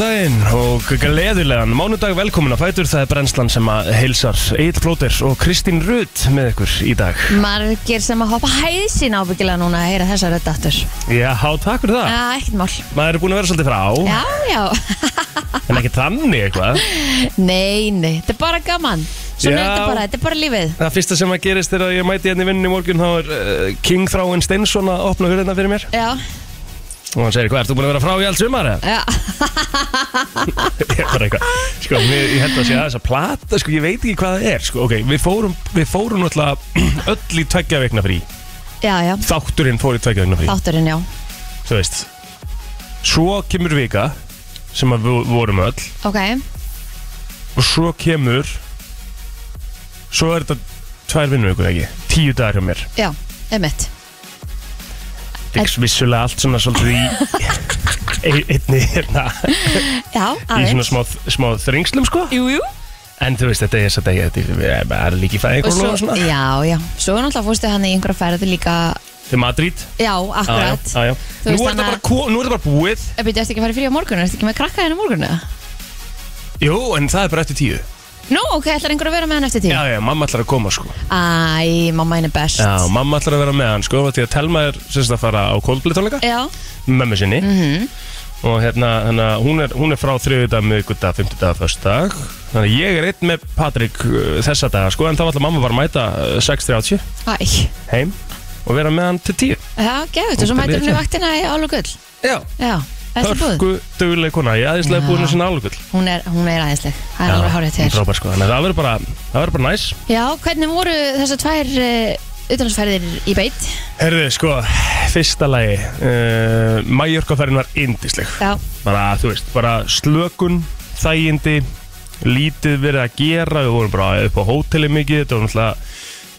Daginn og gleðilegan mánudag velkomin að fætur. Það er brennslan sem að heilsar Egil Plóter og Kristín Rutt með ykkur í dag. Margir sem að hoppa hæðsinn ábyggilega núna að heyra þessa rödd aftur. Já, takk fyrir það. Já, ekkert mál. Maður er búin að vera svolítið frá. Já, já. En ekki þannig eitthvað? Nei, nei, þetta er bara gaman. Svona er þetta bara, þetta er bara lífið. Það fyrsta sem að gerist er að ég mæti hérna í vinninni morgun þá er uh, King Þráin Steinsson að opna hurðina fyrir mér. Já, og hann segir, hvað, ert þú búin að vera frá í allt sumar? eða?" já, Ég bara eitthvað, sko, mér, ég held að segja þess að plata, sko, ég veit ekki hvað það er, sko, ok, við fórum, við fórum náttúrulega öll í tveggja veikna frí, já, já. Þátturinn fór í tveggja veikna frí, Þátturinn, já. Þú veist, svo kemur vika sem að við vorum öll. Ok, og svo kemur, svo er þetta tvær vinnur ykkur ekki, tíu dagar hjá mér, já, emitt ekki vissulega allt svona svolítið í ein- einni, hérna, Já, í svona aðeins. smá, smá þringslum, sko, Jú, jú. En þú veist, þetta er þess að þetta er líki fæði Og eitthvað svo, og svona, já, já. Svo náttúrulega fórstu hann í einhverja ferði líka til Madrid, Já, akkurat Já, já, já. Þú Nú, veist er þetta þannig bara, ko- nú er þetta bara búið. Ef þú ert ekki að fara í frí á morgun, ertu ekki með krakka henni á morgun eða? Jú, en það er bara eftir tíu Nú, ok, ætlar einhver að vera með hann eftir tíu? Já, já, mamma ætlar að koma sko. Æ, mamma henni er best. Já, mamma ætlar að vera með hann sko Því að Telma er sérst að fara á Coldplay tónleika Já, Mömmu sinni. Mhm. Og hérna, hérna hún, er, hún er frá þriðudag, miðgudag, fimmtudag, föstudag. Þannig að ég er einn með Patrik uh, þessa daga sko En þá ætlar mamma bara að mæta uh, 6.30 Æ, heim Og vera með hann til tíu. Já, gefut, og svo mætur litla. vaktina í Álugull Já, Já, hörku dugleg kona. Ég aðeinslega Já. búin að sinna álugull Hún er, hún er aðeinsleg, það er alveg hárið til Frábær sko, þannig að það verður bara, það verður bara næs. Já, hvernig voru þessar tvær uh, utanansferðir í beit? Herðu, sko, fyrsta lagi uh, Mallorca-ferðin var indisleg Já, bara, þú veist, bara slökun þægindi lítið verið að gera, við vorum bara upp á hóteli mikið, þetta var náttúrulega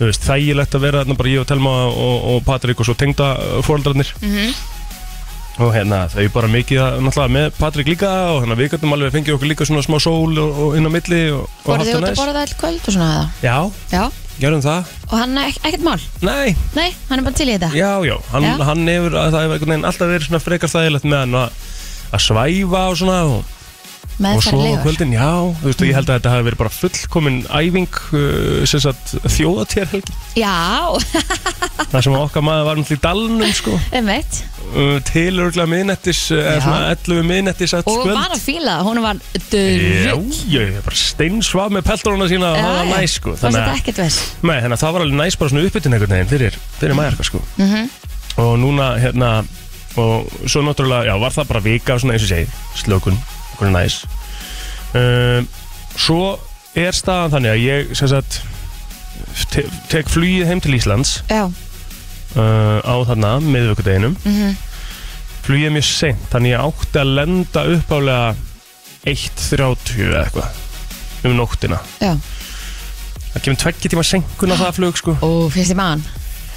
þú veist, þægilegt að vera þarna bara ég og Telma og, og Patrik og svo tengda fóreldrarnir mhm og hérna þau bara mikið náttúrulega með Patrik líka og hérna við gætum alveg að fengið okkur líka svona smá sól og, og inn á milli og, og Voru þið út að borða all kvöld og svona eða? Já, Já, gerum það. Og hann er ek ekkert mál? Nei, Nei, hann er bara til í þetta? Já, já, hann, Já. hann hefur það hefur einhvern veginn alltaf verið svona frekar þægilegt með hann að, að svæfa og svona og og svo á kvöldin, já, þú veist, ég held að þetta hafi verið bara fullkomin æfing uh, sem sagt þjóðatérhelgi Já, það sem okkar maður var náttúrulega í dalnum sko, einmitt. Uh, til örgulega miðnettis, uh, Já. svona 11 miðnettis að Og var að fíla það, hún var Já, drull ég er bara steinsvað með peltoruna sína og það var næs sko. Það var þetta að, ekkert veist nei, þannig að það var alveg næs bara svona uppbytun einhvern veginn fyrir, fyrir mæjarka sko. Mhm. og núna hérna og svo náttúrulega, já, var það bara vika svona eins og ég segi, slökun, okkur næs. Um, svo er staðan þannig að ég sagt te tek flugið heim til Íslands uh, á þarna miðvökudeginum mhm. Flugið er mjög seint þannig ég átti að lenda uppálega 1.30 eða eitthvað um nóttina. Já, það kemur tveggja tíma senkun á það flug sko. Og fyrst í mann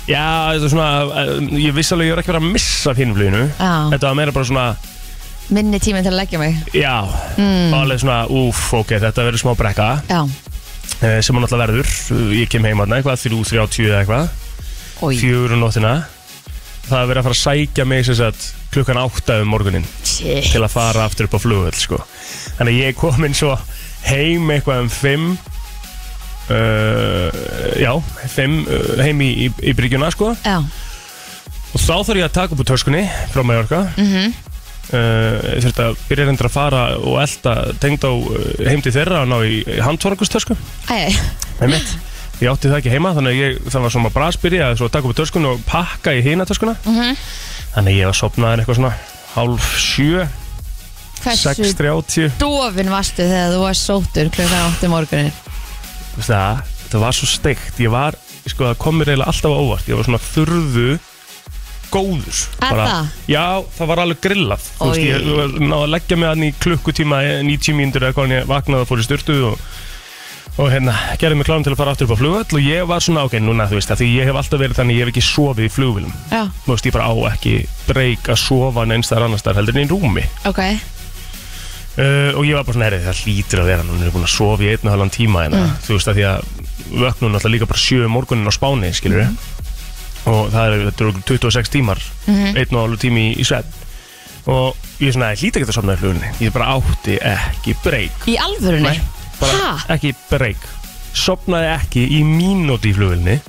já, þetta er svona, eh, ég viss alveg ég er ekki verið að missa finnfluginu þetta var meira bara svona, minni tími til að leggja mig. Já mm. alveg svona, úf, ok, þetta verður smá brekka. Já, eh, sem hann alltaf verður ég kem heim aðna eitthvað, 3.30 eða eitthvað. Oi fjögur um nóttina. Það er verið að fara að sækja mig sagt klukkan átta um morgunin Shit. til að fara aftur upp á flugvöld sko. þannig að ég er komin svo heim eitthvað um fimm uh, já, fimm uh, heim í, í, í bryggjuna sko. Og þá þarf ég að taka upp úr töskunni frá Mallorca. Mhm uh, þurfti að byrja reyndir að fara og elda tengd á uh, heim til þeirra og ná í Æ, Einmitt. Ég átti það ekki heima þannig að ég, það var svona brasbyrja að taka upp töskun og pakka í hina töskuna. Mhm. Þannig að ég var sopnaður eitthvað svona hálf sjö, Hversu 6.30 dofin varstu þegar þú varst sóttur klukkan 8 morgunin það, þetta var svo steikt. Ég var, sko það kom mér eiginlega alltaf á óvart. Ég var svona þurðu góður. Það? Já, það var alveg grillað. Þú veist, ég náði að leggja mig hann í klukkutíma 90 mínútur eða hvað en ég vaknaði og fór í styrtu og, og hérna, gerði mig klárum til að fara aftur upp á flugvöll og ég var svona, ok, núna þú veist því ég hef alltaf verið þannig, ég hef ekki sofið í flugvillum Já, Þú veist, ég bara á ekki breyk að sofa neins þar annars þar heldur en í rúmi. Ok. Uh, og ég var bara svona, herri, það hlýtur að vera núna er ég búin að sofa í einn og halvan tíma hérna, Mm. þú veist að því að vöknum náttúrulega líka bara sjö morgunin á Spáni skilur Mm. Og það er, þetta eru 26 tímar Mhm. einn og halvu tími í, í svefn og ég er svona, ég hlýta ekki að sopna í flugunni ég bara átti ekki breyk Í alvörunni? Nei, bara Ha? ekki breyk sopnaði ekki í mínúti í flugunni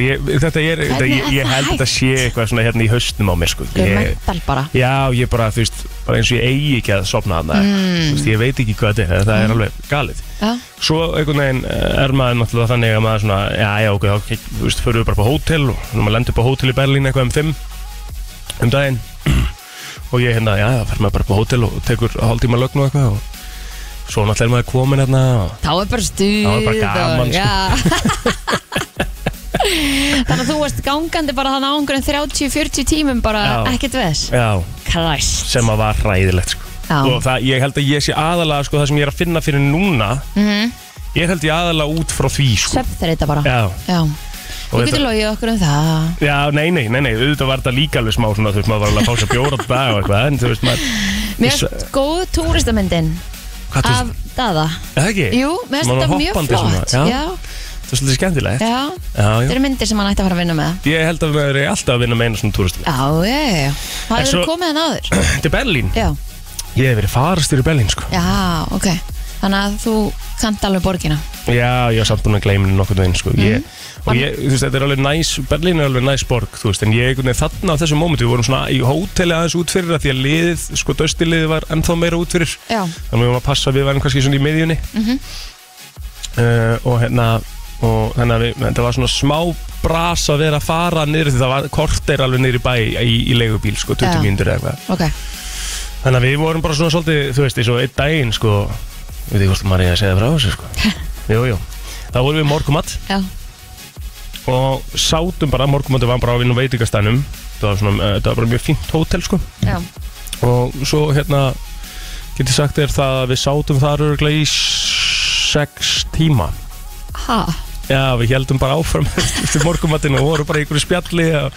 ég, þetta er, þetta, ég, ég það held að þetta sé eitthvað svona hérna í haustum á mér sko. Þú er ég, mental bara. Já, ég bara, þú veist, bara eins og ég eigi ekki að sopna þarna. Mm. Þú veist, ég veit ekki hvað þetta er, það er alveg galið. Já, Svo einhvern veginn eh, er maður náttúrulega þannig að maður svona, já, já, ok, þá, þú veist, förum við bara på hótel og maður lendur på hótel í Berlín eitthvað um fimm um daginn. Og ég hérna, já, já, fer maður bara på hótel og tekur hálftíma lögn og eitthvað og svo náttúrulega er maður komin hérna þá er bara stuð Þá er bara gaman, og- sko. Þannig að þú varst gangandi bara þannig á einhverjum 30-40 tímum bara Já. ekkert veðs já, Christ sem að var hræðilegt sko. Já. og það, ég held að ég sé aðalega sko, það sem ég er að finna fyrir núna Mhm. ég held ég aðalega út frá því sko. Svefnþreita bara já, Já. Og Þú getur þetta- logið okkur um það Já, nei, nei, nei, nei, auðvitað var þetta líka alveg smá svona, þú veist, maður var alveg að fá sér bjóra á dag og eitthvað, en þú veist, maður, Mér Ég finnst góð túristamyndin hvað þú af Dada eða ekki? Jú, mér finnst Svona þetta mjög hoppandi flott svona, já. Það er svolítið skemmtilegt. já. Þetta eru myndir sem hann ætti að fara að vinna með Ég held að við erum alltaf að vinna með eina svona túristum. Já, já, já Það En hefur svo- komið hann áður Þetta er Berlín. Já, Ég hef verið farastur í Berlín, sko. já, ok Þannig að þú kant alveg borgina Já, ég hef samt búin að gleyma henni nokkuð veginn, sko. Ég, Mhm. og ég, þú veist, þetta er alveg næs, Berlín er alveg næs borg, þú veist, en ég, veginn, þarna á þessum mómentu, við vorum svona í hóteli aðeins út fyrir það, því að liðið, sko, döstiliðið var ennþá meira út fyrir. Já, þannig við varum að passa að við varum kannski svona í miðjunni Mhm. uh, og hérna og þannig að við, þetta var svona smá bras að vera að fara niður því það var korter alveg niður í bæ í, í leigubíl sko, 20 Já. mínútur eða eitthvað. Ok. Þannig að við vorum bara svona svolítið, þú veist, eins og einn daginn sko, við því hvort maður er að segja frá þessu sko. Jú, jú, þá vorum við morgumatt Já, og sátum bara, morgumatti var bara á vinn og veitingastænum það var svona, uh, þetta var bara mjög fínt hótel sko. Já. Og svo hérna get ég sagt þér það að við sátum þar örgulega í sex tíma Ha, já við heldum bara áfram eftir morgumattinu og vorum bara í einhverju spjalli og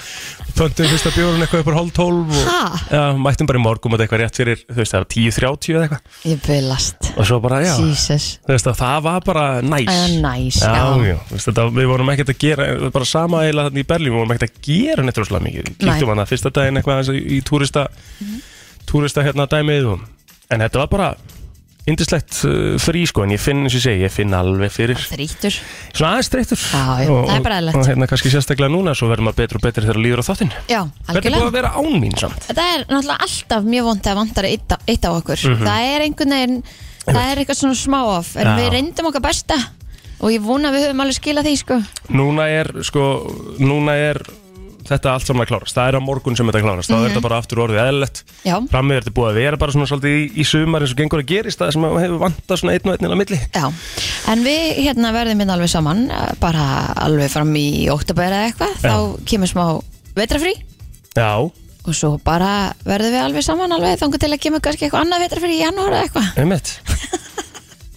pöntum fyrsta bjórun eitthvað upp á hálf tólf og ha? Já, mættum bara í morgumatt eitthvað rétt fyrir þú veist það var 10.30 eða eitthvað. Ég bylast og svo bara já, Jesus. Þú veist að það var bara næs. Það er næs, Já, já. já, þú veist, þetta, við vorum ekkert að gera bara sama eiginlega þarna í Berlín, við vorum ekkert að gera neitt rosalega mikið, Nei. kíktum hana fyrsta daginn eitthvað aðeins í, í túrista túrista hérna dæmið og, en þetta var bara indislegt uh, frí sko, en ég finn eins og ég segi, ég finn alveg fyrir Þrítur svona aðeins streyktur Já, já, það er bara eðlilegt. og hérna kannski sérstaklega núna, svo verður maður betur og betur þegar líður á þáttinn Já, Hvernig er búið algjörlega að vera án mín samt? Þetta er náttúrulega alltaf mjög vond að vantar eitt, eitt á okkur Mhm. Það er einhvern veginn Það er eitthvað svona smá off En Já. við reyndum okkar besta Og ég vona við höfum alveg skilað því sko Núna er, sko, núna er þetta allt saman að klárast, það er á morgun sem þetta klárast, þá er þetta bara aftur orðið Frammiður er þetta búið að vera bara svona svolítið í, í sumar eins og gengur að gerist það sem að hefur vantað svona einn og einn inn á milli. Já. En við hérna verðum hérna alveg saman Bara alveg fram í oktober eða eitthvað. Þá kemur smá vetrafrí Já, Og svo bara verðum við alveg saman alveg Þannig til að kemur kannski eitthvað annað vetrafrí í janúar eða eitthvað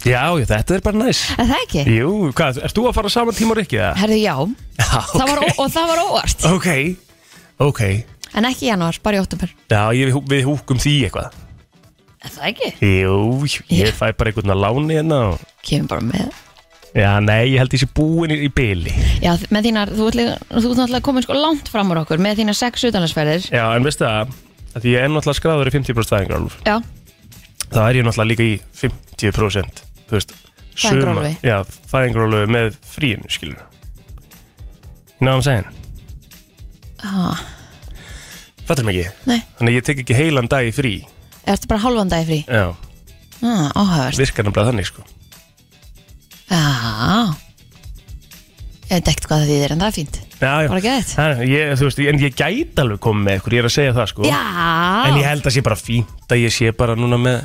Já, já, þetta er bara næs. Er það ekki? Jú, hvað, ert þú að fara saman tíma og ekki það? Herðu já, Já, það var, ó- og það var óvart. Ok, ok. En ekki í janúar, bara í oktober Já, ég, við húkum því eitthvað. Er það ekki? Jú, ég fæ bara einhvern að láni hérna og... Kemur bara með. Já, nei, ég held ég sé búin í, í byli Já, með þínar, þú ert líka- þú ert náttúrulega komin sko langt fram úr okkur með þínar sex utanlandsferðir. Já, en veistu það, að því ég er náttúrulega skráður í 50% fæðingarálf Já, þá er ég náttúrulega líka í 50% þú veist, Fæðingarorlofi. suma- já, fæðingarólu með fríinu, skilur you know what I'm saying? Ah, fattur mig ekki, nei, þannig ég tek ekki heilan dag í frí. Ertu bara hálfan dag í frí? Já, ah, Áhæfast virkar náttúrulega þannig sko. Já Ég veit ekkert hvað það þýðir en það er fínt. Já, já, Bara ég, þú veist, en ég gæti alveg komið með ykkur, ég er að segja það sko. Já. En ég held að sé bara fínt að ég sé bara núna með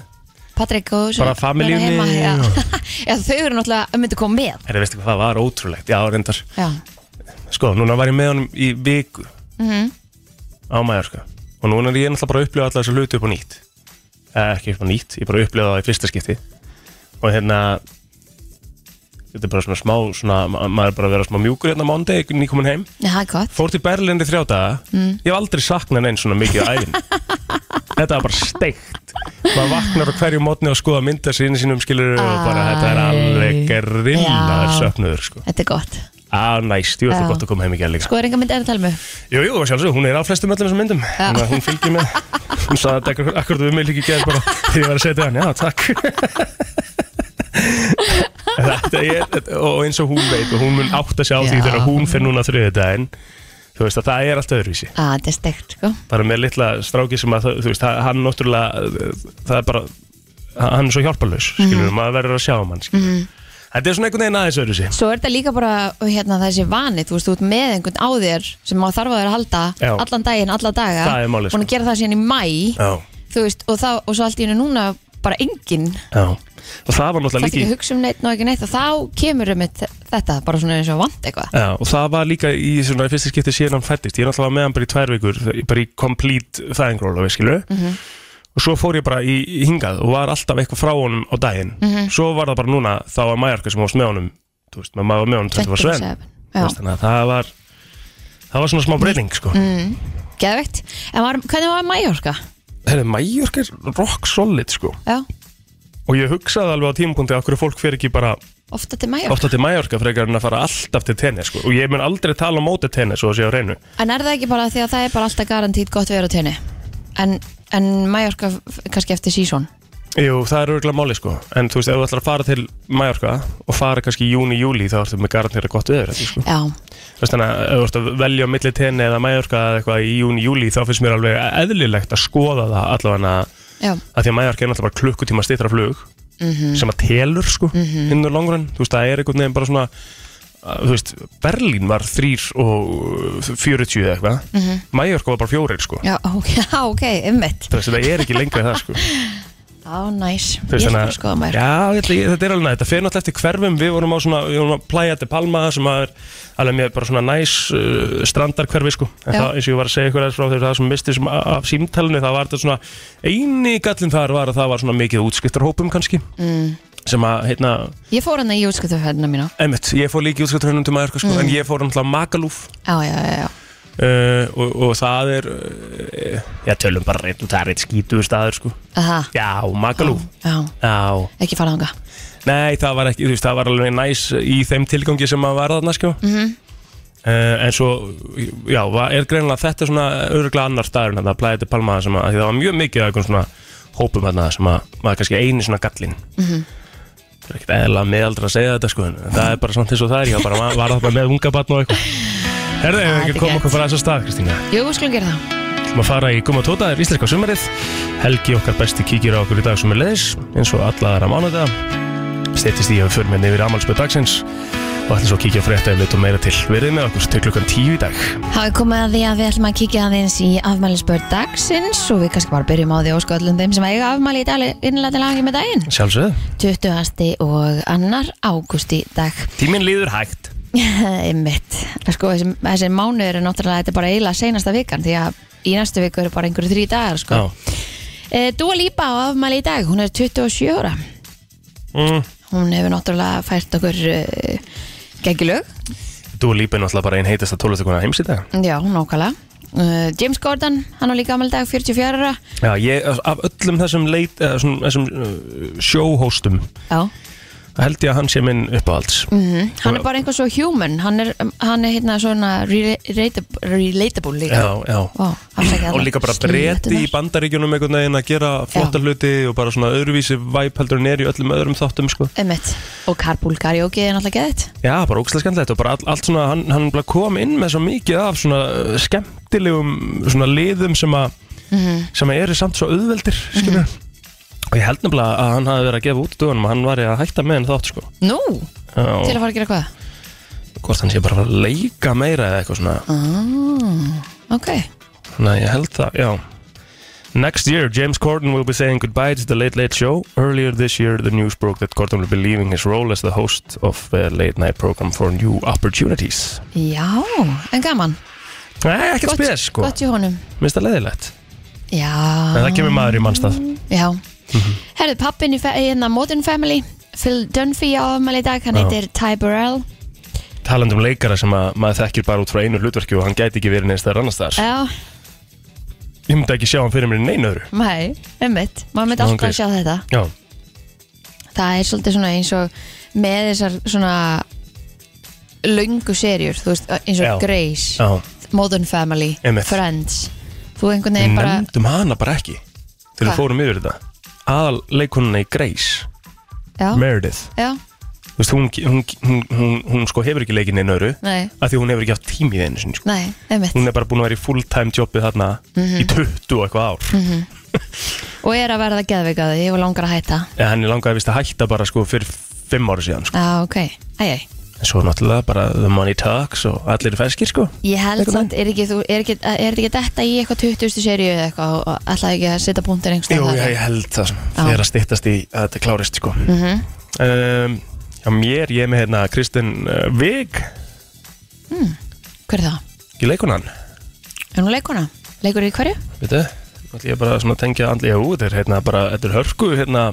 Patrik og Bara familíunni vera heima, já. já, þau eru náttúrulega að myndi koma með. Herra, veistu hvað, það var ótrúlegt, já, reyndar. Já, Sko, núna var ég með honum í viku. Mhm. á maður, sko. Og núna er ég náttúrulega bara að upplifa alla þessu hluti upp á nýtt. Eh, Ekki upp á nýtt, ég bara upplifa það í fyrsta skipti. Og hérna Þetta er bara svona smá, svona, ma- maður er bara að vera smá mjúkur hérna mándi, nýkomin heim. Já, það er gott. Fór til Berlín í þrjá daga. Mm. Ég hef aldrei saknað neinn svona mikið á æfin Þetta var bara steikt. Maður vaknar á hverju mótni og skoða mynda sinni sínum skilur og bara þetta er alveg grillaður Já. söknuður sko. Þetta er gott. Á, næst, jú, þetta Já. er gott að koma heim í gæð líka. Sko er enga mynd er að tala með Jú, jú, sjálfsög, hún er á flestum öllum þessum myndum. Þannig að hún fylgir með. Hún sagði þetta akkur, akkur við mig líka í gerð bara þegar ég var að setja hann, já, takk. Þetta og eins og hún veit og hún mun átt að sjá því þegar hún fyrir núna þriðið daginn þú veist að það er allt öðruvísi. Að þetta er steikt sko. Bara með litla stráki sem að það- þú veist, hann náttúrulega það er bara, hann er svo hjálparlaus skilur, maður verður að sjá um hann skilur Þetta er svona einhvern veginn aðeins öðruvísi. Svo er þetta líka bara hérna, þessi vani, þú veist, ert með einhvern á þér sem þarf að þér að halda Já. allan daginn, alla daga. Það málið, búin sko. gera það síðan í mæ Já, þú veist, og, þá, og svo allt í hennu núna bara enginn, já Og það var það náttúrulega er ekki líka að í- hugsa um neitt og ekki neitt og þá kemur um þetta bara svona eins og vant eitthvað. Já, og það var líka í svona fyrsta skipti síðan hann fættist, ég er náttúrulega með hann bara í tvær vikur bara í complete fæðingróla, skilu og svo fór ég bara í, í hingað og var alltaf eitthvað frá honum á daginn. Svo var það bara núna, þá var Mæjarka sem varst með honum þú veist, maður var með honum 24 sven 24/7. Þú veist, þannig að það var það var svona smá breyting, sko. Mm. Geðveikt, en var, hvernig var Mallorca? Herri, Mæjarka er rock solid, sko. Já, og ég hugsaði alveg á tímapunkti að hverju fólk fer ekki bara ofta til Mallorca. ofta til Mæjarka frekar en að fara alltaf til tennis, sko. Og ég mun aldrei tala á móti tennis og sé á reynu En er það ekki bara því að það er bara alltaf garantít gott við á tenni? En, en Mallorca kannski eftir sísón Jú, það er örgulega máli sko. En þú veist, ef þú ætlar að fara til Mallorca og fara kannski í júni, júli þá ertu með garantera gott þetta, sko. Þannig að ef þú ert að velja á milli tenni eða Mallorca eða eitthvað í júni, júli þá finnst mér alveg eðlilegt að skoða það allavega að því að Mallorca er náttúrulega bara klukkutíma stýttra flug sem að telur sko inn á longrun, þú veist, það er einhvern veginn bara svona að, þú veist, Berlín var þrýr og 40 eða eitthvað. Mm Mallorca var bara fjórir sko. Já, ok, já, ok, ummitt Þú veist, það er ekki lengra en það sko Já, næs, ég veist, skal þannig að- skoða mér Já, ég ætla- ég- þetta er alveg nætt, það fer náttúrulega eftir hverfum. Við vorum á svona, við vorum að Playa de Palma sem að er alveg með bara svona næs uh, strandarhverfi sko. En Já. það, eins og ég var að segja ykkur aðeins frá þegar það sem misti sem af símtalinu Það var þetta svona, eini gallin þar var að það var svona mikið útskriftarhópum kannski. Mm. Sem að, heitna, Ég fór hann í útskiptuferðina mína. Emitt, ég fór líka í útskriftarhópum til maður sko En ég fór náttúrulega Magalúf Já, já, já, já uh, og, og það er, uh, já tölum bara reynd og það er eitt skítuður staður sko. Aha, Já, Magalúf já, Já, ekki fara þanga Nei, það var ekki, þú veist, það var alveg næs í þeim tilgangi sem að var þarna, sko. Mhm. uh, En svo, já, var, er greinilega þetta er svona öruglega annar staður en það plæði til Palma sem að, það var mjög mikið af einhvern svona hópum þarna sem að maður kannski eini svona gallin Mhm. Það er ekkert eðla meðaldra að segja þetta, sko en það er bara samt eins og það er, ég var bara það með unga batn og eitthvað Herðu, ef við ekki er gett. okkur frá þessa stað, Kristína? Jú, við skulum gera það. Við að fara í Gumma Tóta, það er íslenska sumarið. Helgi okkar besti kíkir á okkur í dag sem er leiðis eins og alla aðra mánuða Steytist í að við förum hérna yfir amalspöð dagsins og ætlum svo að kíkja á frétta ef og meira til Verðið með okkur til klukkan tíu í dag. Hafið komið að því að við ætlum að kíkja aðeins í afmælisbörn dagsins og við kannski bara byrjum á því ósku öllum þeim sem eiga afmæli í dag innlega til hangi með daginn. Sjálfsögðu. 20. og annar ágúst í dag. Tíminn líður hægt Einmitt. Sko, þessi, þessi mánuður er náttúrulega þetta er bara eiginlega seinasta vikan því að í næstu viku eru bara einhverju þrý dagar sko. E, Dua Lipa á afmæli í dag hún er 27 ára. Mm. hún hefur náttúrulega fært okkur uh, geggilög Þú er lípið náttúrulega bara einn heitasta tólustakona heims í dag. Já, nákvæmlega. Uh, James Gordon, hann á líka afmæli í dag 44 ára. Já, ég, af öllum þessum, leit, svona, þessum uh, sjóhóstum Já held ég að hann sé minn uppáhalds. Mhm. Hann er bara einhver svo human. Hann er, hann er hérna svona relatable, relatable líka. Já, já. Afsakið og líka bara breyti í bandaríkjunum einhvern veginn að gera flotta hluti og bara svona öðruvísi væp heldur en er í öllum öðrum þáttum sko. Og Carpool Karaoke er náttúrulega geðið Já, bara ógstlega skemmtilegt og bara all, allt svona, hann, hann kom inn með svo mikið af svona uh, skemmtilegum svona liðum sem að sem að eru samt svo auðveldir skilur og ég held nefnilega að hann hafi verið að gefa út dögunum og hann var að hætta með henni þátt sko Nú, til Já, að fara að gera hvað? hvort hann sé bara að leika meira eða eitthvað svona Ah, ok að ég held það, já Next year, James Corden will be saying goodbye to the Late Late Show. Earlier this year, the news broke that Corden will be leaving his role as the host of a late night program for new opportunities. Já, en gaman Nei, ekkert spes, sko. Gott í honum Minnst það leiðilegt. Já En það kemur maður í mannstað. Já Mhm. Herðu, pappin í, hérna Modern Family Phil Dunphy á afmæli í dag Hann Já. heitir Ty Burrell Talandi um leikara sem að maður þekkir bara út frá einu hlutverki og hann gæti ekki verið neins þegar annars þar. Já, Ég myndi ekki sjá hann fyrir mér í neinu öðru. nei, ummitt Maður myndi Smá alltaf að sjá þetta Já, Það er svolítið svona eins og Með þessar svona Löngu serjur, þú veist, eins og Já. Grace já, Modern Family, Einmitt. Friends Þú einhvern Við veginn bara nefndum hana bara ekki Þegar við fórum yfir þetta Aðal leikununa í Grace Já, Meredith. Já, Þú veist, hún, hún, hún, hún, hún sko hefur ekki leikin einu öru nei, af því hún hefur ekki haft tími í þeinu sinni sko. nei, einmitt. Hún er bara búin að vera í full-time jobbið þarna Mhm. í 20 og eitthvað ár. Og er að verða geðveikaði, ég var langar að hætta. En henni langaði vist að hætta bara sko fyrir 5 ára síðan sko. Já, ok, æj, æj En svo náttúrulega bara the money talks og allir er feskir sko Ég held Einhvern samt, er ekki, þú, er ekki, er ekki þetta í eitthvað 20. seríu eða eitthvað og ætlaði ekki að setja punktur einhvers Jú, staðar? ég, ég held það Já. Þegar að styttast í að þetta klárist sko Mhm. um, Já, mér, ég er með hérna Kristinn uh, Vig Hver er það? Ekki leikunan Er hún leikuna? Leikur í hverju? Veitu, nú ætlum ég bara svona að tengja andlega út Þetta er hérna bara, þetta er hörku hérna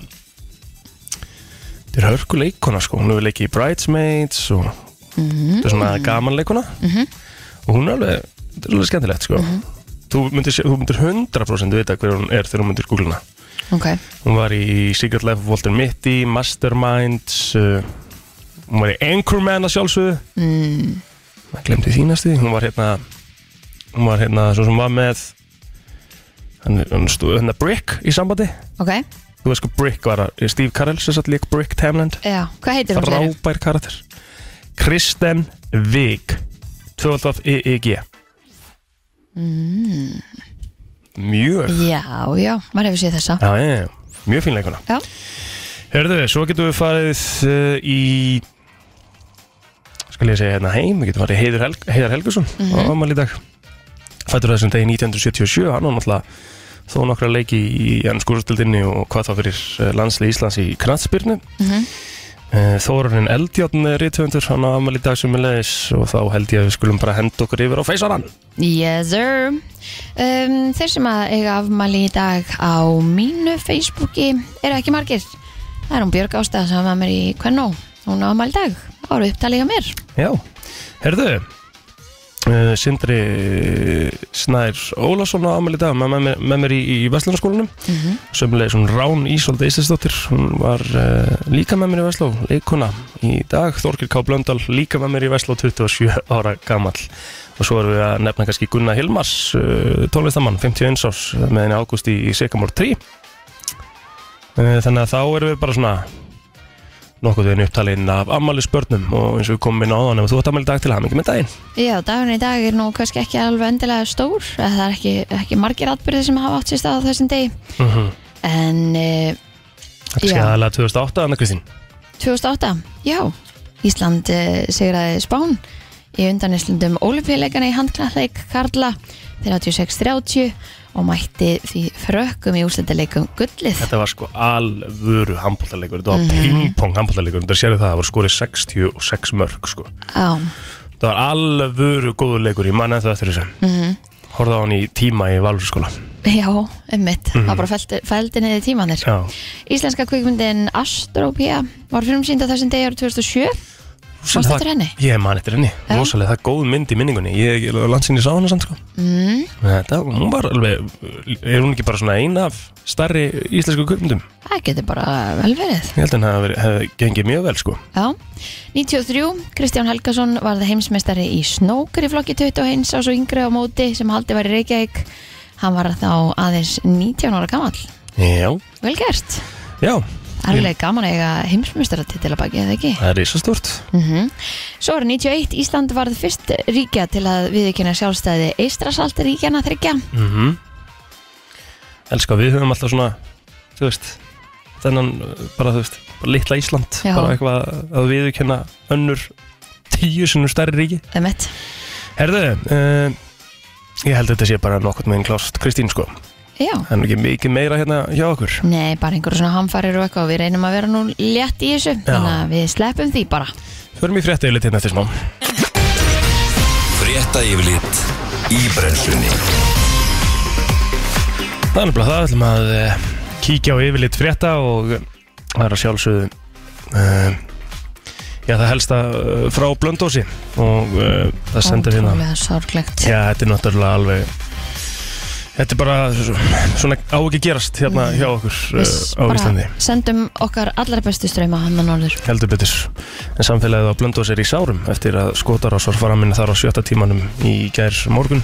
Þetta er hörku leikuna sko. Hún hefur leikið í Bridesmaids og þetta er svona gaman leikuna Mhm. og hún er alveg, þetta er alveg skemmtilegt sko. Þú, myndir, þú myndir 100% vita hver hún er þegar hún myndir googluna Ok, hún var í Secret Life of Walter Mitty Masterminds uh, hún var í Anchorman að sjálfsögðu. Mm, maður glemdi þínasti hún var hérna hún var hérna svo sem var með hann, hann stóð hérna Brick í sambandi. Ok, þú veist sko Brick var að Steve Carell sem satt líka Brick Tamland. Já, hvað heitir hún sér? frábær karakter. Kristen Vig 12 EEG Mm, mjög. Já, já, maður hefur séð þessa. Já, já, já, mjög fín leikuna Já, Hörðu, svo getum við farið uh, í skal ég segja hérna heim við getum farið í Heiður Helg, Heiðar Helgusson mm. -hmm. á amal í dag. Fættur þessum degi 1977 hann var náttúrulega þó nokkra leiki í ennskúrstildinni og hvað þá fyrir eh, landslið Íslands í knatsbyrnu mhm, Þórarinn Eldjárn er rítvöndur hann á amal í dag sem er leiðis og þá held ég að við skulum bara henda okkur yfir á feysarann. Yes sir. Um, Þeir sem að eiga afmæli í dag á mínu Facebooki eru ekki margir. Það er hún Björg Ástæða sem var með mér í Kvennó. Hún á afmæli í dag, voru upptalið hjá mér. Já, herðu uh, Sindri Snær Ólafsson á amal í dag með, með, með mér í, í Vestlunarskólanum mm -hmm. Sömulegis hún Rán Ísolda Íslandsdóttir hún var uh, líka með mér í Vestló leikuna í dag, Þorkir K. Blöndal líka með mér í Vestló 27 ára gamall og svo erum við að nefna kannski Gunnar Hilmars uh, tónlistamann, 51 árs með henni ágúst í, í Sekamór 3 uh, þannig að þá erum við bara svona nokkuð við upptalinn af ammali spörnum og eins og við komum inn á þannig að þú ætti ammali dag til að hafa mikið með daginn. Já, dagurinn í dag er nú kannski ekki alveg endilega stór það er ekki, ekki margir atbyrði sem hafa átt sér stað á þessum degi. Mm -hmm. en uh, Þetta Já. sé aðalega 2008, Anna Kristín. 2008, já. Ísland uh, sigraði Spán í undanistlundum Ólupíuleikana í handknalleik Karla 36-30 og mætti því frökkum í úrslitaleikum gullið. Þetta var sko alvöru handbóltaleikur Þetta var Mhm. ping-pong handbóltaleikur Þetta sérðu það, það var skorið 66 mörg sko. Já, Það var alvöru góður leikur Ég man eftir eftir þessu. Mhm. Horfði á hann í tíma í Valurskóla Já, ummitt, það var bara fældi, fældi niður tímanir. Já, Íslenska kvikmyndin Astropia var fyrir sínd á þessum degi árið 2007 Það- eftir henni? Ég man eftir henni, rosalega, það er góð mynd í minningunni. Ég, ég landsinni sá hana samt sko. Mm, Þetta, hún var alveg Er hún ekki bara svona ein af starri íslensku kvöpmyndum? Það getur bara vel verið. Ég held að hann hefði hef gengið mjög vel sko. Já, 93, Kristján Helgason var það heimsmeistari í snókur í flokki 21 ás og yngri á móti sem haldi var í Reykjavík. Hann var þá aðeins 19 ára gamall. Já, Vel gert. Já, Alveg gaman að eiga heimsmeistaratitil að baki, eða ekki? það er risastort Mm Svo er 91, Ísland varð fyrst ríkja til að viðkynna sjálfstæði Eistrasalt ríkjana þryggja mm Elskar, við höfum alltaf svona Þú veist Þennan, bara þú veist, bara litla Ísland Já. Bara eitthvað að viðurkenna önnur Tíu sinnum stærri ríki. Emmett Herðu, uh, ég held að þetta sé bara nokkurt meginn klást Kristín sko, Já, það er nú ekki mikið meira hérna hjá okkur? Nei, bara einhverju svona hamfarir og eitthvað og við reynum að vera nú létt í þessu. Þannig að við sleppum því bara. Förum í frétta yfirleitt hérna eftir smá. Frétta yfirlit í brennslunni. Það er nefnilega það, við ætlum að uh, kíkja á yfirleitt frétta og uh, það er að sjálfsögðu uh, Já, það helsta uh, frá Blöndósi og uh, það sendur hérna Ótrúlega sorglegt. Já, þetta er náttúrulega alveg Þetta er bara svona á ekki gerast hérna hjá okkur uh, Við á Íslandi. sendum okkar allra bestu ströyma hann að norður. Heldur betur. En samfélagið á blöndu sér í sárum eftir að skotarás var faraminni þar á sjötta tímanum í gær morgun.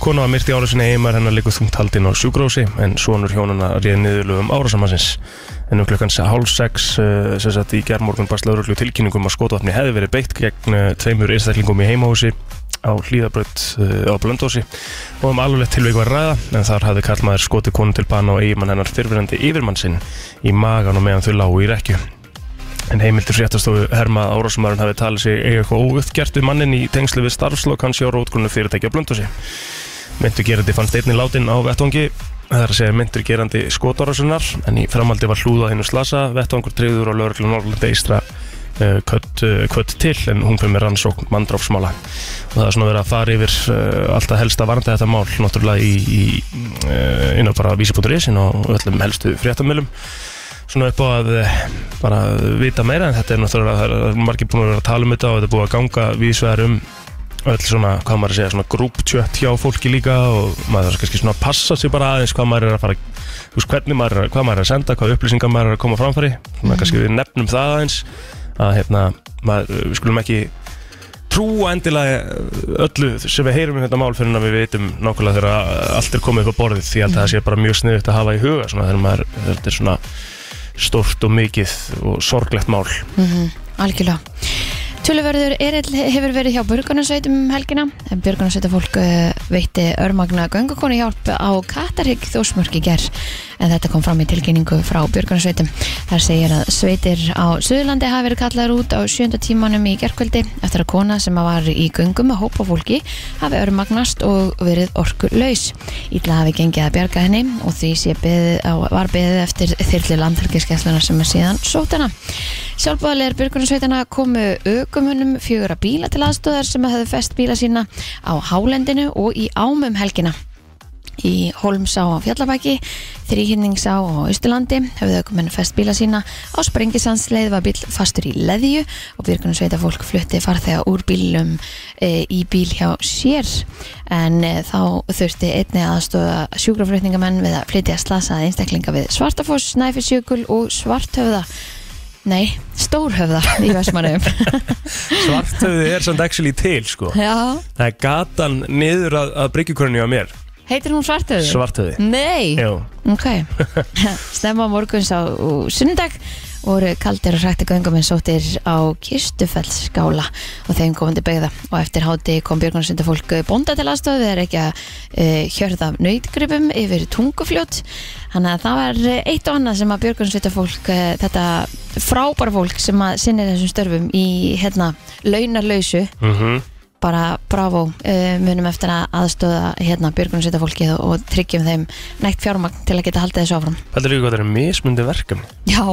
Kona var myrt í ára sinni eimar hennar líka þungt haldinn á sjúgrósi en sonur hjónana réði niðurlögum árásamansins en um klukkan hálf sex uh, sem sagt í gær morgun barst lauruglu tilkynningum að skotvatni hefði verið beitt gegn uh, tveimur einstaklingum í heimahúsi á hlýðabraut uh, á Blöndósi og um alveg tilveik var ræða en þar hafði Karlmaður skotið konu til bana og eigimann hennar fyrfirandi yfirmann sinn í magan og meðan þau lágu í rekju en heimildur fréttastofu Herma Árásumærin hafi talið sig eiga eitthvað óuppgjert við mannin í tengslu við starfslokk hans hjá rótgrunnu fyrirtæki á Blöndósi myndur gerandi fannst einni látin á vettvangi það er að segja myndur gerandi skotárásunar en í framaldi var hlúða hennu slasa vettvangur treyður og lögreglu Norrlandi eistra uh, kött, uh, kött til en hún fyrir með rannsókn mandráfsmála og það er svona verið að fara yfir uh, alltaf helst að varna þetta mál náttúrulega í, í inn á bara vísi.is inn á öllum helstu fréttamölum svona upp á að bara vita meira en þetta er náttúrulega er margir búin að vera að tala um þetta og þetta er búið að ganga vísvegar um öll svona, hvað maður að segja, svona grúptjött hjá fólki líka og maður kannski svona passa sig bara aðeins hvað maður er að fara þú veist, hvernig maður, hvað maður er að senda, hvað upplýsingar maður er að koma framfæri. Svona kannski við nefnum það aðeins að hérna, maður, við skulum ekki trúa endilega öllu sem við heyrum um þetta mál fyrir að við veitum nákvæmlega þegar allt er komið upp á borðið. Því að það sé bara mjög sniðut að hafa í huga svona þegar maður, þetta er svona stórt og mikið og sorglegt mál. Algjörlega Töluverður Erill hefur verið hjá Björgunarsveitum um helgina. En Björgunarsveita fólk veitti örmagna göngukonu hjálp á Katarhygg þósmörk í ger en þetta kom fram í tilkynningu frá Björgunarsveitum. Þar segir að sveitir á Suðurlandi hafi verið kallaður út á sjönda tímanum í gerkvöldi eftir að kona sem var í göngum með hópa fólki hafi örmagnast og verið orku laus Ítla hafi gengið að bjarga henni og því sé beðið á, var beðið eftir þyrli landhelgiskessluna sem er síðan sótana Sjálfbáðilegar björgunarsveitana komu aukumunum fjögura bíla til aðstöðar sem hefðu fest bíla sína á Hálendinu og í Ámum helgina. Í Holmsá á Fjallabæki, Þrýhinningsá á Austurlandi hefðu aukumunum fest bíla sína. Á Sprengisandsleið var bíl fastur í leðju og björgunarsveita fólk flutti farþega úr bílum e, í bíl hjá sér. En e, þá þurfti einni aðstöða sjúkraflutningamenn við að flytja slasaði einstaklinga við Svartafoss, Snæfisjökul og Svarthöfða. Nei, Stórhöfða í Vestmannum Svartöðu er samt actually til sko. Já, Það er gatan niður að, að bryggjukörni á mér. Heitir hún Svarthöfði? Svartöðu Nei, Jú, ok. Stemma morguns á sunnudag voru kaldir og hrætti gönguminn sóttir á Kistufellsskála og þeim komandi beigða og eftir háti kom björgunarsynda fólk bónda til aðstofu þegar ekki að uh, hjörð af nöytgripum yfir tungufljót. Þannig að það var eh, eitt og annað sem að björgunarsynda fólk uh, þetta frábæra fólk sem að sinni þessum störfum í hérna launarlausu mhm. Bara bravo, uh, munum eftir að aðstöða hérna björgunarsynda fólkið og, og tryggjum þeim nægt fjármagn til að geta haldið þessu áfram. Þetta er líka hvað þetta er mismundi verkefni? Já,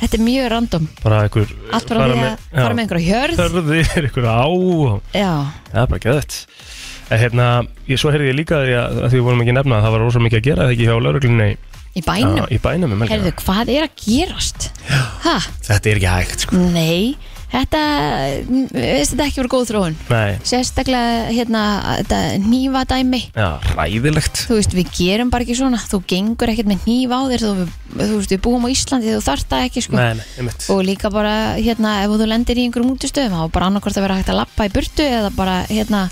þetta er mjög random. Bara einhver Allt bara því að fara með einhverja hjörð Hörðir, einhver á Já, Það er bara geðvægt En hérna, ég, svo heyrði ég líka því að, að því við vorum ekki nefna að það var rosa mikið að gera eða ekki hjá lauruglunni í bænum? Í bænum um helgina. Herðu, hvað er að gerast? Hæ? Þetta er ekki hægt sko. Nei, þetta veist þetta ekki verið góð þróun. Nei, Sérstaklega hérna þetta nýfa dæmi. Já, ræðilegt Þú veist, við gerum bara ekki svona. Þú gengur ekkert með nýfa á þér Þú, þú veist, við búum á Íslandi Þú þarft það ekki, sko. Nei, nei, einmitt. Og líka bara hérna ef þú lendir í einhverjum útistöðum þá er bara annarkort að vera hægt að lappa í burtu eða bara hérna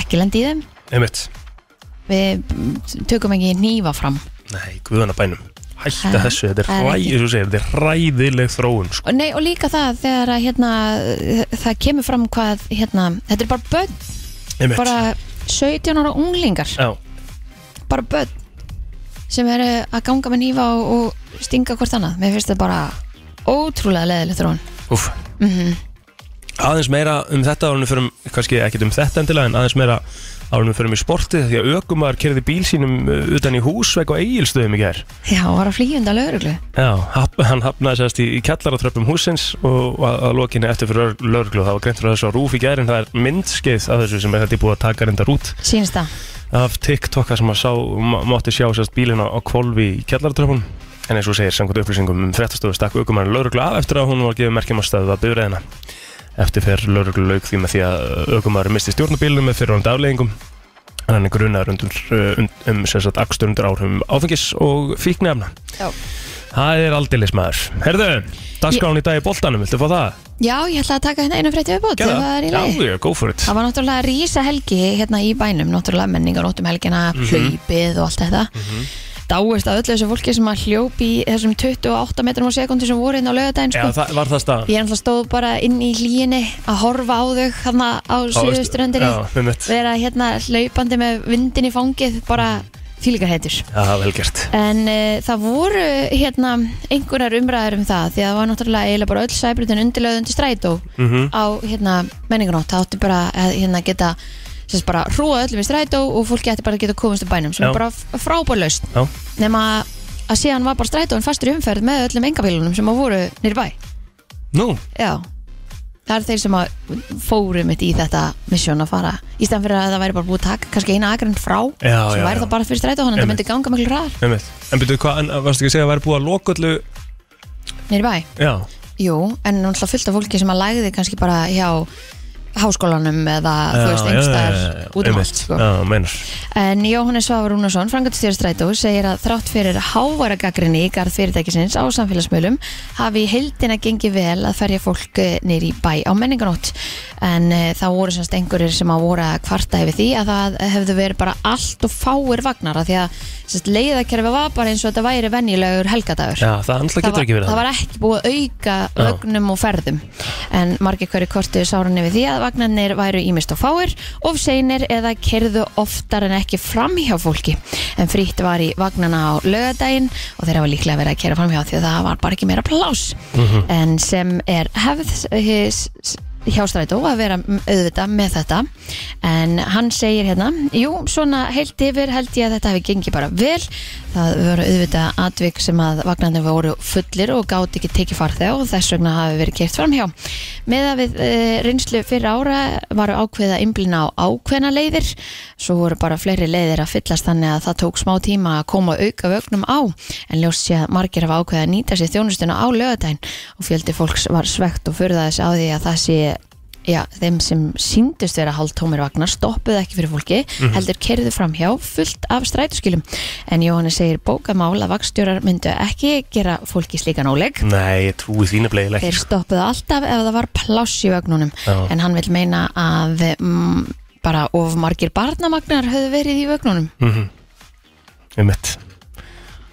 ekki lendi í þeim. Einmitt. Við mm, tökum ekki nýfa fram. Nei, guðana bænum Hætta þessu, þetta er, er þú segir, þetta er ræðileg þróun sko. og, nei, og líka það þegar að hérna það kemur fram hvað hérna þetta er bara börn, bara 17 ára unglingar. Já, bara börn sem eru að ganga með nýfa og, og stinga hvort annað. Mér finnst þetta bara ótrúlega leðileg þróun. Úf mm Aðeins meira um þetta árunum fyrir kannski ekkert um þetta endilega en aðeins meira árunum fyrir í sportið því að ökumar kerði bíl sínum uh, utan í húsvegg og eigilstöðum í gær. Já, var að flýjunda lögreglu. Já, hap, hann hafnaði sérst í, í kjallaratröppum húsins og, og að, að lokinni eftir fyrir lögreglu. Það var greint frá þessu á rúf í gær en það er myndskeið af þessu sem er þetta búið að taka reyndar út. Sínst það. Af TikTok þar sem að sá, má- mátti sjá sérst bílina á kvolfi í kjallaratröppum en eins og segir samkvæmt upplýsingum um fréttastofu stakk ökumar lögreglu af eftir að hún var gefið merkjum að stöðu að bifræðina eftir fer lögreglu lauk því með því að ökumar misti stjórnabílunum með fyrir hann afleggingum hann er grunar undur, um, akstur undir áhrifum áfengis og fíknefna. Það er aldeilis maður Herðu, dagskráin í dag í boltanum, viltu fá það? Já, ég ætla að taka hérna einu frétti viðbót ef það var náttúrulega rísa helgi hérna í bænum, náttúrulega menningar um helgina, Mhm. hlaupið og allt þetta. Dáist að öllu þessu fólki sem að hljópi í þessum 28 metrum á sekundi sem voru hérna á lögadaginn Já, sko. það, var það stað Ég náttúrulega stóð bara inn í hlýjinni að horfa á þau hérna á suðuströndinni, Já, með mitt vera hérna hlaupandi með vindin í fangið, bara fílíkar heitur. Já, vel gert En uh, það voru hérna einhverjar umræður um það því að það var náttúrulega eiginlega bara öll sæbrutin undirlöð undir strætó Mhm. á hérna menninganótt það átti bara að hérna geta sérst bara hrúa öllum í strætó og fólki ætti bara að geta komast í bænum sem Já. er bara frábærlaust nema að síðan var bara strætóin fastur í umferð með öllum engabílunum sem að voru nýri bæ. Nú, Já. Það er þeir sem að fóru mitt í þetta misjón að fara. Í stæðan fyrir að það væri bara búið að taka kannski eina agrinn frá Já, sem já, væri já. það bara fyrir strætó þannig að það Einmitt. myndi ganga miklu ræðar með mitt En byrjuðu hvað, en varstu ekki að segja að væri búið að loka öllu nýri bæ? Já, Jú, en náttúrulega fullt af fólki sem að lægði kannski bara hjá háskólanum eða þú veist, einhverstaðar út um allt sko. En Jóhannes Svavar Rúnarsson, frangatstjóri Strætó, segir að þrátt fyrir hávara gaggrinni í garð fyrirtækisins á samfélagsmiðlum hafi heildina gengið vel að ferja fólk nýr í bæ á menninganótt. En e, það voru semst einhverjir sem að voru að kvarta yfir því að það hefðu verið bara allt og fáir vagnar af því að semst, leiðakerfi var bara eins og þetta væri venjulegur helgadagur. Já, það Það var, það var ekki búið að auka vögnum og ferðum en margir hverju kortu sáran yfir því að vagnarnir væru ímist og fáir of seinir eða kerðu oftar en ekki fram hjá fólki en frítt var í vagnana á lögadaginn og þeir hafa líklega verið að kera fram hjá því að það var bara ekki meira pláss Mhm. en sem er hefð his, hjá strætó að vera auðvitað með þetta. En hann segir hérna jú, svona heilt yfir held ég að þetta hefði gengið bara vel. Það voru auðvitað atvik sem að vagnarnir voru fullir og gátt ekki tekið farþeg og þess vegna hafi verið kert framhjá. Með að við e, reynslu fyrir ára varu ákveða imblina á ákveðna leiðir. Svo voru bara fleiri leiðir að fyllast þannig að það tók smá tíma að koma auka vögnum á. En ljóst sé að margir hafa ákveða að nýta sér þjónustuna á lögadaginn og fjöldi fólks var svegt og furðaði sig á því að það sé Já, þeim sem síndust vera hálftómir vagnar stoppuðu ekki fyrir fólki heldur kerðu framhjá fullt af strætóskilum en Jóhannes segir bókamál að vakstjórar myndu ekki gera fólki slíkan óleg Nei, ég trúi þínu bleiðileg þeir stoppuðu alltaf ef það var pláss í vögnunum. Já. en hann vil meina að mm, bara of margir barnamagnar höfðu verið í vögnunum. Mhm. Um mitt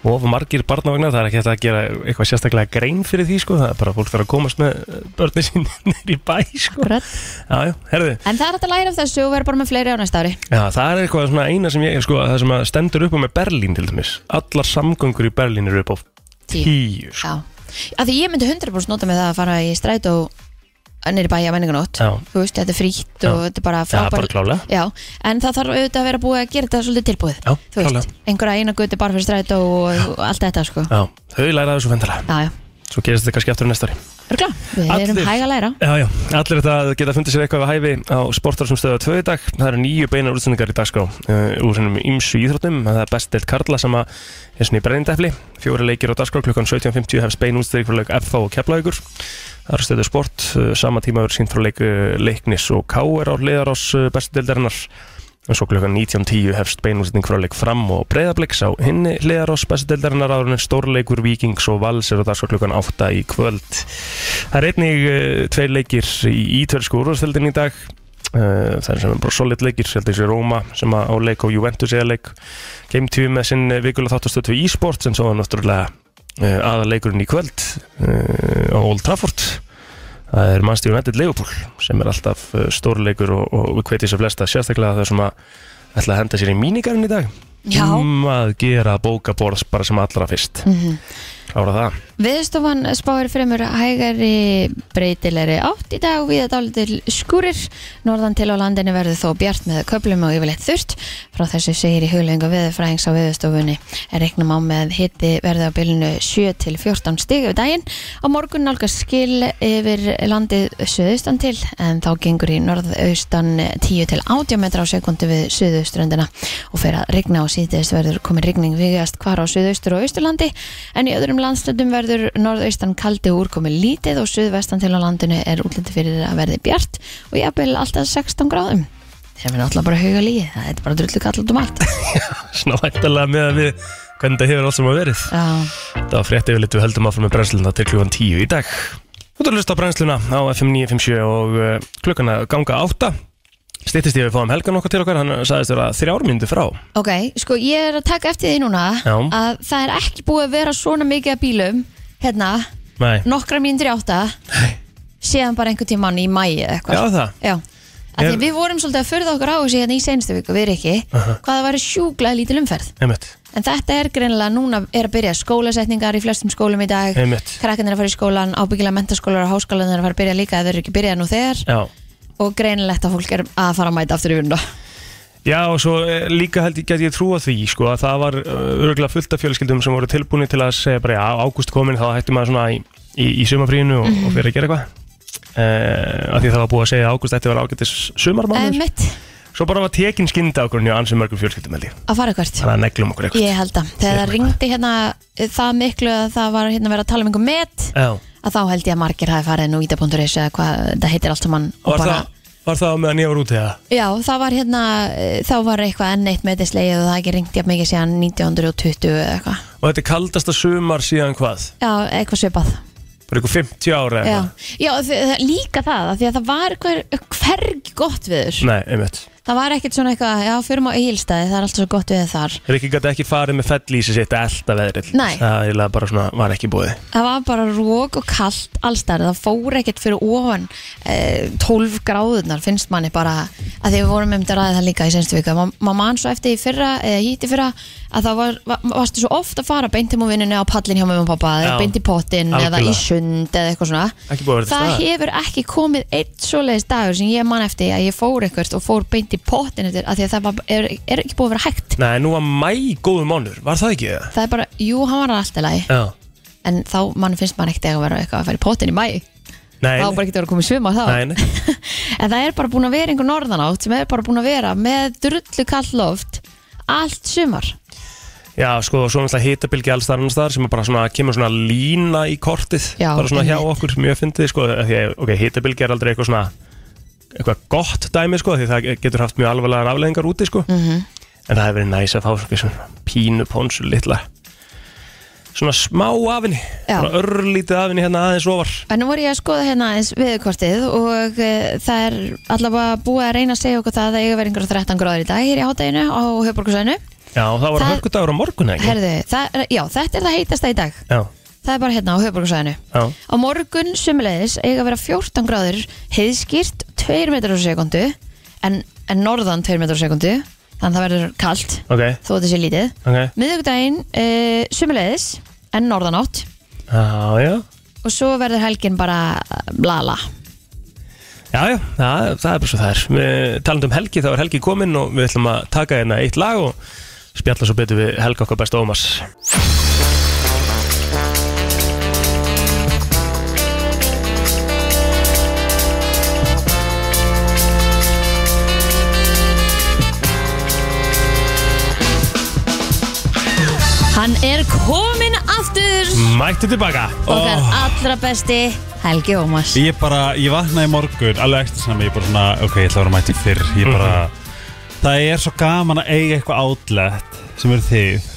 Og margir barnavagnar, það er ekki hægt að gera eitthvað sérstaklega grein fyrir því sko Það er bara fólk þarf að komast með börnin sín nýr í bæ sko. Já, já, herðu en það er hægt að læra af þessu og vera bara með fleiri á næsta ári Já, það er eitthvað svona eina sem ég, sko, það sem að stendur upp á með Berlín til dæmis Allar samgöngur í Berlín eru upp á Tíu. tíu sko. Já, af því ég myndi 100% nota með það að fara í strætó nýri bæja menninganótt Já. þú veist, þetta er frítt og þetta er bara Já, bara frábær klálega Já, en það þarf auðvitað að vera búið að gera þetta svolítið tilbúið Já, Þú veist, einhverja eina guti bara fyrir strætó og, og allt þetta sko. Þau læra þessu já, Svo gerist þetta kannski aftur á næsta ári. Örgla, við Allir. erum hæg að læra. Já, já, allir þetta geta fundið sér eitthvað við hæfi á sportar sem stöða tvö í dag. Það eru nýju beinar útsendingar í dagskrá uh, úr ymsu íþróttum. Það er best deilt Karla sem að er svona í brennindæfli Fjóra leikir á dagskrá. Klukkan 17.50 hefst bein útsending frá leik FH og Keflavíkur Það eru stöðu sport, uh, sama tíma verður sínt frá leik uh, leiknis og K.R. á liðar ás uh, bestu deildarinnar. Og svo klukkan 19.10 hefst beinúsending frá leik fram og breyðabliks á hinni hliðar á spesideldarinnar áðurinn stórleikur Víkings og Vals er á dagskrá klukkan 8 í kvöld. Það er einnig tveir leikir í ítölsku úrvarstöldin í dag. Það er sem er bara solid leikir ég held að þessi Róma sem á leik og Juventus eða leik. Game 2 með sinn vikulega þáttastötu í e-sport en svo er náttúrulega uh, aðaleikurinn í kvöld uh, á Old Trafford Það er Manchester United Liverpool sem er alltaf uh, stórleikur og, og við hvetjum sér flesta sérstaklega þau sem að ætla að henda sér í mínigarinn í dag Já. um að gera bókaborð bara sem allra fyrst Mhm. Klára það. Viðstofan spáir fremur hægari breytilegri átt í dag við að dálitil skúrir. Norðan til á landinu verður þó bjart með köplum og yfirleitt þurft frá þessu segir í huglengu viðfræðings á viðstofunni er reiknum á með hitti verði á bylunu 7 til 14 stig yfir daginn. Á morgun nálgast skil yfir landið söðustan til en þá gengur í norðaustan 10 til 80 metra á sekundu við söðuströndina og fer að regna og síðist verður komin regning vigast hvar á söðaustur og austurlandi en í öðrum landstöndum verður norðaustan kaldi og úrkomi lítið og suðvestan til á landinu er útliti fyrir að verði bjart og jafnvel alltaf 16 gráðum. Sem er náttúrulega bara huga líði það er bara drullu kall út um allt. Svona væntalega með að við hvernig þetta hefur allt sem að verið. Já, Það var frétt yfirleitt við höldum áfram með brennsluna til klukkan 10 í dag. Þú ert að hlusta á brennsluna á FM 957 og uh, klukkan að ganga 8 Stýttist ég við fáum helgan okkar til okkar hann sagðist þér að þrjármyndu frá. Ok, sko ég er að taka eftir því núna Já. að það er ekki búið að vera svona mikið að bílum hérna, Nei, nokkra mínútur í átta. Síðan bara einhvern tímann í mæi eða já eitthvað það. Já, af því Ég- við vorum svolítið að förða okkur á þessu hérna í senstu viku, við ekki hvað það væri sjúklega lítil umferð. Einmitt, en þetta er greinilega núna er að byrja skólasetningar í flestum skólum í dag. Einmitt. Krakkan er að fara í skólan, ábyggilega mentaskólar og háskólan er að fara að byrja líka, ef þeir eru ekki byrjað nú þegar. Já og greinilegt að fólk er að fara að mæta aftur í vinnu. Já og svo eh, líka held ég get ég trúa því sko að það var örgulega fullt af fjölskyldum sem voru tilbúinni til að segja bara já ágúst komin þá hættum maður svona í, í, í sumafrínu og, og fyrir að gera eitthvað. Uh, af því það var búið að segja að ágúst þetta var ágættis sumarmánuður. Emmett, svo bara var tekin skynda ákvörðin hjá ansið mörgum fjölskyldum held ég. Að fara hvert þannig að neglum okkur eitthvað Ég held að, þegar það ringdi hérna það miklu að það var hérna verið að tala um einhver met. Já að þá held ég að margir hafi farið nú íta.is eða hvað það heitir allt saman og Var, bara, það, var það á meðan ég var úti eða? Já, það var hérna eh, þá var eitthvað enn eitt metislegið og það ekki ringt jafn mikið síðan 1920 eða eitthvað Og þetta er kaldasta sumar síðan hvað? Já, eitthvað svipað Bara ykkur 50 ára Já, eða? Já þi- það- líka það, af því að það var hver, hvergi gott við þur Nei, einmitt Það var ekkert svona eitthvað, já, fyrir á Egilstaði, það er alltaf svo gott við þar. Rikki gæti ekki farið með fellísi sitt elda veðrið. Nei. Það eiginlega bara svona var ekki búið Það var bara rók og kallt allstar, það fór ekkert fyrir ofan eh, 12 gráðunar finnst manni bara, að því við vorum um þetta ræðið það líka í senstu vika, maður man svo eftir í fyrra eða híti fyrra, að það var, var varstu svo oft að fara beintum á vinnunni á pallin hjá mömmu og pappa, Já. beint í pottin eða í sund eða eitthvað svona. Það hefur ekki komið eitt svoleiðis dagur sem ég man eftir að ég fór eitthvað og fór beint í pottin eftir, að því að það var, er, er ekki búið að vera hægt. Nei, nú var mæ góður mánuður, var það ekki? Það? það er bara, jú, hann var alltaf lægi Já. En þá mann finnst mann ekkert að vera eitthvað að fara í pottin í mæ Nei, þá var bara ekki að vera komið svima þá. Nei, nei. en það er bara búin að vera einhver norðanátt sem er bara búin að vera með drullu kall loft allt sumar. Já, sko, svo náttúrulega hitabilgi alls þar annars þar sem er bara svona, kemur svona lína í kortið. Já, bara svona hjá einmitt. okkur, mjög fyndið, sko af því að, ok, hitabilgi er aldrei eitthvað svona eitthvað gott dæmi, sko því það getur haft mjög alvarlegar afleðingar úti, sko. Mhm. en það hefur verið næs að fá svona, pínu ponsu litla svona smá afinni svona örlítið afinni hérna aðeins ofar. En nú voru ég að skoða hérna aðeins viðkortið og uh, það er allavega búið að reyna að segja okkur það að það eiga verið einhverjum 13 gráður í dag hér í hátæginu á höfborgarsæðinu Já, það var Það- hörkudagur á morgun, ekki? Herðu, það, já, þetta er það heitasta í dag. Já, það er bara hérna á höfborgarsæðinu já, á morgun sumulegis eiga að vera 14 gráður heiðskýrt 2 metrar á sekundu en, en norðan 2 metrar á sekundu þannig að það verður kalt ok, þó þetta sé lítið. Ok. Miðugdægin uh, sumulegis en norðanátt. Já, já. Og svo verður helgin bara blala. Já, já, það, það er bara svo það er. Við talandum um Helgi, þá er Helgi kominn og við ætlum að taka hérna eitt lag og spjalla svo betur við Helga okkar besta Ómars er komin aftur. Mættu tilbaka. Okkar allra besti Helgi Ómars. Ég bara, ég vaknaði í morgun alveg ekstra sem ég bara svona, ok, ég ætla að vera mætti fyrr. Ég bara, það er svo gaman að eiga eitthvað outlet sem eru þið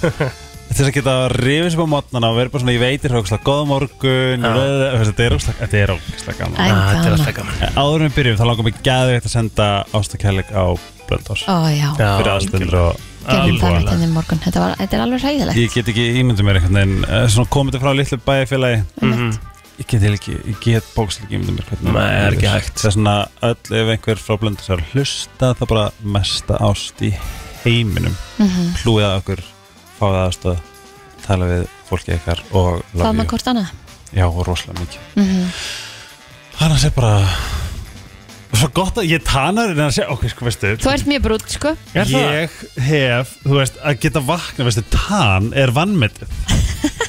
þess að geta rifið sér á mótnana og vera bara svona, ég veitir hókslega, góða morgun. Röð, þetta er ókslega, þetta er ókslega gaman. Æ, Já, þetta er gaman. alltaf gaman. Áður en við byrjum, þá langar mig gæðveikt að senda ástakærleik á Blöndós ó já, fyrir aðstendur og algjörlega. mitt henni morgun þetta, var, þetta er alveg hræðilegt ég get ekki ímyndum mér einhvern veginn eh, svona komið frá litlu bæjarfélagi Mhm. ég get eiginlega ekki, ég get bókslega ekki ímyndum mér hvernig Nei, það er ekki hægt. það er svona öll ef einhver frá Blöndós er að hlusta það bara mesta ást í heiminum Mhm. hlúið að okkur, fáið aðstöð tala við fólki ykkar og love með you. hvort annað já, og rosalega mikið Mhm. annars er bara svo gott að ég tanar en að segja, ok, sko, veistu. Þú ert mjög brútt sko. Er það? ég hef, þú veist, að geta vakna veistu, tann er vannmetið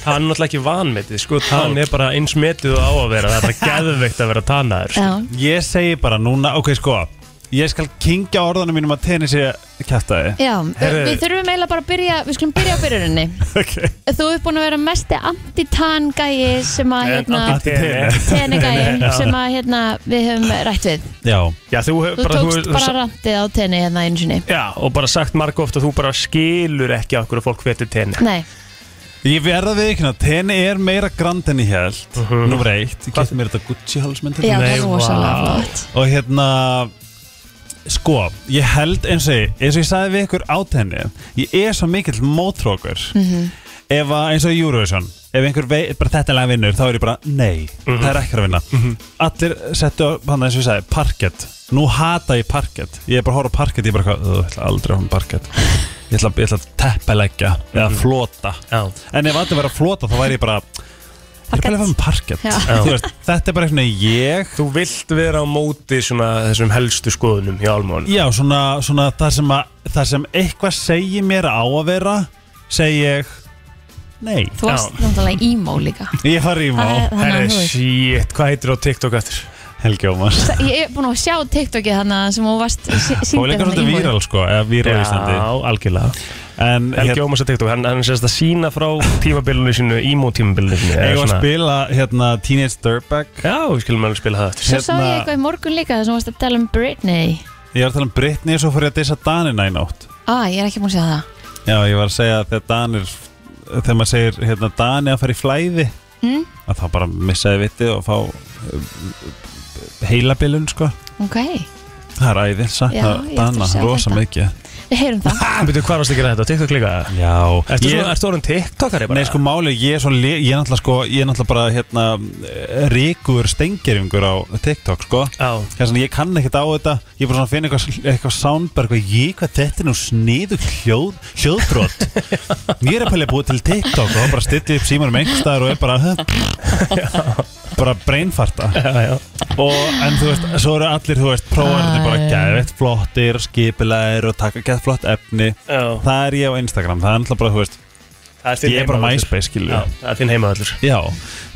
Það er náttúrulega ekki vanmetið, sko. Tann er bara eins metið og á að vera. Það er bara geðveikt að vera tannaður sko. já, ég segi bara núna, ok, sko ég skal kingja orðanum mínum að tenni sé kæftæði Já, Herðu- við þurfum eiginlega bara að byrja Við skulum byrja á byrjuninni. Okay. Þú ert búin að vera mesti anti-tan gæi sem að hérna Já. sem að hérna við höfum rætt við. Já, Já, þú hefur Þú bara, tókst þú, bara rantið á tenni hérna einu sinni. Já, og bara sagt marg ofta að þú bara skilur ekki okkur að fólk veitir tenni. Nei, ég verða við ekki að tenni er meira grand en ég held. Uh Mhm. Númer eitt, ég geti mér þetta Gucci halsmynd já, það Nei, er rosalega flott. Og hérna Sko, ég held eins og ég eins og ég sagði við ykkur á tenni Ég er svo mikill mótrókur Mhm. Ef að eins og Eurovision Ef einhver veit bara þetta lag vinnur Þá er ég bara, nei, það er ekki að vinna. Allir settu hann eins og ég sagði Parkett, nú hata ég parkett. Ég er bara að horfa á parkett, ég er bara eitthvað "Ugh, Ég ætla aldrei að horfa á parkett. Ég ætla, ég ætla að teppelegja Eða flota. Já, En ef allir verið að flota þá væri ég bara Ég er bara að fara með parkett. Þú veist, Þetta er bara eitthvað ég. Þú vilt vera á móti svona þessum helstu skoðunum hjá Almón Já, svona, svona það, sem að, það sem eitthvað segir mér á að vera Segi ég Nei. Þú varst náttúrulega emo líka. Ég fari í má Það er- Þannig Herri, þú shit, hvað heitir á TikTok eftir? Helgi Ómars. Ég er búin að sjá TikTokið þannig sem þú varst Og síndir líka svolítið víral sko Eða víral í Íslandi. Já, algjörlega En Helgi hérna, Ómars á TikTok, hann, hann sérst að sína frá tímabilinu sínu, emo tímabilinu sínu ég var að spila hérna Teenage Dirtbag? Já, við skilum alveg spila það. Eftir Svo sá ég hérna- eitthvað í morgun líka þar sem þú varst að tala um Britney. Ég var að tala um Britney og svo fór ég að dissa Danina í nótt. Ah, ég er ekki búin að sjá það. Já, ég var að segja að þegar Danir Þegar maður segir hérna Dani að fara í flæði mm? Að þá bara missaði vitið og fá heilabilun sko. Ok, Það er æðið, Já, sakna að Dana, rosa mikið við heyrum það. Býtu, hvað varst að gera þetta? Á TikTok líka? Já. Ertu, ég, svona, ertu orðin TikTokari bara? Nei sko máli, ég er svo le- Ég er náttúrulega sko Ég er náttúrulega bara hérna Ríkur stengeringur á TikTok sko. Já, Þess að ég kann ekkert á þetta. Ég er bara svona að finna eitthvað, eitthvað soundbar eitthvað, Ég, hvað þetta er nú sniðu hljóð, hljóðbrot. Ég er að pæla að búið til TikTok Og þá bara stillið upp símanum einhverstaðar Og er bara Bara brainfarta já, já. Og, En þú veist, svo eru allir Þú veist, prófarnir bara Æ. geðveitt flottir Skipilegir og taka geðveitt flott efni. Já, Það er ég á Instagram Það er náttúrulega bara, þú veist er Ég er bara. MySpace, skilur Já, það er þinn heimavöllur. Já,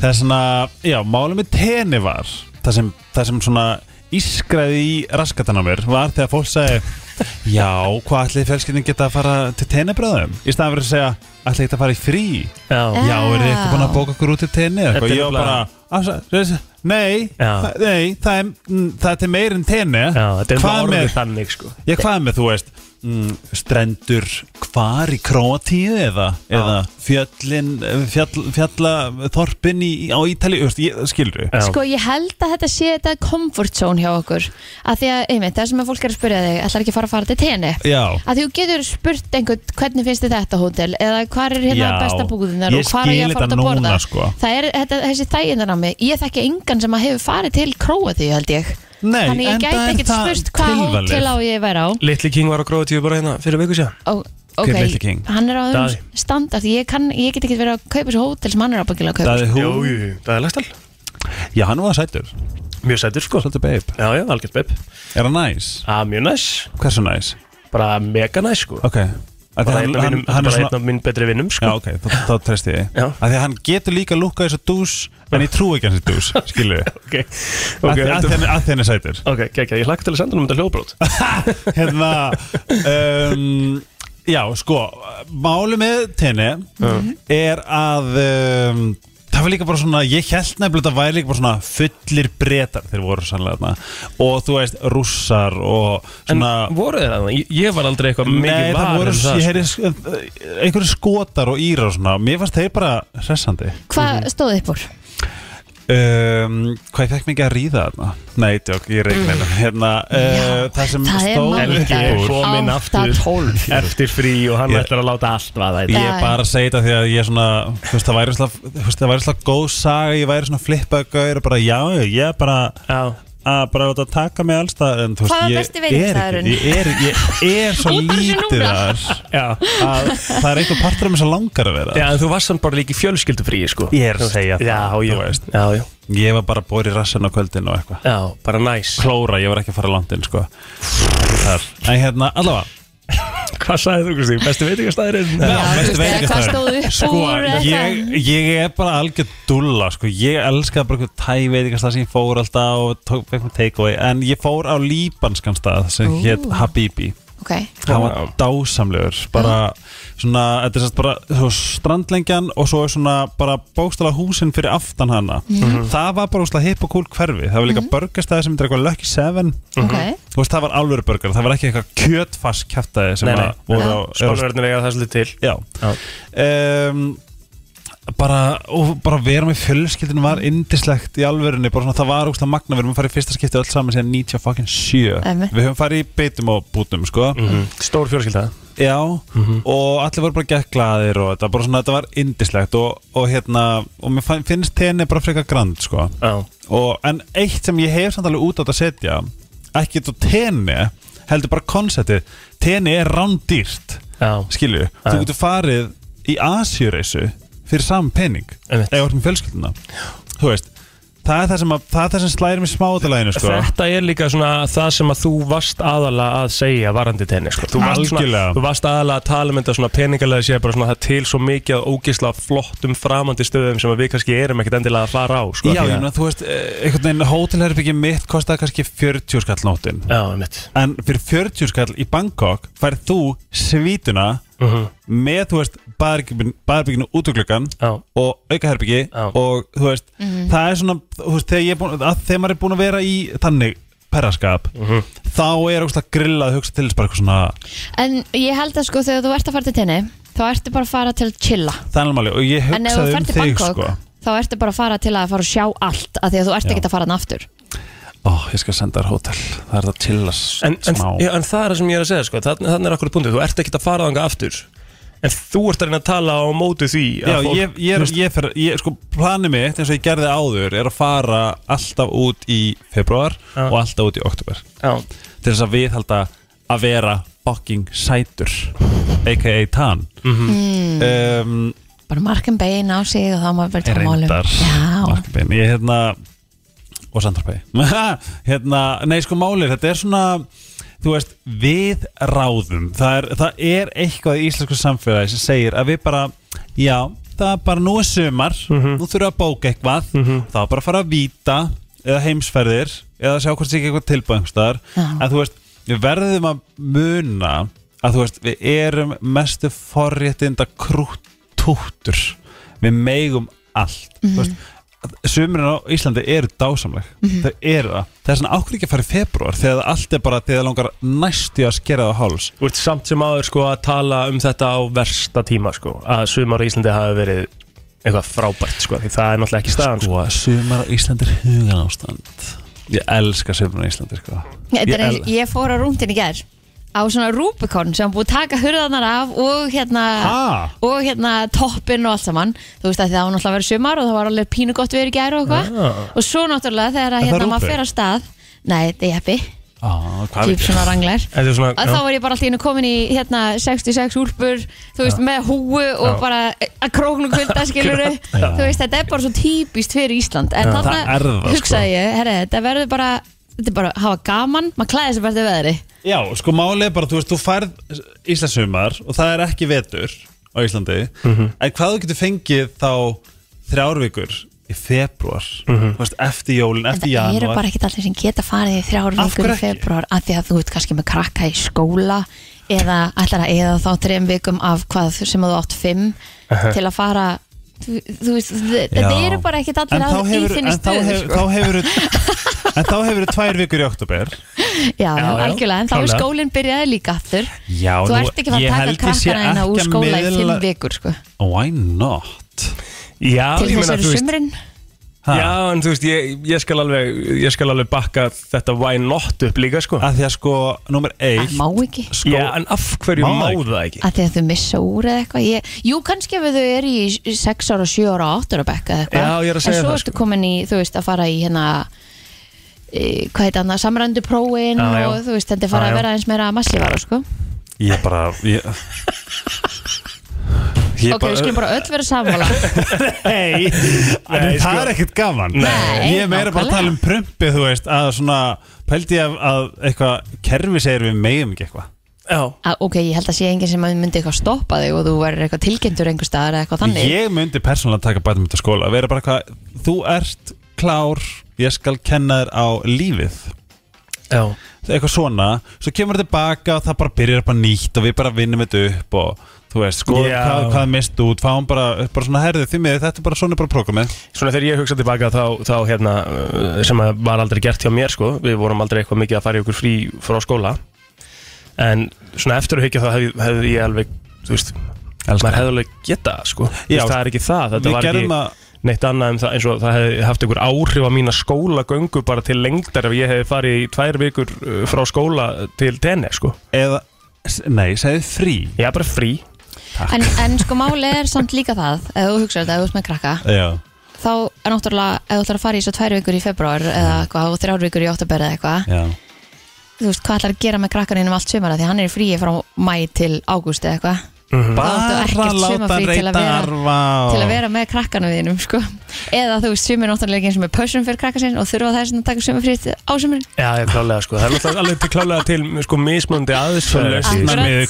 það er svona Já, málum með tenni var Það sem, það sem svona ískraði í raskatan á mér Var þegar fólk segi Já, hvað ætli fjölskyldin geta að fara til tennibröðum? Í staðan fyrir að segja Ætli þetta að fara í frí? Já, Já, er þið ekki búin að bóka okkur út til tenni? Þetta Eitthvað, er ég var bara "Afsa- Nei, Já. það- nei það, er, mm, það er til meir en tenni. Já, þetta er Hvað bara orðið með- þannig sko. Já, hvað með, þú veist mm, Strendur hvar í Króatíu eða, eða fjöllin fjall, fjallaþorpin í, á Ítali skilur Já. Sko ég held að þetta sé þetta comfort zone hjá okkur. Að því að, einmitt, það sem að fólk er að spyrja þig ætlar ekki að fara að fara til tenni að þú getur spurt einhvern hvernig finnst þið þetta hótel? Eða hvað er hérna Já, besta búðunar og hvað er ég að fara að borða? sko. það er þetta, þessi þægindan á mig ég þekki engan sem að hefur farið til Króatíu held ég Nei, þannig ég gæti er ekkert það spurt hvað hótel á ég vera á. Litli King var á Gróðatíu bara hérna fyrir viku sér Hver ok, er Litli King? hann er á Daði. öðrum standard. Ég, kann, ég get ekki verið að kaupa þessu hótel sem hann er ábyggilega að kaupa. Það er Jú, hún jú, það er lagstall Já, hann var sætur. Mjög sætur sko. Svolítið babe. Já, já, algjört bepp Er hann næs? ah, Mjög næs. Hversu næs? Bara mega næs sko. Ok hann, hann, hann er svona einn af minn betri vinnum Já, sko ok, þá, treysti ég. Já. Því að hann getur líka lúkað þessu dús En ég trú ekki hans í dús, skilur við Ok, Af ok, því- af heldur- því hann- af því hann er sætur. Ok, gekkja, ég hlakka til að senda hann um þetta hljóðbrót hérna um, já sko máli með tenni er að um, það var líka bara svona ég held nefnilega að það væri líka bara svona fullir bretar þeir voru sannlega þarna og þú veist russar og En svona voru þeir það? Ég, ég var aldrei eitthvað Nei, mikið það var voru, um það ég sko. heyri einhverju skotar og írar og svona, mér fannst þeir bara hressandi hvað stóð upp úr? Um, hvað ég fekk mikið að ríða þarna? Nei, tjók, ég reikna hérna, hérna uh, það sem það stóð úr. komin aftur. tólf. Eftir frí og hann ætlar að láta allt vaða Ég er bara að segja þetta því að ég er svona Þú veist, það væri slag góð saga Ég væri svona flippaðu gauður og bara já, ég er bara Já, að bara láta taka mig alls það en þú Hvað var veist, besti ég er veitingastaðurinn? ekki ég er, ég er svo Út af þessu lítið núna. þar já. að það er einhver partur af mér sem langar að vera Já, en þú varst samt bara líka í fjölskyldufrí sko. Ég er að segja Já, það, já, þú veist. já, já. Ég var bara bóri rassin á kvöldin og eitthvað. Já, bara næs. Klóra, ég var ekki að fara langt inn sko. Þar. En hérna, allavega Hvað sagði þú, Kristi? Besti veitingastæðurinn? Já, bestu upp Sko, ég, eitthvað. ég er bara algjör dulla sko. Ég elskaði bara eitthvað tæveitingastað sem ég fór alltaf og tók fekk mér takeaway En ég fór á líbanskan stað sem hétt Habibi Ok, Það var dásamlegur Bara svona, þetta er sérst bara svo strandlengjan og svo er svona bara bókstala húsin fyrir aftan hana Mhm. Það var bara úslega hipp og cool hverfi Það var líka mm. burgerstæði sem er eitthvað Lucky Seven ok Þú veist, það var alvöru burger, það var ekki eitthvað kjötfass kjæftæði sem Nei, nei. að voru á Spánverðin eiga þessu lítið til Já, Já. um, bara, og bara vera með fjölskyldinu var indislegt í alvörunni bara svona, það var úrslega magna, við að fara í fyrsta skipti öll saman síðan 97 Einmitt. við höfum farið í beitum og bútum sko. Mhm. Stór fjölskylda já, og allir voru bara gett glaðir og þetta, bara svona, þetta var indislegt og, og hérna, og mér finnst tenni bara frekar grand sko. Já, og, en eitt sem ég hef samt alveg út á þetta að setja ekki þetta tenni heldur bara konseptið, tenni er rándýrt skilju, þú getur farið í Asjureysu fyrir saman Einmitt. eða orðin fjölskylduna. Þú veist, það er það sem, að, það er það sem slæðir mig smáðalæginu sko. Þetta er líka svona það sem að þú varst aðalega að segja varandi tenni sko. þú, varst svona, þú varst aðalega að tala um þetta svona peningalega sé bara svona það til svo mikið að ógisla flottum framandi stöðum sem við kannski erum ekkert endilega að fara á sko, Já, ég meina, þú veist, eh, einhvern veginn hótelherbyggi mitt kostaði kannski 40 skall nóttin Já, mitt en fyrir 40 skall í Bangkok færð þú svítuna uh með, þú veist, baðherbygginu út úr gluggan Já, og aukaherbyggi og þú veist, það er svona þú veist, þegar, ég er búin, að, þegar maður er búin að vera í þannig perraskap Mhm. þá er ógustlega grillað að hugsa til þess bara eitthvað svona En ég held að sko þegar þú ert að fara til tenni þá ertu bara að fara til að chilla. Þannig máli og ég En ef þú hugsaði um til þig Bangkok sko. þá ertu bara að fara til að fara að sjá allt af því að þú ert ekki að fara hann aftur Ó, ég skal senda þér hótel. Það er það að chillas en, en, smá. já, en það er það sem ég er að segja sko. þannig, þannig er akkur punktið, þú ert ekkert að fara þanga aftur. En þú ert að reyna að tala á móti því að Já, fólk- ég, ég, er, ég, fer, ég sko, planið mitt eins og ég gerði áður er að fara alltaf út í februar og alltaf út í oktober Já, til þess að viðhalda að vera fucking sætur a.k.a. tan. Mm. um, bara markin bein á sig og þá maður verið að málum reyndar Já, Markbein, ég hérna og Sandarpæi hérna, nei sko málið, þetta er svona þú veist, við ráðum. Það er, það er eitthvað í íslensku samfélagi sem segir að við bara já, það er bara nú er sumar nú þurfum við að bóka eitthvað þá er bara að fara að víta eða heimsferðir eða sjá hvort sé ekki eitthvað tilbæðumstar en þú veist, við verðum að muna að þú veist, við erum mestu forréttinda krúttúttur við megum allt. Þú veist Sumurinn á Íslandi eru dásamleg. Þau eru það. Það er svona ákveð ekki að fara í februar Þegar allt er bara Þegar það langar næstu að skera það á háls? Þú ert samt sem aður sko að tala um þetta á versta tíma sko að sumar í Íslandi hafi verið eitthvað frábært sko því það er náttúrulega ekki staðan sko. Sko, sumar á Íslandi er hugan ástand Ég elska sumar á Íslandi sko. Er Ég eins, ég fór á rúndin í gær á svona Rubicon sem búið að taka hurðanar af og hérna Ha? og hérna toppinn og allt saman þú veist að það var náttúrulega verið sumar og það var alveg pínu gott verið í gær og eitthvað Ah. og svo náttúrulega þegar að Er það hérna maður Rúbi? fer að stað nei, þetta er jeppi, ah, Hvað típ svona ranglar Þetta er svona, að þá var ég bara alltaf inn komin í hérna 66 úlpur, þú veist, með húu og Já. bara að króknum kvölda skiluru, Já. þú veist, þetta er bara svo típist fyrir Ísland, en Já. þarna Það er það, sko. hugsaði ég, herri, þetta verður bara þetta er bara að hafa gaman, maður klæði sér bara til veðri. Já, sko málið er bara Þú veist, þú færð Íslandsumar Og það er ekki vetur á Íslandi. En hvað þú getur fengið þá Þrjár vikur í februar Þú veist, eftir jólin, en eftir það eru bara ekkert allir sem geta farið í þrjár Af vikur hverju í februar af því að þú ert kannski með krakka í skóla eða ætlar að eða þá þrejum vikum af hvað sem þú átt fimm til að fara þú, þú veist, þetta eru bara ekkert En allir að í þinni en þá stöðu sko. þá hefur En þá hefur tvær vikur í oktober Já, Já, já, algjörlega, en þá er klárlega. skólinn byrjaði líka aftur Já, Þú nú, ert ekki að ég fara held að taka ég sé krakkana hérna úr ekki að skóla í fimm miðla- vikur sko. Why not? Já, Til ég þess meina, eru þú veist sumrin Ha? Já, en þú veist, ég, ég, skal alveg, ég skal alveg bakka þetta why not upp líka sko Að því að sko, nummer Það eitt má ekki sko, Já, en af hverju Má má það ekki? það að því að þau missa úr eða eitthvað ég, Jú, kannski ef þau eru í 6 ára, 7 ára, 8 ára bekka eða eitthvað Já, ég er að segja En svo það, ertu sko. komin í, þú veist, að fara í hérna e, hvað heit annað, samrændu prófin Já, já. og þú veist, þetta er fara Já, já. að vera eins meira massífara, sko Ég bara Ég, ég Ok, við skulum bara öll vera sammála. Hei, Nei, það sko. er ekkert gaman. Nei, Ég er meira bara að tala um prumpið, þú veist Að svona, pældi ég að, að eitthvað Kerfi segir við megum ekki eitthvað. Já, að, ok, ég held að sé enginn sem myndi eitthvað stoppa þig og þú verður eitthvað tilkynntur einhver staðar eða eitthvað þannig. Ég myndi persónulega taka badminton skóla vera bara hvað, þú ert klár ég skal kenna þér á lífið. Já, eitthvað svona, svo kemur það tilbaka og það bara byrjar bara nýtt og við bara vinnum þetta upp og þú veist, Já. hvað, hvað mist út, fáum bara, bara svona herðið því miður, þetta er bara svona bara prógramið svona þegar ég hugsa tilbaka þá, þá hérna, uh, sem að var aldrei gert hjá mér sko, við vorum aldrei eitthvað mikið að fara í okkur frí frá skóla. En svona eftir að hyggja þá hefði, hefði ég alveg, þú veist maður hefði alveg geta það, sko Já. það er ekki það, þetta var ekki það, neitt annað en það eins og það hefði haft einhver áhrif á mína skólagöngu bara til lengdar ef ég hefði farið í tvær vikur uh, frá skóla til tenni, sko. Eða, nei, segðu frí. Er bara frí en, en sko máli er samt líka það ef þú hugsaður þetta, ef þú ert með krakka Já, þá er náttúrulega, ef þú ætlar að fara í svo tvær vikur í februar eða eitthvað og þrjár vikur í oktober eða eitthvað já. þú veist, hvað ætlar að gera með krakkaninn um allt sumara því hann er í fríi frá mæ til ágúst eða eitthvað áttu Bara ekkert láta til reyta að vera- arfa til að vera með krakkanum þínum sko. eða þú veist, sumir náttúrulega eins og með pössun fyrir krakka sinn og þurfa þess að taka sumarfrið á sumrin. Já, ég klálega sko, það er alveg til klálega til sko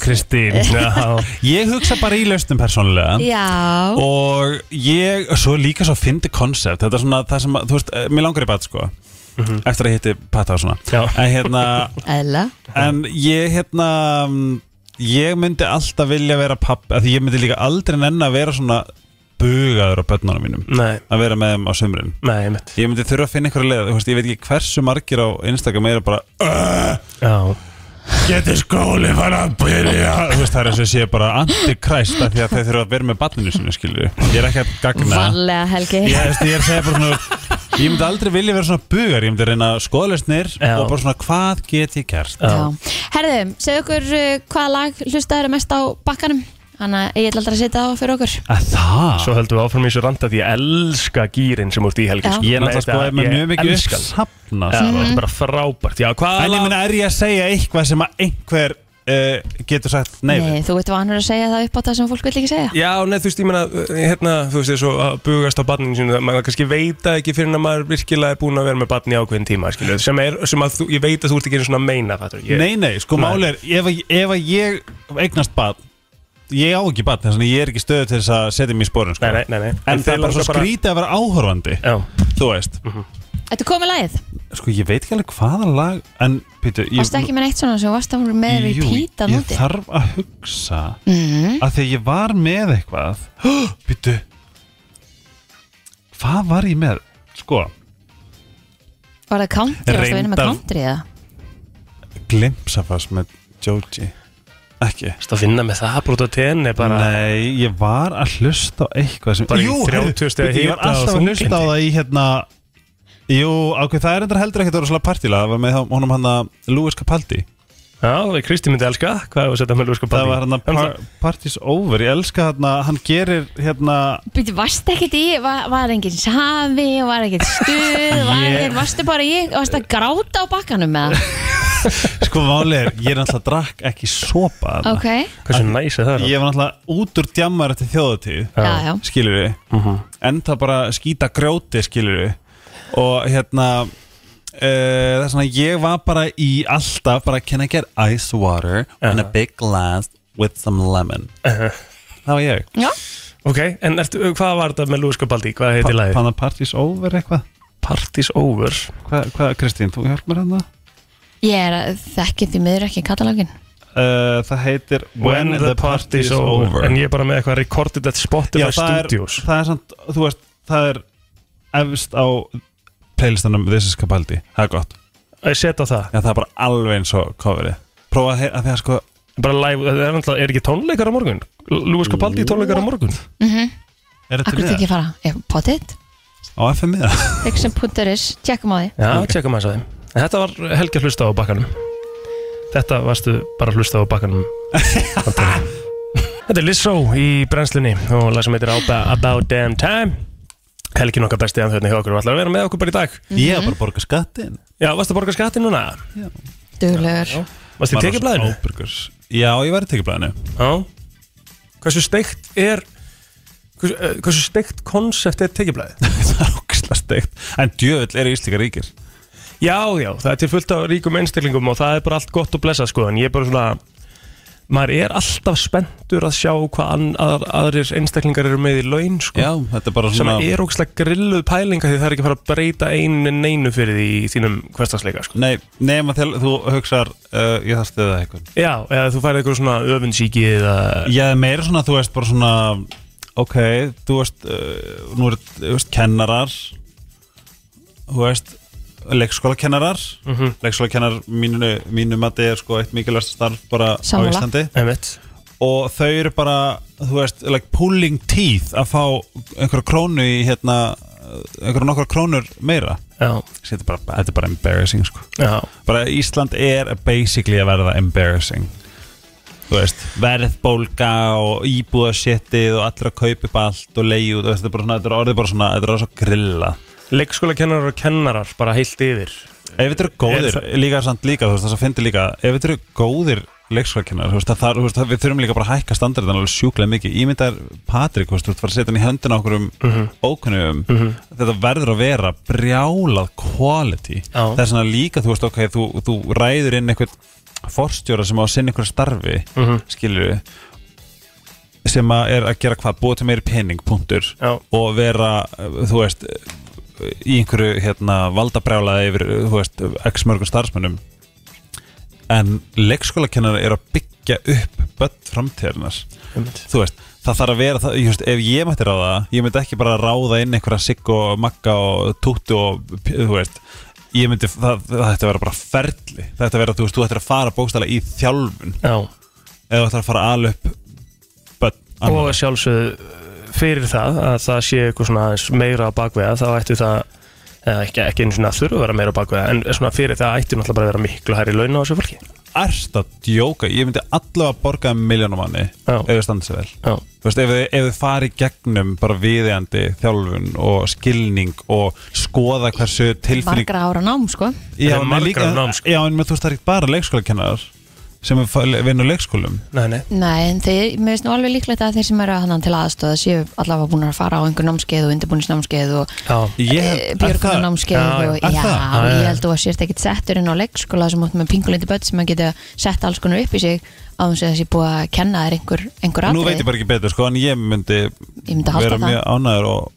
Kristín. Já, Ég hugsa bara í lausnum persónulega. Já, og ég, svo líka svo fyndi koncept, þetta er svona það sem, þú veist, eh, mér langar í bad sko. Eftir að hitti Pata og svona. Já. en hérna, eðla en ég hérna mm, ég myndi alltaf vilja vera papp, að því ég myndi líka aldrei nenn að vera svona bugaður á börnunum mínum. Nei, að vera með þeim á sumrin. Nei, ég myndi þurfa að finna einhverja leið, þú veist, ég veit ekki hversu margir á Instagram er bara Já, getur skóli fara að byrja? Veist, það er eins og sé bara antikræst af því að þeir þurfa að vera með barninu sinu, skilju ég er ekki að gagna. Varlega Helgi. Ég, veist, ég er að segja bara svona ég myndi aldrei vilja vera svona bugar ég myndi reyna skoðlösnir Já. og bara svona hvað get ég gert? Já. Herðu, segðu okkur uh, hvaða lag hlustaður mest á bakkanum Þannig að ég ætla aldrei að setja það á fyrir okkur að það svo höldum við áfram í þessu randa því ég elska gýrin sem úr í helgi Já. sko. ég er náttúrulega sko Ég með mjög mikið sko. þetta er bara frábært Já, hvað en ég meina er ég að segja eitthvað sem að einhver uh, getur sagt nei, við? þú veit vanur að segja það upp á það sem fólk vil ekki segja Já, neð, þú veist, ég meina, hérna, þú veist, þessu að bugast á barninu sínu, maður kannski veit það ekki fyrir að maður virkilega er búin að vera með barni í ákveðin tíma, skilju, sem er, sem að þú, ég veit að þú ert ekki einu svona að meina, fattur, ég, nei, nei, sko Nei. máli er ef, að- ef að ég eignast barn ég á ekki barn, þess að ég er ekki stöðu til þess að setja mér í spórun sko. nei, nei, nei, nei, en það er bara svo skrítið að vera áhorfandi Já, þú veist, Þetta komið lagið, sko ég veit ekki alveg hvaða lag en, Pítur, ég varstu ekki með neitt svona sem varstu með Jú, repeat að ég núti? þarf að hugsa. Mm. að því að ég var með eitthvað. Býtu Hvað var ég með? Sko, Var það country, varstu að vinna með country eða? glimpsafast með Joji Ekki Þú að finna með það brúta tenni bara Nei, ég var að hlusta á eitthvað sem Bara í Jú, 30 heyrðu, stiga bíddu, Ég var hita og alltaf að hlusta á þunglyndi. það í hérna Jú, ákveð, það er endur heldur ekkert að vera svolítið partíla Það var með honum hann að Louis Capaldi Já, Kristi myndi elska, hvað er að setja með lúska Það var hann að par, Parties Over Ég elska hérna, hann gerir hérna Býttu, varstu ekkert í, var, var enginn safi og var ekkert stuð, var Ég- ekkert, varstu bara í, varstu að gráta á bakkanum með það? Sko máli er, ég er náttúrulega drakk ekki sopa þarna. Ok, Hversu næs er það? Ég var náttúrulega út úr djammar eftir þjóðatíð já, já. skilur við Mhm. en það bara skýta grjóti skilur við og hérna uh, það er svona ég var bara í alltaf bara can I get ice water and a big glass with some lemon það var ég Já, Ok, en ertu, hvað var þetta með lúska baldi? Hvað heitir lagið? Panna Parties Over eitthvað Parties Over Hvað, hva, Kristín, þú hjálp mér hérna ég er að þekki því miður ekki katalógin. uh, það heitir When the Party's Over En ég er bara með eitthvað recorded at Spotify Já, það er, Studios það er samt, þú veist, það er efst á playlistanum This is Capaldi, það er gott Ég set á það Já, það er bara alveg eins og coverið Prófa að, heyra- að því að sko Bara live, það er, náttúrulega- er ekki tónleikar á morgun? Lúis Capaldi tónleikar á morgun? Mm Er þetta Akkur við ekki fara, potið, Á FM miða? fixum.is, tjekkum á því. Já, okay. tjekka maður það En þetta var Helgi að hlusta á bakkanum. Þetta varstu bara að hlusta á bakkanum. Þetta er Lizzo í brennslunni og lag sem heitir About, Damn Time. Helgi nokkar besti að þau hjá okkur og ætlar að vera með okkur bara í dag. Ég er bara að borga skattin Já, varstu að borga skattin núna? Duglegur. Varstu í tekjublaðinu? Já, ég var í tekjublaðinu. Já. Hversu steikt er Hversu, eh, hversu steikt konsept er tekjublaðið? Það er ógislega steikt. En djöðl er Íslíka ríkir Já, já, það er til fullt af ríkum einstaklingum og það er bara allt gott og blessað sko en ég er bara svona maður er alltaf spenntur að sjá hvað an, að, aðrir einstaklingar eru með í laun sko. Já, þetta er bara sem svona er ógæslega grilluð pælinga því það er ekki að fara að breyta einu neinu fyrir því í þínum hverstasleika sko. Nei, nema þegar þú hugsar uh, Ég það stuða eitthvað Já, eða þú færið eitthvað svona öfundsíki eða Já, meira svona, þú veist, bara svona Ok, þú veist uh, Nú er, þú veist, kennarar Þú veist Leikskólakennarar mm Mhm. Leikskólakennar mínu, mínu mati er sko eitt mikilvægst starf bara Sammála. á Íslandi Einmitt. og þau eru bara, þú veist, like pulling teeth að fá einhverja krónu í hérna, einhverja nokkra krónur meira Já, þetta er bara, þetta er bara embarrassing sko. já, bara Ísland er basically að verða embarrassing þú veist, verðbólga og íbúðasettið og allir að kaupa upp allt og leiði út, þetta er bara svona, þetta er orðið bara svona, þetta er orðið svo grilla leikskóla kennarar og kennarar bara heilt yfir ef þetta eru góðir, Er það- líka samt líka þú veist, það sem finnir líka, ef þetta eru góðir leikskólakennar, þú veist, það, þú veist, við þurfum líka bara að hækka standardin alveg sjúklega mikið ímyndar Patrik, þú veist, þú veist, fara að setja hann í höndina okkur um Mhm. ókunnum þetta verður að vera brjálað quality, Já. það er svona líka þú veist, ok, þú, þú ræður inn einhvern forstjóra sem á að sinna einhverju starfi mm Mhm. skilur sem að er að gera hvað, búa til meiri pening, punktur Já. og vera, þú veist í einhverju hérna, valdabrjálaði yfir, veist, x mörgum starfsmönnum. En leikskólakennar er að byggja upp börn framtíðarnas þú veist, það þarf að vera það, just, ef ég mætti ráða, ég myndi ekki bara ráða inn einhverja sigg og magga og túttu og, þú veist ég myndi, það, það ætti að vera bara ferli. Það ætti að vera, þú veist, þú ættir að fara bókstæla í þjálfun. Já, eða þú ættir að fara ala upp börn og annarra. Fyrir það að það sé eitthvað svona aðeins meira á bakveða þá ættu það eða ekki, ekki einu svona að þurfa að vera meira á bakveða en svona fyrir það ættu náttúrulega bara að vera miklu hærri laun á þessu fólki. Erst að djóka, ég myndi allavega að borga miljónum manni Já. ef þið standa sér vel. Já, Þú veist, ef þið, ef þið fari gegnum bara viðeigandi þjálfun og skilning og skoða hversu tilfinning margra ára nám sko. Já, Það en líka, nám, sko. já, en með, þú veist, það er ekki bara leikskólakennar sem vinna leikskólum? Nei, nei. Nei, en þeir, mér finnst nú alveg líklegt að þeir sem eru hann til aðstöða séu allavega búin að fara á einhver námskeið og undirbúinisnámskeið og Ég, björgunanámskeið Já, og já, það? og Já, ég held að þú sért ekkit settur inn á leikskóla sem út með pingulindi börn sem að geta sett alls konar upp í sig á þess að þessi búið að kenna þér einhver, einhver Nú veit ég bara ekki betur, sko, en ég myndi, Ég myndi vera það. mjög ánæður og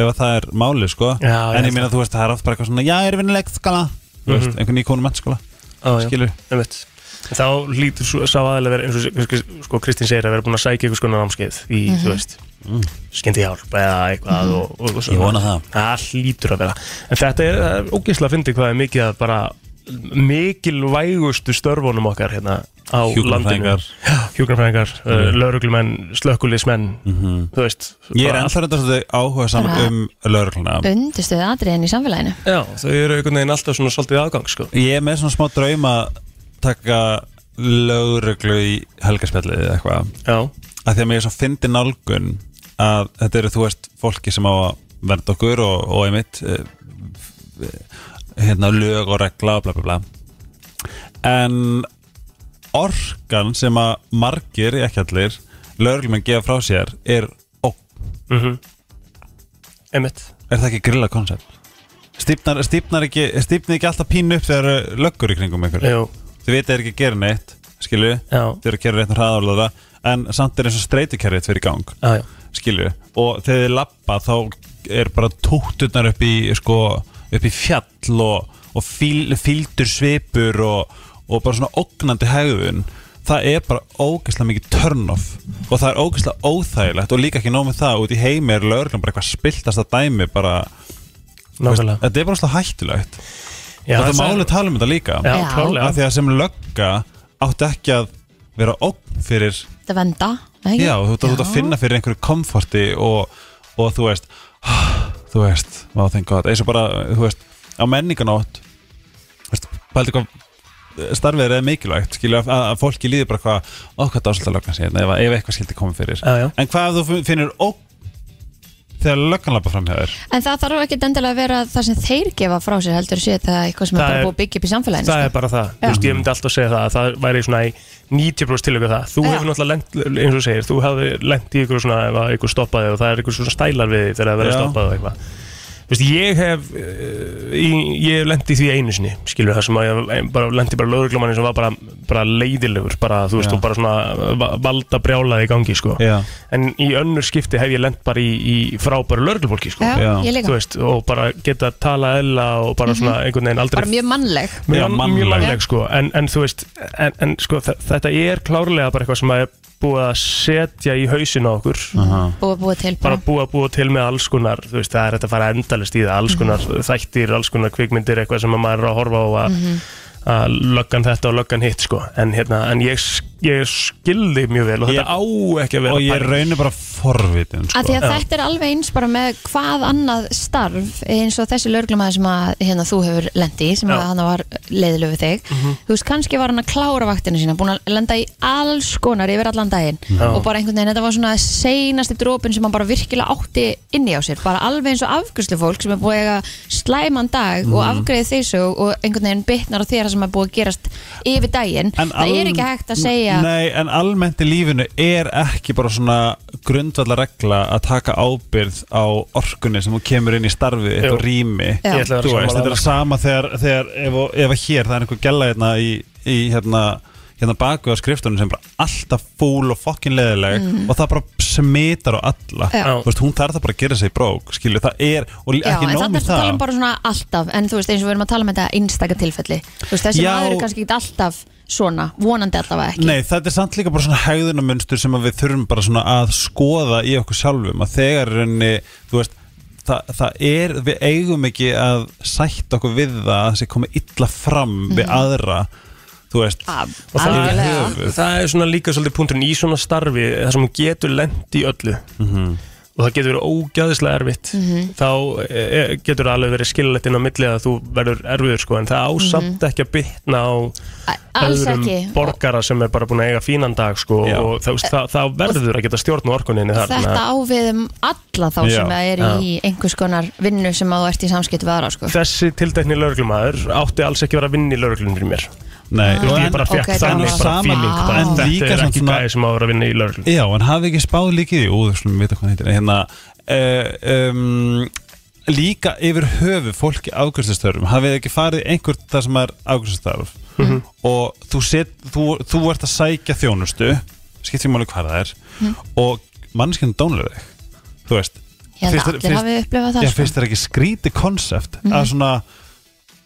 ef að það er máli, sko. Já, ég en ég meina, þú veist, það er oft bara eitthvað svona já, ég er að vinna leikskóla. Þú veist, einhvern nýkónum mennskóla já, já. skilur, Einmitt. En Þá lítur svo- sá aðeins vera eins og sko, Kristín segir að vera búin að sækja eitthvað skona námskeið í, þú veist, mm. skyndi hjálp eða eitthvað og, og, og svona. Ég vona það. Það hlýtur að vera. En þetta er, ógeðslega að fyndi hvað er mikið að bara mikilvægustu störfunum okkar hérna á landinu. Hjúkrunarfræðingar. Hjúknarfræðingar, uh, lauruglumenn, slökkulismenn, þú veist. ég er alltaf svolítið áhuga saman um laurugluna undirstöðu atriðin í samfélaginu Já, þau eru einhvern veginn alltaf svona svolítið aðgang, sko. ég er með svona smá draum að taka lauruglu í helgarspjallið eða eitthvað að því að mér er svo fyndi nálgun að þetta eru þú veist fólki sem á að vernda okkur og, og einmitt eh, hérna lög og regla og bla bla bla en orkan sem að margir, ekki allir lögreglumenn gefa frá sér er ógn, mhm. Einmitt. er það ekki grilla koncept? Stífnar ekki, ekki alltaf pínu upp þegar löggur í kringum ykkur Jú, þið veit að er ekki að gera neitt skilju, þið eru að gera rétt hraðálega en samt er eins og streytukerrið fyrir gang já, já. skilju og þegar þið lappa þá er bara tótturnar upp í sko, upp í fjall og, og fíl, fíldur svipur og, og bara svona ógnandi hegðun. Það er bara ógeðslega mikið turn off og það er ógeðslega óþægilegt og líka ekki nóg með það, út í heimi er lögurinn bara eitthvað spiltasta dæmi bara, Nákvæmlega. þetta er bara svona hættulegt Já, og það það- máli tala um þetta líka. Já, af því að sem lögga átti ekki að vera ógn fyrir þetta venda ekki? Já, þú ert að finna fyrir einhverju komforti og, og þú veist þú veist, má þengi gott eins og bara, þú veist, á menninganótt þú veist, pældi hvað starfið er mikilvægt, skilja að, að fólki líður bara hvað, ó hvað dásölda lögna sér ef, ef eitthvað skildi koma fyrir. Já, já. en hvað þú finnir ó þegar löggan lappa fram hjá þér? En það þarf ekki endilega að vera það sem þeir gefa frá sér heldur sé það eitthvað sem er Það bara er- búið að byggja upp í samfélaginu Það sko. er bara það, þú veist, ég myndi alltaf segja það að það væri svona í 90% tilöku það. Þú hefur náttúrulega lent, eins og segir þú hefur lent í ykkur svona, ef að ykkur stoppaði og það er ykkur svona stælar við þegar það verður stoppað veist, ég hef uh, í, ég hef lent í því einu sinni skilur það sem að ég bara lendi bara lögreglumanni sem var bara, bara leiðilegur bara, þú veist, Já. og bara svona va- valda brjálaði í gangi, sko. Já, en í önnur skipti hef ég lent bara í, í frábæru lögreglufólki, sko. Þú veist, og bara geta tala eðla og bara svona einhvern veginn aldrei Bara mjög mannleg. Mjög, mannleg. mjög mannleg sko. En, en þú veist, en, en sko þe- þetta er klárlega bara eitthvað sem að búið að setja í hausin á okkur. Aha. Búið búið til bara búið að búa til með alls konar þú veist, það er þetta að fara endalist í það alls konar þættir, alls konar kvikmyndir eitthvað sem að maður er að horfa á að, að löggan þetta og löggan hitt sko. En, hérna, en ég, ég skilði mjög vel og þetta á ekki að vera Og ég raunir bara forvitin Af því sko. að þetta er alveg eins bara með hvað annað starf eins og þessi lögreglumæður sem að hérna, þú hefur lendi í, sem Já. að hann var leiðilegu við þig. Þú veist, kannski var hann að klára vaktinu sína búin að lenda í alls konar yfir allan daginn. Og bara einhvern veginn, þetta var svona seinasti drópin sem hann bara virkilega átti inni á sér, bara alveg eins og afgjörslu fólk sem er búið að eiga slæman dag og afgreið þessu og einhvern veginn bitnar á þér sem er búið að gerast yfir daginn, En það er ekki hægt að segja Nei, en almennt í lífinu er ekki bara svona grundvallar regla að taka ábyrð á orkunni sem þú kemur inn í starfið þitt Jú. og rými Já. Ég ætla að vera Þú veist, þetta er sama þegar, þegar ef, ef að hér það er einhver gæla hérna í, í hérna, hérna baku á skriftunum sem bara alltaf fúl og fokkin leðileg og það bara smitar á alla. Já. Þú veist, hún þarf það bara að gera sig í brók skilju, það er, og Já, ekki en nóg þannig með er að tala um það bara svona alltaf en þú veist eins og við erum að tala um þetta einstaka tilfelli þú veist þessi Já. maður er kannski ekki alltaf svona vonandi allavega ekki. Nei, þetta er samt líka bara svona hegðunarmunstur sem að við þurfum bara svona að skoða í okkur sjálfum. Að þegar í rauninni, þú veist það, það er, við eigum ekki að sætta okkur við það að það sé komið illa fram við aðra þú veist. Ab- Og það, Mhm. er, það er svona líka svolítið punkturinn í svona starfi þar sem hún getur lent í öllu og það getur verið ógæðislega erfitt Mhm. þá e, getur það alveg verið skillætt inn á milli að þú verður erfiður sko en það ásamt ekki að bitna á öðrum borgara sem er bara búin að eiga fínan dag sko Já. og það, það, það verður að geta stjórn og orkuninni þar þetta á við um alla þá Já. sem er í einhvers konar vinnu sem að þú ert í samskipt við aðra sko. þessi tildækni lauruglumæður átti alls ekki að vera að vinna í lauruglunum fyrir mér Ah. Þú veist, ég bara fekk ok, þannig það bara feeling bara, en þetta líka er samt ekki gæði sem á að vera að vinna í lauruglunum Já, en hafi ekki spáð líka í því Ú, þú slum vita hvað heitir. Hérna, uh, um, Líka yfir höfu fólki ágæstustörum hafið ekki farið einhvert það sem er ágæstustarf Mhm. og þú, set, þú, þú ert að sækja þjónustu skipt því máli hvað það er og mannskinn dónulega þig. Þú veist ég held að allir finnst- hafi upplifað það Já, sko. finnst þér ekki skríti konsept að svona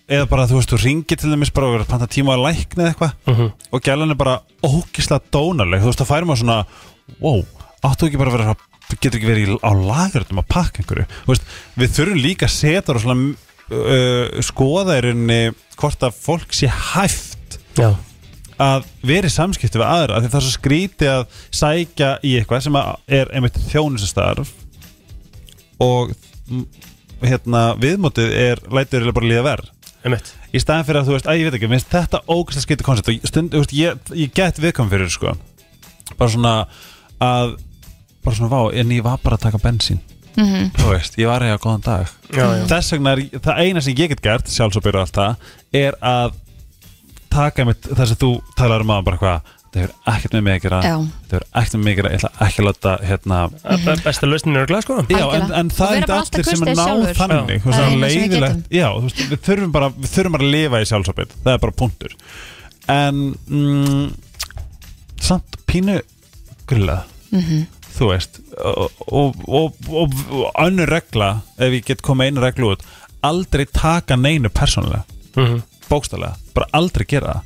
eða bara þú veist, þú ringir til dæmis bara og verður að panta tíma að lækna eða eitthvað. Mhm. og gælan er bara ógislega dónaleg. Þú veist, þá færi maður svona wow, áttu ekki bara að vera getur ekki verið á lagerðum að pakka einhverju? Veist, við þurfum líka að setja og svona uh, skoða í rauninni hvort að fólk sé hæft Já, að vera í samskipti við aðra því það er svo skríti að sækja í eitthvað sem er einmitt þjónustastarf og hérna, viðmótið er lætur eiginlega bara líða verð í staðan fyrir að þú veist, að ég veit ekki, minnst þetta ógæslega skipti koncept og stund, veist, ég, ég get viðkom fyrir sko, bara svona að, bara svona vá en ég var bara að taka bensín Mhm. þú veist, ég var eiga góðan dag Já, já. þess vegna er, það eina sem ég get gert sjálfsöpir og allt það, er að taka mitt þess að þú talar um að bara hvað, þetta hefur ekkert með mig að gera Já. þetta hefur ekkert með mig að gera, ég ætla ekki að láta hérna, mm. Besta lausnin er að glæða sko Já, en, en það er allir sem er kurteis ná sjálfur. þannig Já. þú veist, Það er það leiðilegt. Já, þú veist, við þurfum bara við þurfum bara að lifa í sjálfsabit það er bara punktur en mm, samt pínu grillað Mhm. þú veist og, og, og, og, og önnur regla ef ég get komið einu reglu út aldrei taka neinu persónulega Mhm. bókstallega, bara aldrei gera það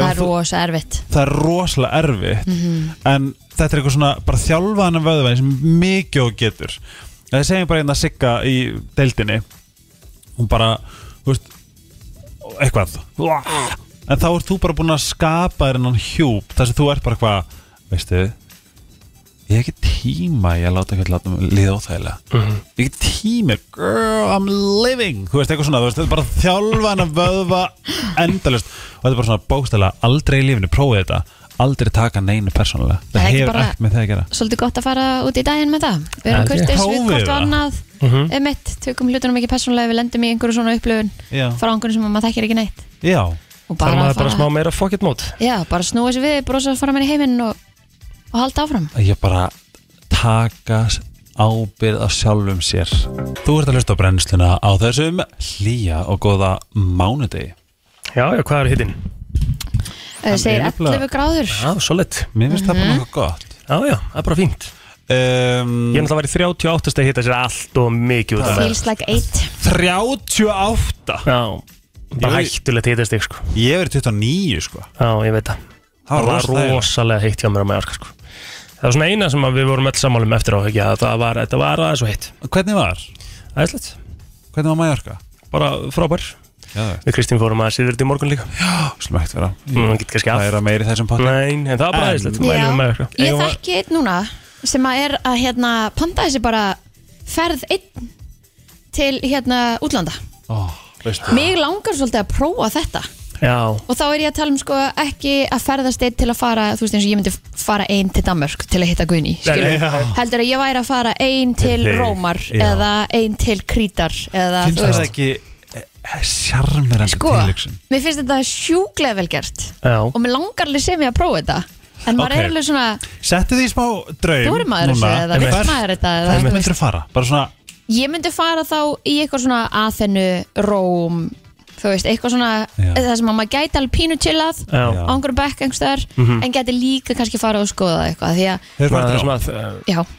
það er þú- rosa erfitt. Það er rosalega erfitt Mhm. en þetta er eitthvað svona bara þjálfaðan vöðvæði sem mikið og getur. Það segjum bara hérna Sigga í deildinni hún bara þú veist, eitthvað. En þá ert þú bara búin að skapa þér innan hjúp þar sem þú ert bara eitthvað veistu ég hef ekki tíma í að láta eitthvað líða óþægilega. Mhm. ég hef ekki tíma, girl, I'm living. Þú veist, eitthvað svona, þú veist, þetta er bara þjálfan að vöðva endalust og þetta er bara svona bókstælega, aldrei í lífinu, prófið þetta. Aldrei taka neinu persónulega. Það er hefur ekkert með það að gera. svolítið gott að fara út í daginn með það. Við erum ég. kurtis við hvort og annað. Mhm. um eitt, tökum hlutunum ekki persónulega við lendum í einhverju svona upplöfun frá einhverju sem maður þekkir ekki neitt. Já, og Það bara, er bara smá meira it mót já, bara snúa sér við, brosa fara með í heiminn og, og halda áfram? Ég bara taka ábyrð á sjálfum sér. Þú ert að hlusta á brennsluna á þessum hlýja og góða mánudegi. Já, já, hvað er hittinn? Uh, segir er nefnilega- 11 gráður. Já, solid. Mér finnst það Mhm. bara nokkuð gott. Já, já, það er bara fínt. Um, Ég er náttúrulega verið 38 steg hitta sér allt og mikið út af það Feels like 8 38 Já, bara hættulegt hitta steg sko. Ég verið 29 sko. Já, ég veit það. Það var Það rosalega heitt hjá mér á Mallorca sko Það var svona eina sem að við vorum öll sammálum eftir á ekki, að það var, þetta var aðeins svo heitt. Hvernig var? Æslegt, Hvernig var Mallorca? bara frábær. Já, Við Kristín fórum að síður þetta í morgun líka. Slum ekkert vera. Kannski Það að er að meiri þessum potti. Nei, en það var bara Já. Ég þekki einn núna sem að er að hérna panta þessi bara ferð einn til hérna útlanda. Veistu Mig langar svolítið að prófa þetta Já, og þá er ég að tala um sko ekki að ferðast einn til að fara, þú veist eins og ég myndi fara einn til Danmörk til að hitta Gunni skilur, heldur að ég væri að fara einn til Til- Rómar já. eða einn til Krítar eða Finnst þú það veist. ekki sjarmirandi sko, tilöksun? mér finnst þetta sjúklega vel gert já. og mér langar alveg sem ég að prófa þetta. En maður Ok. er alveg svona, Settu því smá draum þú er maður þessu eða vill maður þetta eða, Hvað þú myndir þú fara? Bara svona ég myndi fara þá í eitthvað svona Aþenu, Róm þú veist, eitthvað svona Já. það sem að maður gæti alveg pínu chillað á einhverjum bekk einhverstaðar en gæti líka kannski fara og skoða eitthvað því að, það sem að,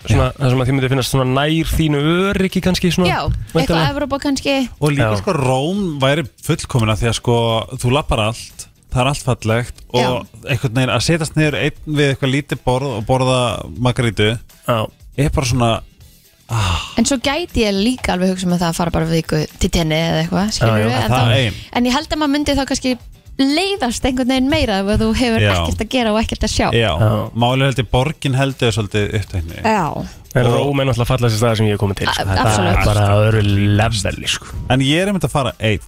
sem að þið myndi finnast svona nær þínu öryggi kannski svona, já eitthvað. Evrópa kannski. Og líka Já. sko Róm væri fullkomina því að sko þú lappar allt, það er allt fallegt og einhvern veginn að setjast niður einn við eitthvað lítið borð og borða margarítu Já, er bara svona en svo gæti ég líka alveg hugsa með það að fara bara viku til tenni eða eitthvað skilur Já, já, en, það þá- ein. en ég held að maður myndi þá kannski leiðast einhvern veginn meira ef þú hefur Já. ekkert að gera og ekkert að sjá Já, Já. málið heldur borgin heldur svolítið upptekni Já. en Róm er náttúrulega fallast staðar sem ég hef komið til sko. A- Það absolutt. er bara að öðru leveli sko. En ég er einmitt að fara einn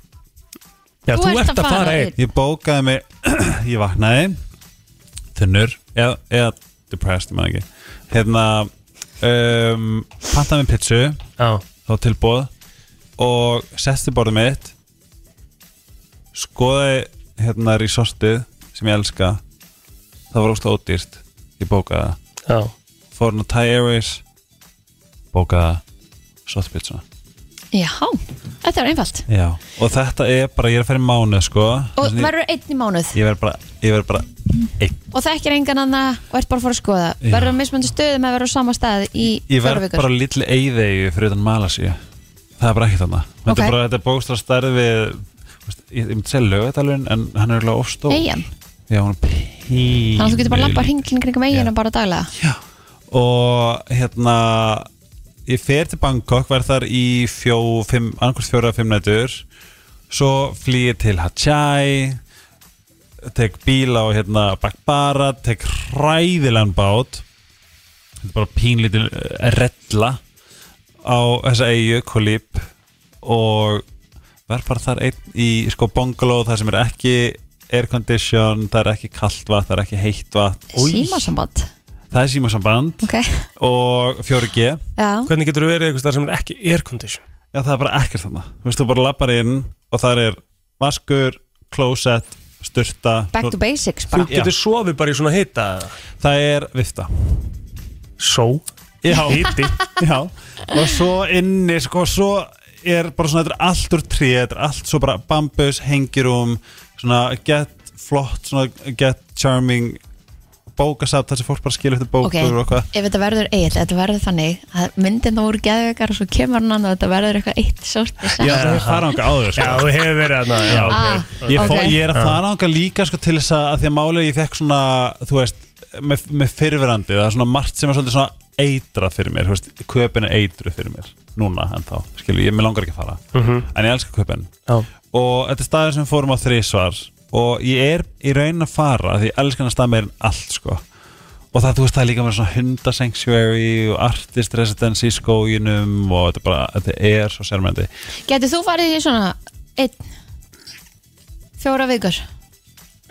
Já, þú, ert að fara einn Ég bókaði mig, ég vaknaði Þunnur Eða, eða depressed, maður ekki Hérna um, Pantaði mig pizzu. Já, Þá tilbúð Og setti borðið mitt. Skoðaði hérna resortið Sem ég elska. Það var óslega ódýrt. Ég bókaði það. Já. Fór hann á Thai Airways. Bókaði Sottpizza Já, þetta er einfalt. Já Og þetta er bara, ég er að fara í mánuð sko. Og verður einn í mánuð? Ég verð bara, ég verð bara einn. Og þekkir engan annað og ert bara að fara að skoða. Verður að mismöndi stöðum að vera á sama stað í Ég fjóra verð vikur? bara litli eyðegi fyrir utan Malasíu. Það er bara ekkert þarna Þetta Ok. er bara, þetta er bókstra stærð við Ég, myndi segja lögadalun En hann er alveg ofstór eigin Já, hún er pínu þannig að þú getur bara að lappa hringling kringum eiginu bara daglega? Já. Og hérna Ég fer til Bangkok Verð þar í annarkvært fjóra eða fimm nætur. Svo flýi ég til Hachai Tek bíl á hérna Bakbara Tek hræðilegan bát. Þetta er bara pínlítil eh, rella Á þessa eigu Kolíp Og verð bara þar einn í sko bungalow Það sem er ekki aircondition Það er ekki kalt vatn, það er ekki heitt vatn. Símasamband Það er símasamband ok, og 4G já, Hvernig getur þú verið eitthvað staðar sem er ekki aircondition? Já, það er bara ekkert þarna. Þú veist, þú bara lappar inn og það er vaskur, klósett, styrta back to basics Þú bara. Já. getur sofið bara í svona hita. Það er vifta. Só? Já, Hiti? Já. Og svo inni, sko, svo er bara svona, þetta er allt úr tré Þetta er allt svo bara bambus, hengirum Svona get flott, svona get charming Bókasaft, þar sem fólk bara skilur eftir ok, bókur og eitthvað. ef þetta verður eitt þetta verður þannig að myndin þá úr geðveikar og svo kemur hann annað og þetta verður eitthvað eitt sort Já, það er fara ánga áður, Já, sko þú hefur verið þarna Já, Ah. ok. Ég, fó, Ok. ég er að fara ánga líka sko til þess að, að því að málið ég fekk svona, þú veist, með, með fyrirverandi, það er svona margt sem er svolítið svona eitrað fyrir mér, þú veist, köpinn er eitruð fyrir mér, núna en þá, skilju, ég mér langar ekki að fara, Mhm. en ég elska köpinn Já, og þetta er staður sem við fórum á þrísvar og ég er í raun að fara því ég elska hann að stað meir en allt sko. Og það, þú veist, það er líka með svona hundasanctuary og artist residence í skóginum og þetta er bara, þetta er svo sérmændi getur þú farið í svona einn fjóra vikur?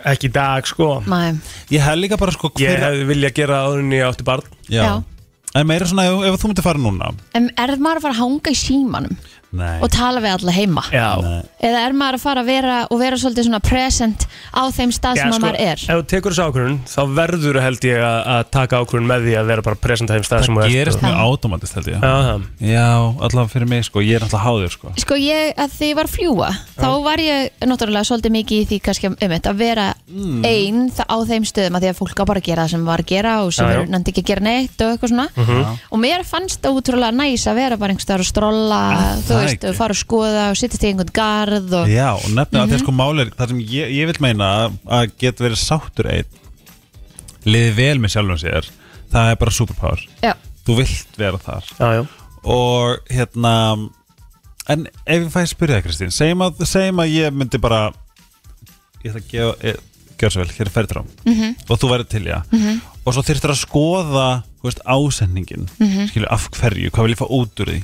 Ekki í dag sko. Mæ, Ég hef líka bara sko Ég hefði viljað gera ég átti barn. Já. Já. En meira svona ef, ef þú myndir fara núna. En er maður að fara að hanga í símanum Nei. og tala við alla heima. Já, eða er maður að fara að vera og vera svolítið svona present á þeim stað sem að maður er? Ef þú tekur þessu ákvörðun þá verður held ég að, að taka ákvörðun með því að vera bara present að þeim stað sem Það ert gerist og- mjög automatist held ég. Já, það. Já, allavega fyrir mig sko, ég er alltaf háður sko. Sko ég, að því ég var að fljúa þá var ég náttúrulega svolítið mikið í því kannski um þetta að vera Mm. einn þa- á þeim stöðum að því að fólk á bara að gera það sem var að gera og sem Já, já. er nefndi ekki að gera neitt og eitthvað svona. Mhm. og mér fannst það útrúlega næs að vera bara einhverstaðar að strolla, Er þú veist, og fara að skoða og sittast í einhvern garð og Já, og nefnilega mm Mhm. -hmm. sko málir Það sem ég, ég vil meina að- að geta verið sáttur einn liði vel með sjálfum sér það er bara superpower já, þú vilt vera þar Já, já. og hérna en ef ég fæði að spyrja það Kristín segjum að, segjum að ég myndi bara ég ætla að gefa e, gjör svo vel, hér er ferðrám Mhm. -hmm. og þú væri til, já -hmm. og svo þurftir að skoða veist, ásendingin mm. -hmm. skilju, af hverju, hvað vil ég fá út úr því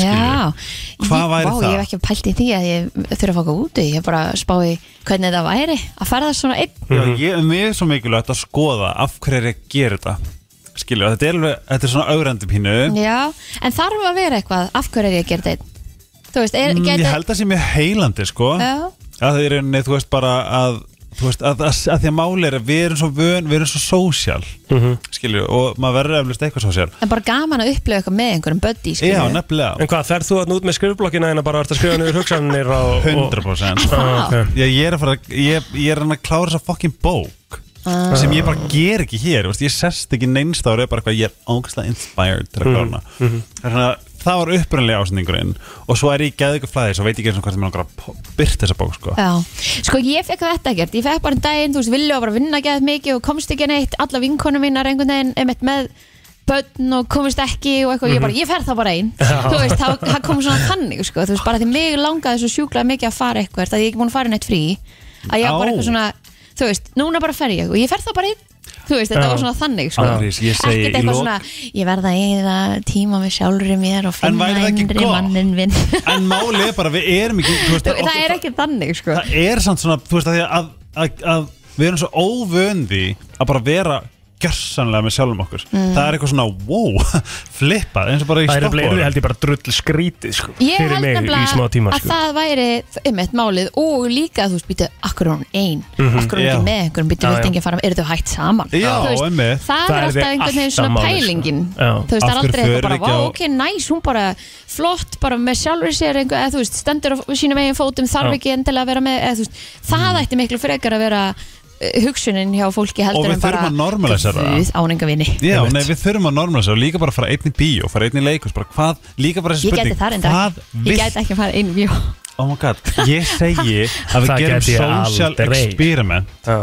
já. Hvað ég, væri vá, það? ég hef ekki pælt í því að ég þurfa að faka úti ég hef bara spáði hvernig það væri að fara það svona einn. Já, ég, mér er svo mikilvægt að skoða af hverju er ég að gera þetta. Skilju, þetta er, alveg, þetta er svona augrandi pínu. Já, en þarf að vera eitthvað af hverju er ég að gera þetta einn? Er, Mm, ég held að það sé mjög heilandi sko. Já, að það er einni, þú veist bara að þú veist, að, að, að því að máli er að við erum svo vön, við erum svo sósjál Mhm. skilju, og maður verður eflust eitthvað sósjál en bara gaman að upplifa eitthvað með einhverjum buddy, Já, skilju nefnilega, En hvað, ferð þú að út með skrifblokkina en að bara ert að skrifa niður hugsanir og, og... 100% Ah, ok. Já, ég er að fara, ég, ég er að klára þessa fucking bók Ah. sem ég bara ger ekki hér, veist, ég sest ekki neinst ára, bara eitthvað, ég er ógæslega inspired til að Mhm, klára hana þannig að það var upprunlega ásendingurinn og svo er ég geðið ykkur flæði, svo veit ekki eins og hvað það mér langar að byrta þessa bók sko. Já, sko ég fekk þetta ekkert. Ég fekk bara en daginn, þú veist, vilja bara vinna gæð mikið og komst ekki neitt, alla vinkonum mínar einhvern veginn, einmitt með börn og komist ekki og eitthvað, ég bara, ég fer það bara einn. Þú veist, það, það kom svona þannig sko, þú veist, bara því mig langaði svo sjúklega mikið að fara eitthvað, að ég er ekki búin að fara neitt frí. Að ég bara eitthvað svona þú veist, núna bara fer ég og ég fer það bara einn þú veist, þetta var svona þannig sko. Andrés, ég segi ekkert í eitthvað lok- svona, ég verða eða tíma með sjálfri mér og finna væri það ekki innri gott? mannin minn en málið er bara, við erum ekki þú veist, það okkur- er ekki þannig sko. það er samt svona, þú veist að, því að, að, að við erum svo óvöndi að bara vera gjörsanlega með sjálfum okkur. Mm. það er eitthvað svona, wow, flippað eins og bara í Það er nefnilega stoppbólu held ég bara drull skrítið sko, Ég fyrir held mig í nefnilega smá tíma að sko. það væri einmitt málið og líka þú veist býtu, akkur hún ein? Akkur er hún Já. ekki með einhverjum? Býtu, já. ekki fara, eru þau hægt saman? Já, Þú veist, það, Það er alltaf einhvern veginn svona sko. pælingin. Þú veist, það er aldrei eitthvað bara, á- ok, næs hún bara flott, bara með sjálfur sér eða þú veist, stendur á sínum eigin fótum þarf ekki endilega að vera með þú það ætti miklu frekar að vera hugsunin hjá fólki heldur við en bara það. Guð, áningavini Já, nei, við þurfum að normala sér og líka bara fara einn í bíó, fara einn í leikus bara hvað, líka bara þessi ég spurning geti það enda hvað ég vilt, geti ekki að fara einu bjó oh my god ég segi að við Það gerum gæti ég social aldrei. experiment Já.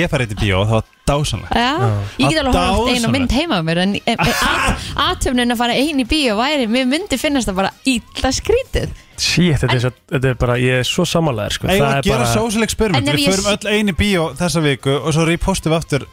ég fara einn í bíó var dásanlegt Já, ég get Að alveg horft einu dásamlegt. mynd heima á mér en aðtöfnin að fara einu í bíó væri, mér myndi finnast það bara illa skrítið Shit, þetta er, er bara, ég er svo samanlegar sko. Það að er gera bara social experiment, við ég förum öll einn í bíó þessa viku og svo repostum við aftur.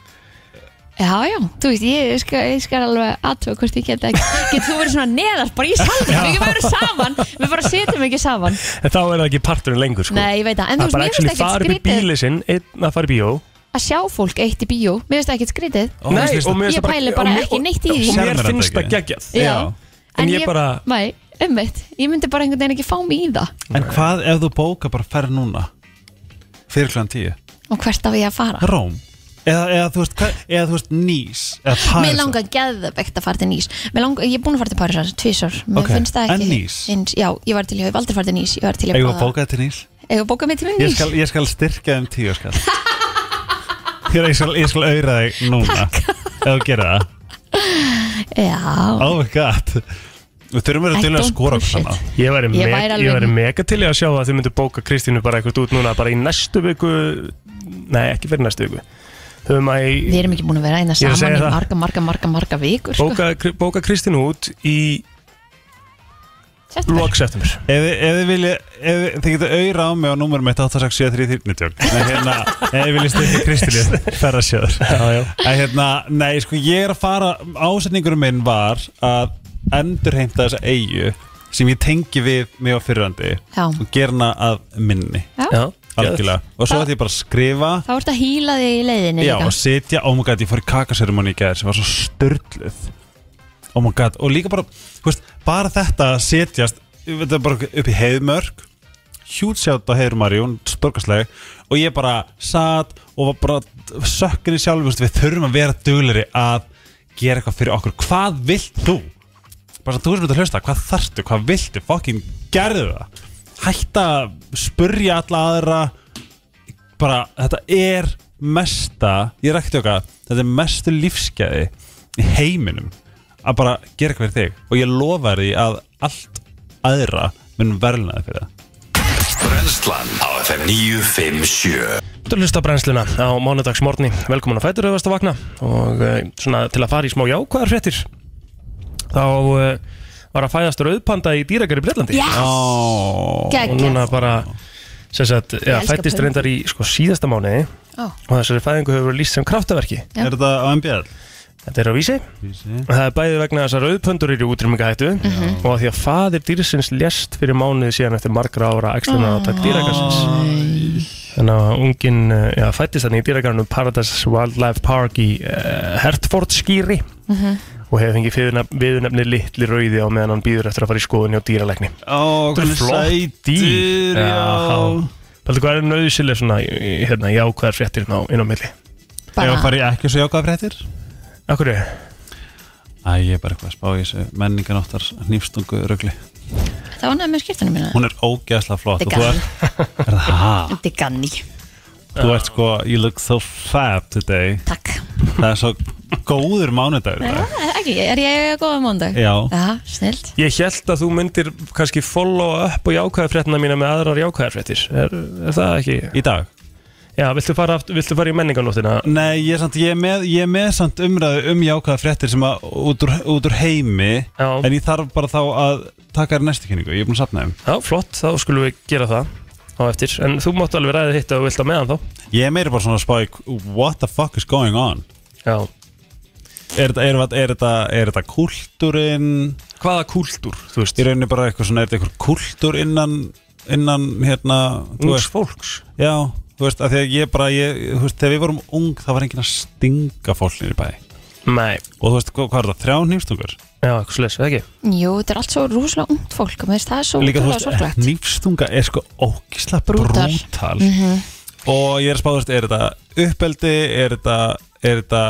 Já, já, þú veist, ég skal, ég skal alveg aðtöfa hvort ég get ekki Get þú verið svona neðast bara í salnum, við ekki verið saman Við bara setjum ekki saman. En þá er það ekki parturinn lengur sko. Nei, ég veit það, en þú Það er veist, bara mér actually finnst fara ekkert upp í skrítið bíli sinn Einn að fara í bíó að sjá fólk eitt í bíó Mér finnst það ekkert skrítið. Ó, mér finnst og mér Ég finnst það pæli bara og mér- ekki neitt í því. Og mér Sjarmerandi finnst það ekki? geggjað. Já. En ég bara- Nei, umveitt, ég myndi bara einhvern veginn ekki fá mig í það. En hvað ef þú bóka bara ferð núna? Fyrir klæðan tíu? Og hvert af ég að fara? Róm. Eða, eða, þú veist, hvað, eða þú veist Nýs eða Mér Paris langar geðvegt að fara til Nýs. Mér langar, Ég er búin að fara til Parísar tvísar Mér Ok, finnst það en ekki Nice? eins, Já, ég var til, ég hef aldrei farið til Nýs. Ég var til að Eigum við að bóka þetta til Nýs? Eigum við að bóka mig til Ég Nýs skal, ég skal styrkja þeim tíu skall Ég ég skal, ég skal auðra þig núna. Ef þú gerir það. Já, Oh my god. Við þurfum að vera I til að don't skora push okkur sama Ég væri, Ég væri ég alveg- væri mega til í að sjá að þið myndu bóka Kristínu bara eitthvað út núna bara í næstu viku. Nei, ekki fyrir næstu viku. Höfum að við erum ekki búin að vera eina Ég er að saman segja í það. marga, marga, marga, marga vikur sko. bóka, bóka Kristínu út í Lok september Ef þið- vilja ef þið- getur auðra á mig á númurum 18673 Nei, hérna Ef þið vilja styrkja Kristínu Ferðarsjöður Já, já. En hérna, nei, sko, ég er að fara Ásetningurum minn var að endurheimta þessa eigu sem ég tengi við mig á fyrrandi Já. og gera hana að minni. Já. Algjörlega. og svo ætti ég bara að skrifa. Þá ertu að hýla þig í leiðinni já, líka. og sitja, oh my god, ég fór í kakaseremoni í gæðir sem var svo störtluð oh my god, og líka bara veist, bara þetta að setjast upp í heiðmörk. Hjútsjátt á heiðrumari, hún storkastlega og ég bara satt og var bara sökkin í sjálf við þurfum að vera dugleri að gera eitthvað fyrir okkur, hvað vilt þú? bara svo þú sem þetta hlusta, hvað þarftu, hvað viltu? Fokkin gerðu það. Hætta að spurja alla aðra. Bara, þetta er mesta, ég rækti okkar þetta er mestu lífsgæði í heiminum að bara gera eitthvað fyrir þig. Og ég lofa því að allt aðra mun verðlaði fyrir það. Brennslan á FM 957 Þú hlusta á brennsluna á mánudagsmorgni. Velkomin að fætur auðvast að vakna. Og uh, svona til að fara í smá jákvæðar fréttir. Þá uh, var að fæðast rauðpanda í dýragar í Breitlandi Yes, oh. Og núna bara sem sagt, já, elska fættist reyndar í sko, síðasta mánuði. Ó. og þessari fæðingu hefur verið lýst sem kraftaverki. Já. Er þetta á MBL? Þetta er á vísi og það er bæði vegna þess að rauðpöndur eru í útrýmingahættu Mhm. og að því að fadir dýrsins lést fyrir mánuði síðan eftir margra ára æxlunar átak dýragarsins Þannig að unginn já, fættist þannig í dýragarnum Paradise Wildlife Park í uh, Hertford skýri og hefur fengið viðurnefni litli rauði á meðan hann býður eftir að fara í skoðunni á dýralegni Ó, Þetta er flott dýr. Já. Paldi hvað er nöðsileg svona í- í- hérna, jákvæðar fréttir inn á, inn á milli að fara í ekki svo jákvæða fréttir? Akkur er Æ, ég er bara eitthvað að spá í þessu menninganóttar nýfstungu rögli Það var nefnir skiptunum mína Hún er ógeðslega flott. Þú er ert, er það, ha? Þetta er ganni þú ert sko, you look so fab today. Takk. Það er svo góður mánudagur í Já, dag. ekki, er ég góða mándag? Já, Já, snilt Ég held að þú myndir kannski follow up og jákvæðar fréttina mína með aðrar jákvæðar fréttir er, er það ekki? í dag Já, viltu fara, aft- viltu fara í menninganóttina? Nei, ég er, samt, ég, er með, ég er með samt umræðu um jákvæða fréttir sem að út úr, út úr heimi Já. En ég þarf bara þá að taka þér næstu kynningu Ég er búin að sapna þeim. Já, flott, þá skulum við gera það á eftir. En þú máttu alveg ræðið hitt að þú vilt á meðan þá. Ég er meira bara svona að spá í What the fuck is going on? Já. Er þetta, er, þetta- er þetta, er þetta kultúrin Hvaða kúltúr, þú veist? Í rauninni bara eitthvað svona, er þetta eitthvað kultúr innan, innan, hérna, þú Ungs veist, fólks? Já, þú veist, að því að ég bara, ég, þú veist, þegar við vorum ung, það var enginn að stinga fólknir í bæ. Nei, Og þú veist, hvað, hvað er það, þrjá nýfstungur? já, eitthvað slis, eða ekki? Jú, þetta er allt svo rúslega ungt fólk mér finnst það er svo Líka, þú útrúlega veist, sorglegt nýfstunga er sko ógisla Brútal. brútal. Mhm. Og ég er að spá, þú veist, er þetta uppeldi, er þetta, er þetta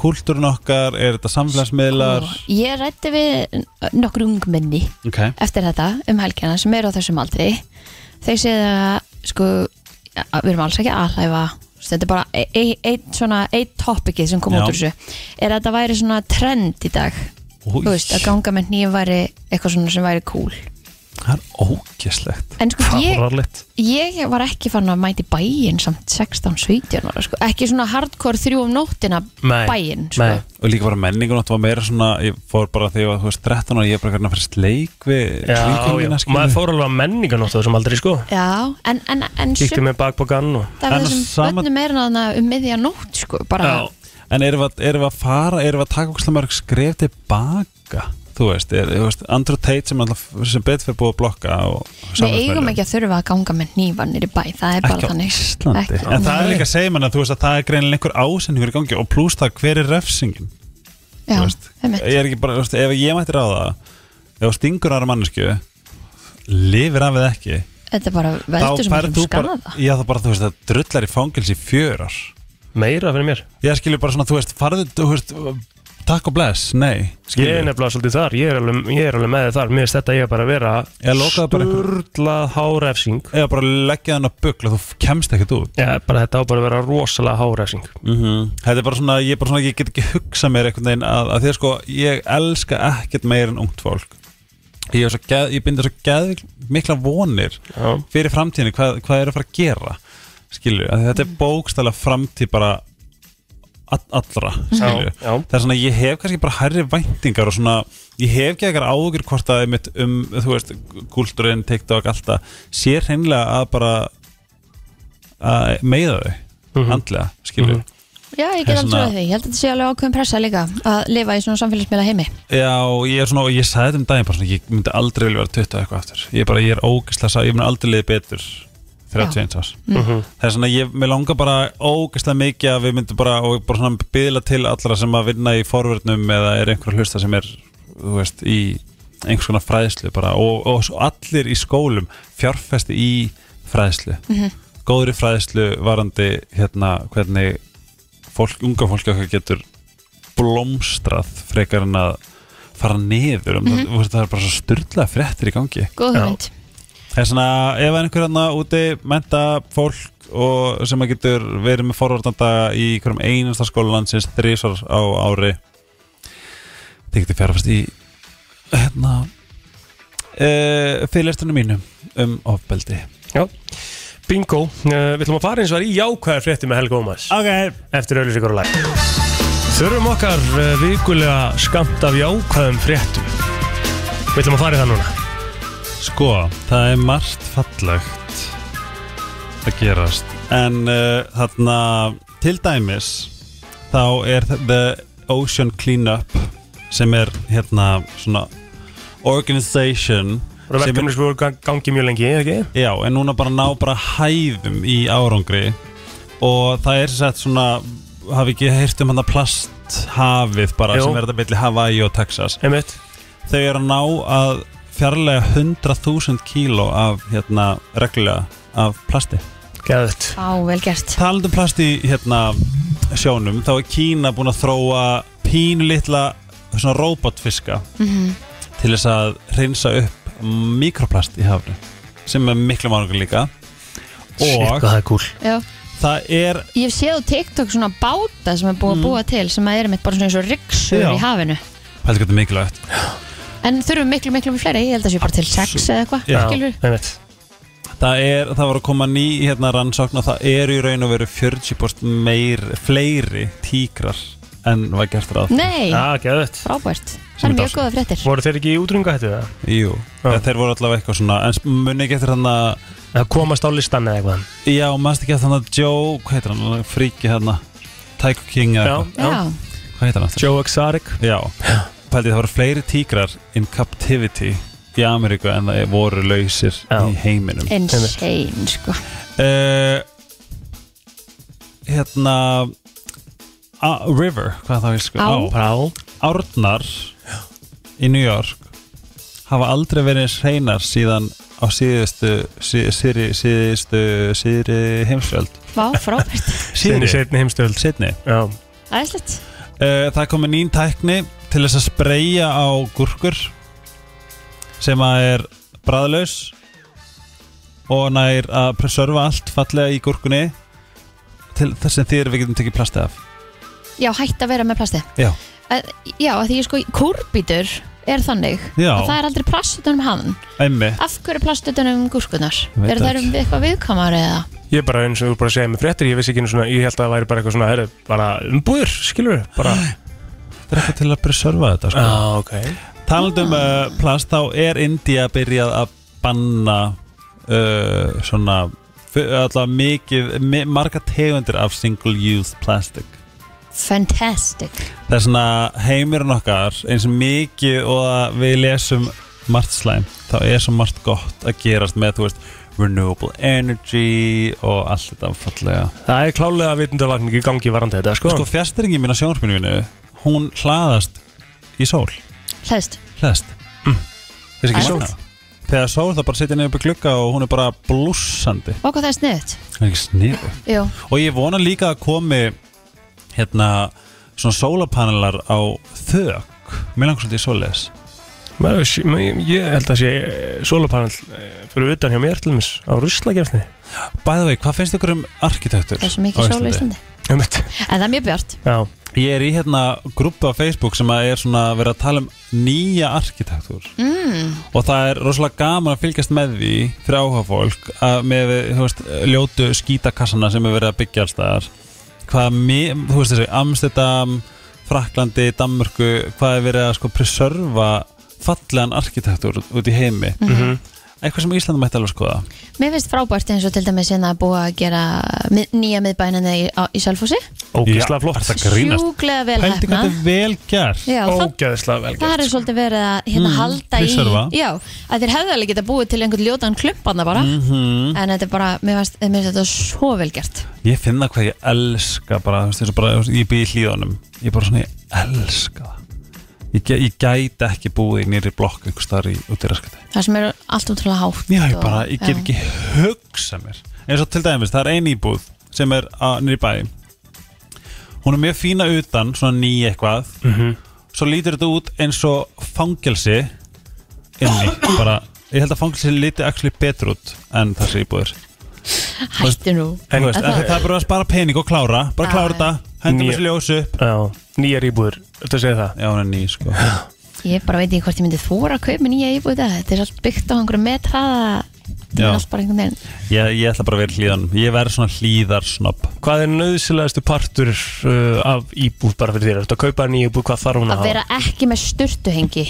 kultúrin okkar, er þetta samfélagsmiðlar? Og Ég rætti við nokkur ungmenni Ok. eftir þetta um helgina sem eru á þessum aldri þau segja að sko, við erum alls ekki að aðhæfa þetta er bara e- e- eitt svona eitt topikið sem kom Já. út úr þessu. Er að þetta væri svona trend í dag? Új, þú veist, að ganga með nýjum væri eitthvað svona sem væri cool það er ógislegt. en sko ég, ég var ekki fann að mæti bæinn samt 16-17 ára sko. ekki svona hardcore þrjú um nóttina bæinn sko. nei. Og líka bara menningun átt var meira svona, ég fór bara þegar ég var, þú veist, 13 ára, ég er bara hvernig að fyrir sleik við skilur. maður fór alveg að menninganótt á þessum aldrei, sko já, en, en, en Kíkti sumt með bakbókan og En á þessum sama- bönnum er náttúrulega um miðja nótt sko, bara Já, En erum við, að- erum við að fara, erum við að taka okkur mörg skref tilbaka? Þú veist, er, þú veist Andrew Tate sem, alltaf, sem betur fyrir búið að blokka og Við eigum ekki að þurfa að ganga með nývanir í bæ Það er bara Ekki þannig. Íslandi. Ekki- En það er líka að segja mann að þú veist að það er greinilega einhver ásendingur í gangi og pluss það hver er refsingin. Já, þú veist. einmitt. Ég er ekki bara, þú veist, ef ég mætti ráða ef stingur ára mannesku lifir af eða ekki Þetta er bara veldur sem ekki þú skada bara, já það bara, þú veist, það drullar í fangils í fjörar meira fyrir mér. Ég skilur bara svona, þú veist, farðu, þú veist takk og bless, nei Ég skilur er nefnilega svolítið þar, ég er alveg, ég er alveg með þar. Mér finnst þetta ég að vera Ég bara einhver- sturlað hárefsing. Eða bara leggja þann að bugla þú kemst ekkert út. Já, bara þetta á bara að vera rosalega hárefsing. -hmm. þetta er bara svona ég, bara svona, ég get ekki hugsað mér einhvern veginn að, að því að sko, ég elska ekkert meir en ungt fólk. Ég, geð, ég binda svo geð mikla vonir Já, fyrir framtíðinu, hvað, hvað er að fara að gera skilju, þetta er bókstæla framtíð bara allra, skilju já, já. það er svona, ég hef kannski bara hærri væntingar og svona, ég hef ekki eitthvað ágjur hvort að einmitt um, þú veist kultúrin, TikTok, alltaf sé hreinlega að bara að meiða þau Mhm. andlega, skilju Mhm. Já, ég Það get alveg svona- því Ég held að þetta sé alveg ákveðin pressa líka að lifa í svona samfélagsmiðla heimi Já, ég er svona, og ég sagði þetta um daginn bara svona, ég myndi aldrei vilja vera 20 og eitthvað aftur ég er bara, ég er ógeðslega, sá- ég myndi aldrei liði betur 31 árs. Mhm. það er svona, ég, mér langar bara ógeðslega mikið að við myndum bara, og bara svona byðla til allra sem að vinna í forvörnum eða er einhver hlusta sem er, þú veist, í einhvers konar fræðslu bara. Og, og allir í skólum fjárfesti í fræðslu. Góðri fræðslu varandi hérna hvernig fólk, unga fólk okkar getur blómstrað frekar en að fara niður. Um það, þú veist, það er bara svo styrla fréttir í gangi. Góð Já. Það er svona, ef einhver hérna úti menta fólk og sem að getur verið með forvartanda í hverjum einasta skólalandsins þrísvar á ári þið getur fjárfast í hérna uh, fyrirlestunum mínum um ofbeldi. Já, bingo. Uh, Við ætlum að fara eins og var í jákvæðar frétti með Helga Ómas Ok. Eftir auðlýsingar og læg Þurfum okkar uh, vikulega skamt af jákvæðum fréttum. Við ætlum að fara í það núna Sko, það er margt fallegt að gerast en uh, þarna til dæmis þá er The Ocean Cleanup sem er hérna svona organization Það er verkefni sem voru gang- gangi mjög lengi, ekki? Já, en núna bara ná bara hæðum í árangri og það er sett svona hafi ekki heyrt um hann að plasthafið bara Jú. sem er þetta milli Hawaii og Texas Einmitt þau eru að ná að fjarlæga 100.000 kíló af hérna reglulega af plasti. Geðut Á, vel gert. Talandi um plast í hérna sjónum þá er Kína búin að þróa pínu litla svona robotfiska til þess að reynsa upp mikroplast í hafni sem er miklu mánugur líka. Shit, og er cool Já. það er Ég hef séð á TikTok svona báta sem er búið að búa til sem að er mitt bara svona eins og ryggsur í hafinu. Heldur hvað þetta er mikilvægt En þurfum miklu, miklu, miklu fleiri? Ég held að sé bara til sex eða eitthvað Já. skilurðu? einmitt. Það er, það var að koma ný hérna rannsókn og það eru í raun og veru 40% meir, fleiri tíkrar en var gert ráð Nei, Já, geðut frábært. Sem Það er er mjög dásamlegt. góða fréttir. Voru þeir ekki í útrunga hættu það? Jú, Já. þeir voru allavega eitthvað svona en muni ekki eftir hann að Það komast á listan eða eitthvað. Já, maður ekki eftir hann að Joe, hvað heitir hann, fríki hérna Tycho King eða Já, eitthvað. Já, Hvað heitir hann aftur? Joe Exotic. Já, pældi það voru fleiri tíkrar in captivity í Ameríku en það voru lausir Já. í heiminum. Insane sko. Uh, Hérna a, River, hvað það vil sko Á. Brá Árnar í New York hafa aldrei verið eins hreinar síðan á síðustu sí, síðri, síðustu síðri heimsfjöld Vá, frábært. Sinni setni heimstöld Sydney Já. Æðislegt. Uh, það er komið nýn tækni til þess að spreyja á gúrkur sem að er bræðlaus og nær að preserva allt fallega í gúrkunni til þess að þýr við getum tekið plastið af. Já, hætt að vera með plasti Já, að, Já, að því sko, kúrbítur er þannig Já. að það er aldrei plast utan um hann. Einmi Af hverju er plast utan um Er það um eitthvað viðkamar eða? Ég bara eins og þú bara segja með fréttir, ég vissi ekki einu svona, ég held að það væri bara eitthvað svona, bara umbúður, skilur við, bara Er eitthvað til að preserva þetta sko. Já, ok. Talandi um uh, plast þá er India byrjað að banna uh, svona f- allavega mikið, mi marga tegundir af single use plastic. Fantastic. Það er svona heimurinn okkar eins og mikið og að við lesum margt slæm þá er svo margt gott að gerast með þú veist renewable energy og allt þetta fallega. Það er klálega vitundavakning í gangi varandi þetta, sko, Sko fjastringin mín á sjónarspinu mínu hún hlaðast í sól. Hlæðst hlaðast. Þessi ekki Æ. sól? Þegar sól það bara setja niður upp í glugga og hún er bara blússandi. Og hvað það er sniðut Það er ekki sniðu Jú, Og ég vona líka að komi hérna svona sólapanelar á þök. Mér langar svolítið í Maður, ég, held að sé solapanel eh, fyrir utan hjá mér til dæmis á ruslagefni Bæða vei, hvað finnst ykkur um arkitektur? það er svo mikið sól í Íslandi? En það er mjög bjart. Já, Ég er í hérna grúpu á Facebook sem að er svona verið að tala um nýja arkitektur. Mm, og það er rosalega gaman að fylgjast með því fyrir áhuga fólk að með veist, ljótu skítakassana sem er verið að byggja allstaðar hvað, þú veist þessi, Amsterdam Fraklandi, Danmörku hvað er verið að sko preserva fallegan arkitektur út í heimi? Mhm. Eitthvað sem Íslandi mætti alveg skoða? Mér finnst frábært eins og til dæmis hérna að búa að gera mið, nýja miðbænina í, á- í Sælfossi ógeðslega flott. að? Sjúglega vel Pældi hefna hvað þetta er vel gert. Já, það, Ógeðslega vel það er gert svolítið verið að hérna Mm, halda preserva. í Já, að þeir hefðu alveg geta búið til einhvern ljótan klumpanna bara. Mhm. En þetta er bara, mér finnst mér finnst þetta svo vel gert. Ég finna hvað ég elska bara, þú veist, eins og bara þú veist, ég býð í hlíðunum. Ég bara svona, ég elska það ég, ég gæti ekki búið í nýri blokk einhver staðar í út í raskati Það sem er allt útrúlega hátt Já, ég bara, ég get ekki hugsa mér. Eins og til dæmis, það er ein íbúð sem er nýri bæ. Hún er mjög fína utan, svona ný eitthvað. Mhm. svo lítur þetta út eins og fangelsi inni, bara ég held að fangelsi líti actually betur út en þessi íbúður Hættu nú. En, veist, En það, það- er bara að spara pening og klára. Bara klára þetta, hendum Nýja- þessi ljósu upp. Já, nýjar íbúður, þetta segir það? Já, hún er ný, sko. Ég bara veit ekki hvort ég myndi þóra að kaupa nýja íbúið þetta. Þetta er allt byggt á einhverju metraða ég, ég ætla bara að vera hlýðan, ég verð svona hlýðarsnobb Hvað er nöðsilegastu partur uh, af íbúð bara fyrir þér? Þú að kaupa nýja íbúð, hvað þarf hún að Að vera ekki með sturtuhengi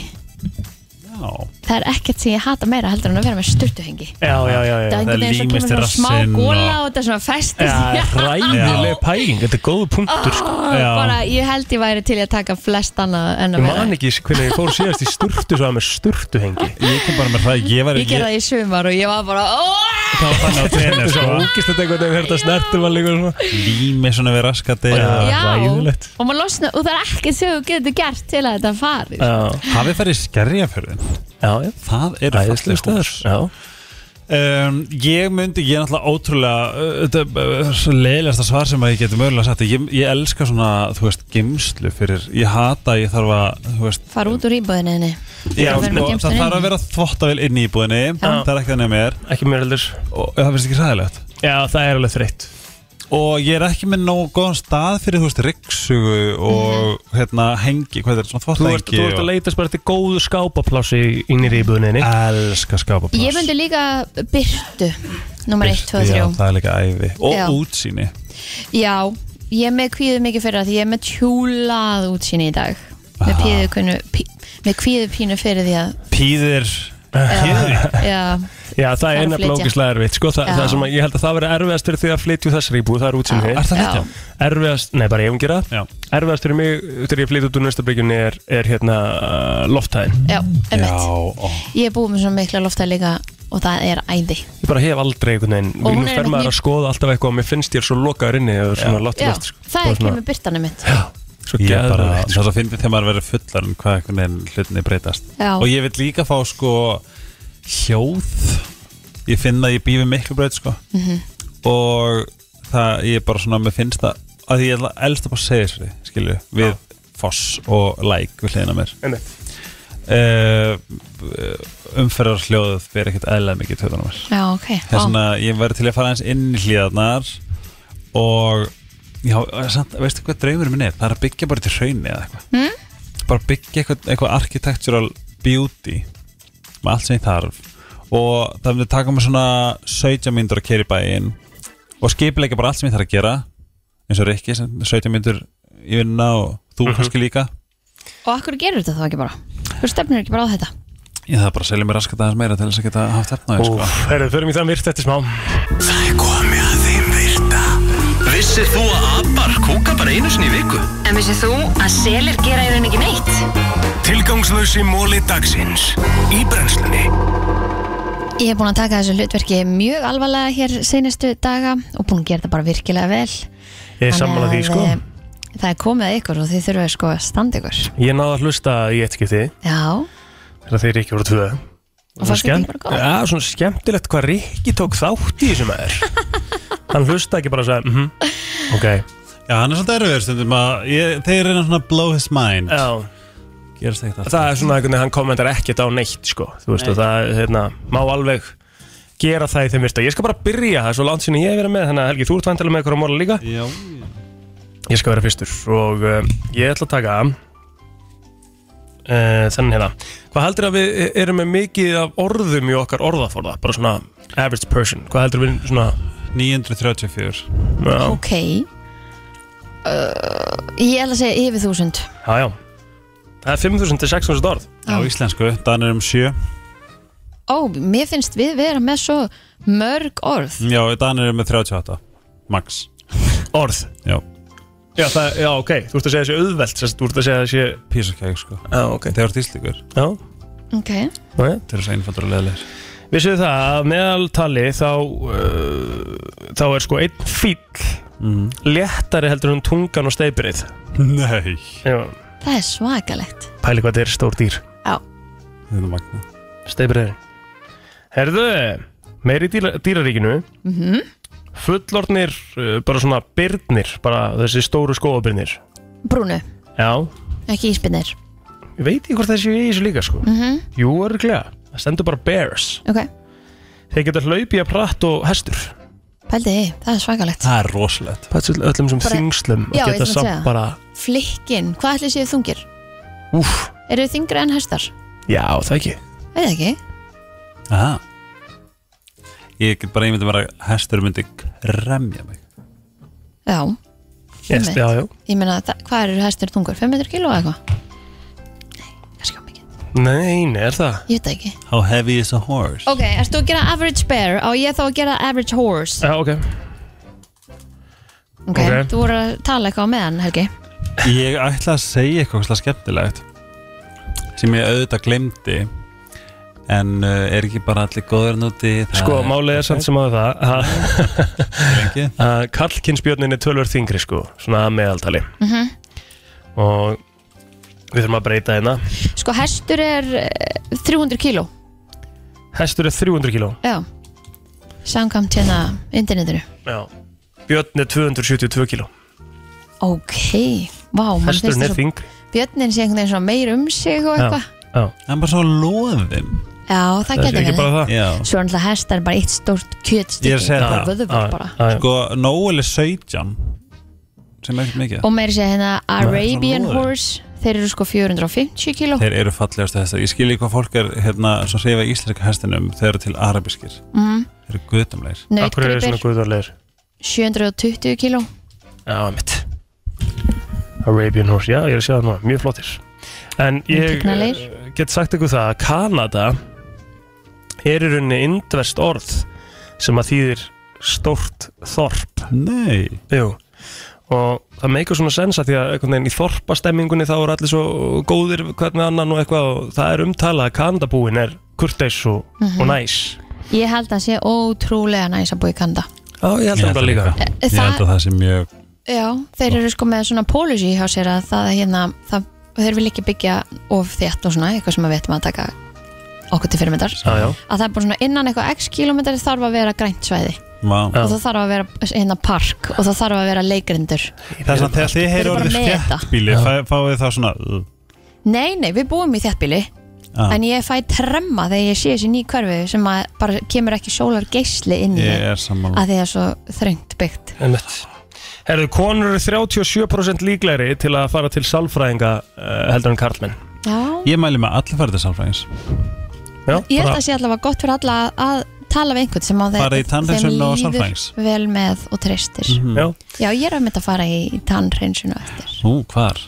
Það er ekkert sem ég hata meira heldur en að vera með sturtuhengi. Já, já, já, já. Það er einhvern veginn límist kemur svona smá góla og- og þetta svona festist Já, ræðileg pæling, þetta er góðu punktur sko. Já. bara, Ég held ég væri til að taka flest annað en að Ég vera man ekki hvernig ég fór síðast í sturtu svo að með sturtuhengi. Ég kom bara með það ég var Ég gerði það í sumar og ég var bara "Åh!" það var þannig á tenni, er svo sko. ógist þetta einhvern veginn þetta snertum að líka svona. Lími svona við raskati Já. Ræðilegt. og maður losna og það er ekkert sem þú getur gert til að þetta fari. Já, hafið farið í skerjafjörðin já, já það eru Æðislega falleg stöður hús Já, um, ég myndi, ég er náttúrulega ótrúlega uh, þetta er svo leiðilegasta svar sem að ég geti mögulega sagt. Ég, ég elska svona, þú veist, geimslu fyrir, ég hata, að ég þarf að þú veist, Fara út úr íbúðinni já, Að sko, það þarf að vera þvottavel inn í íbúðinni. Það er ekki þannig að mér. Ekki mér heldur. Og það finnst ekki ræðilegt Já, það er alveg þreytt og ég er ekki með nógu góðan stað fyrir, þú veist, ryggsugu og hérna, hengi, hvað er þetta, svona Þú ert, þú ert að leitast bara til góðu skápaplássi inn í íbúðinni elska skápaplass Ég myndi líka byrtu Númer 1, 2 og 3 Já, það er líka æfi og Já. útsýni. Já, ég er með kvíðu mikið fyrir það Því ég er með tjúlað útsýni í dag. Með Aha. kvíðu, pí, með kvíðu pínu fyrir því að pýðir Já, já, Já, það að er nefnilega ógislega erfitt sko, það, það sem að, ég held að það veri erfiðast fyrir því að flytja úr þessari íbúð, það er útsýni Er. Það þetta? Erfiðast, nei bara ég um gera Já. Erfiðast fyrir mig þegar ég flytja út úr næstabríkjunni er, er hérna uh, lofthæðin. Já, Já, emitt ó. Ég er búið með svona mikla loftað líka Og það er æði. Ég bara hef aldrei einhvern veginn Og Nú er fer einmitt maður að skoða alltaf eitthvað og mér finnst ég svo lokaður inni eða svona loft Já, sko. það Og er ekki með byrtanum hljóð. Ég finn að ég býfi miklu breyt sko. Mhm. og það ég er bara svona, mér finnst það að ég er elst að bara segja sér skilju, við foss og læk við hliðina á mér. Uh, umferðar hljóðuð verið ekkert eðlega mikið töðan á mér. Já, ok. Það er svona, ég verði til að fara eins inn í hlíðarnar og já, samt, veistu hvað draumur minn er? Það er að byggja bara til hraunni eða eitthvað. Mm? bara byggja eitthvað, eitthvað architectural beauty með allt sem ég þarf og það myndi taka mig svona 17 myndur að kera í bæinn og skipilega bara allt sem ég þarf að gera eins og Rikki, sem 17 myndur í vinnuna og þú kannski líka Og akkur gerur þetta þá ekki bara? Þú stefnir ekki bara á þetta? ég þarf bara að selja mér raskat aðeins meira til þess að geta haft efnaði sko. Úf, herru, förum í það myrt eftir smá Það er komið að virta Vissir þú að abar kúka bara einu sinni í viku? En vissið þú að selir gera í rauninni ekki neitt? Tilgangslösi móli dagsins. Í brennslunni. Ég hef búin að taka þessu hlutverki mjög alvarlega hér seinustu daga og búin að gera þetta bara virkilega vel. Ég er sammála því, sko. eh, Það er komið að ykkur og þið þurfum sko að standa ykkur. Ég náði að hlusta í eitt skipti. Já, þegar þeir ekki voru tvö. Og bara gott? Já, svona skemmtilegt hvað Rikki tók þátt í þessum aður Hann hlusta ekki bara að segja mhm, Ok, já, hann er svolítið erfiður stundum að ég, þeir eru svona blow his mind. Já. Gerast ekkert alltaf Það er svona einhvern veginn, hann kommentar ekkert á neitt sko Þú veist, og það hérna, má alveg gera það í þeim virta. Ég skal bara byrja, það er svo langt sinni ég hef verið með Þannig að Helgi, þú ert vantilega með eitthvað á móla líka? Já, Ég skal vera fyrstur og uh, ég ætla að taka uh, þennan hérna. Hvað heldur að við erum með mikið af orðum í okkar orðaforða? Bara svona average person. Hvað heldur við svona 934 Já, ok. Uh, Ég ætla að segja yfir þúsund. Já, já. Það er 5.000 til 6.000 orð. Á íslensku, Danir um 7 Ó, mér finnst við vera með svo mörg orð. Já, Danir um með 38 max. Orð? Já, Já, það, já ok, þú ert að segja þessi auðvelt sérst, Þú ert að segja þessi cake sko. Já, ok. Þeir eru íslíkur, ok. Þeir eru svo einfaldur og leðilegir Vissuðu það að meðaltali þá uh, þá er sko einn fíll mm. léttari heldur um tungan og steipirið nei. Já, Það er svakalegt. Pæli hvað þetta er stór dýr. Já, Þetta er magna Steipireyri Herðu, meiri dýra, dýraríkinu. Mhm. Fullornir, uh, bara svona byrnir Bara þessi stóru skóabyrnir brúnu, Já, ekki íspinnir. Ég veit ekki hvort þessi í þessu líka sko. Mm Jú, örglega, það stendur bara bears Ok, Þeir geta hlaupið að pratt og hestur pældi þið, það er svakalegt Það er rosalegt Pæts öllum sem Bara- þingslum Já, að ég geta ætla að samt segja. bara Flikkin, hvað ætli séu þungir? Úf, Eru þið þingri en hestar? já, það ekki Veit ekki Aha. Ég get bara einmitt að vera hestur myndi kremja mig Já, yes, Einmitt. Já, já ég meina, það- hvað eru hestur þungur? 500 kíló eða eitthvað? Nei, nei, er það? Ég veit það ekki. How heavy is a horse? Ok, erstu að gera average bear? Og ég þá að gera average horse. Já, ok. Ok, Ok. þú voru að tala eitthvað á meðan, Helgi. Ég ætla að segja eitthvað slag skemmtilegt sem ég auðvitað glemdi en uh, er ekki bara allir góður núti Sko, málið er samt sem að það að- lengi að kallkynsbjörnin er tölvör þingri sko, svona að meðaltali. Mhm. og við þurfum að breyta hérna. Sko, hestur er eh, 300 kíló. Hestur er 300 kíló. Já. Samkvæmt hérna internetinu. Já. Björn er 272 kíló. Ok, vá, mann Hesturinn finnst er að þingri björnin sé einhvern veginn svona meir um sig og Já. eitthvað. Já, Það er bara svo loðin Já, það það er getur ekki verið. bara það. Já. Svo er náttúrulega hestar bara eitt stórt Ég er að kjötstykki segja það. vöðvar Já, bara. já, já. Sko, Noel er 17 sem er ekkert mikið. Og meiri segja hérna Arabian svona lóðir. horse Þeir eru sko 450 kíló. Þeir eru fallegast þess að ég skilji hvað fólk er hérna svo hreyfa íslenska hestinum þeir eru til arabískir. Mm, Þeir eru guðdamleir Akkur er svona Nautgripir guðvarlegur 720 kíló. Já, mitt Arabian Horse, já, ég er að sjá það núna, mjög flottir. En ég Tignarlegir. eh, get sagt ykkur það að Kanada er í rauninni indverst orð sem að þýðir stórt þorp. Nei. Jú og það meikar svona sens að því að veginn í þorpastemmingunni þá er allir svo góðir hvernig annan og eitthvað og það er umtalað að Kanadabúin er kurteis og, Mhm. og næs. Ég held að sé ótrúlega næs að búa í Kanda. Já, ég held Ég það. líka. Ég held að það sé mjög Já, þeir eru sko með svona policy hjá sér að það hérna það, þeir vil ekki byggja of þétt og svona eitthvað sem að við ættum að taka okkur til fyrirmyndar. Að það er bara svona innan eitthvað x kilometri þarf að vera grænt svæði Já. og það þarf að vera hérna park og það þarf að vera leikrindur Það er svona þegar þið bara orðið fá- fáið þá svona uh, Nei, nei, við búum í þéttbíli ah, en ég fæ tremma þegar ég sé þessi ný hverfi sem að bara kemur ekki sólar geisli inn í sammála. að því það er svo þröngt byggt. Einmitt. Herðu, konur eru 37% líklegri til að fara til sálfræðinga uh, heldur en karlmenn. Já, Ég mæli með allir farið til sálfræðings. Já, ég held að sé allavega gott fyrir alla að tala við einhvern sem á þeim, Farið í tannhreinsun og sálfræðings. vel með og treystir Mhm. Já, Já, ég er að mynda að fara í tannreynsuna eftir Ú, hvar?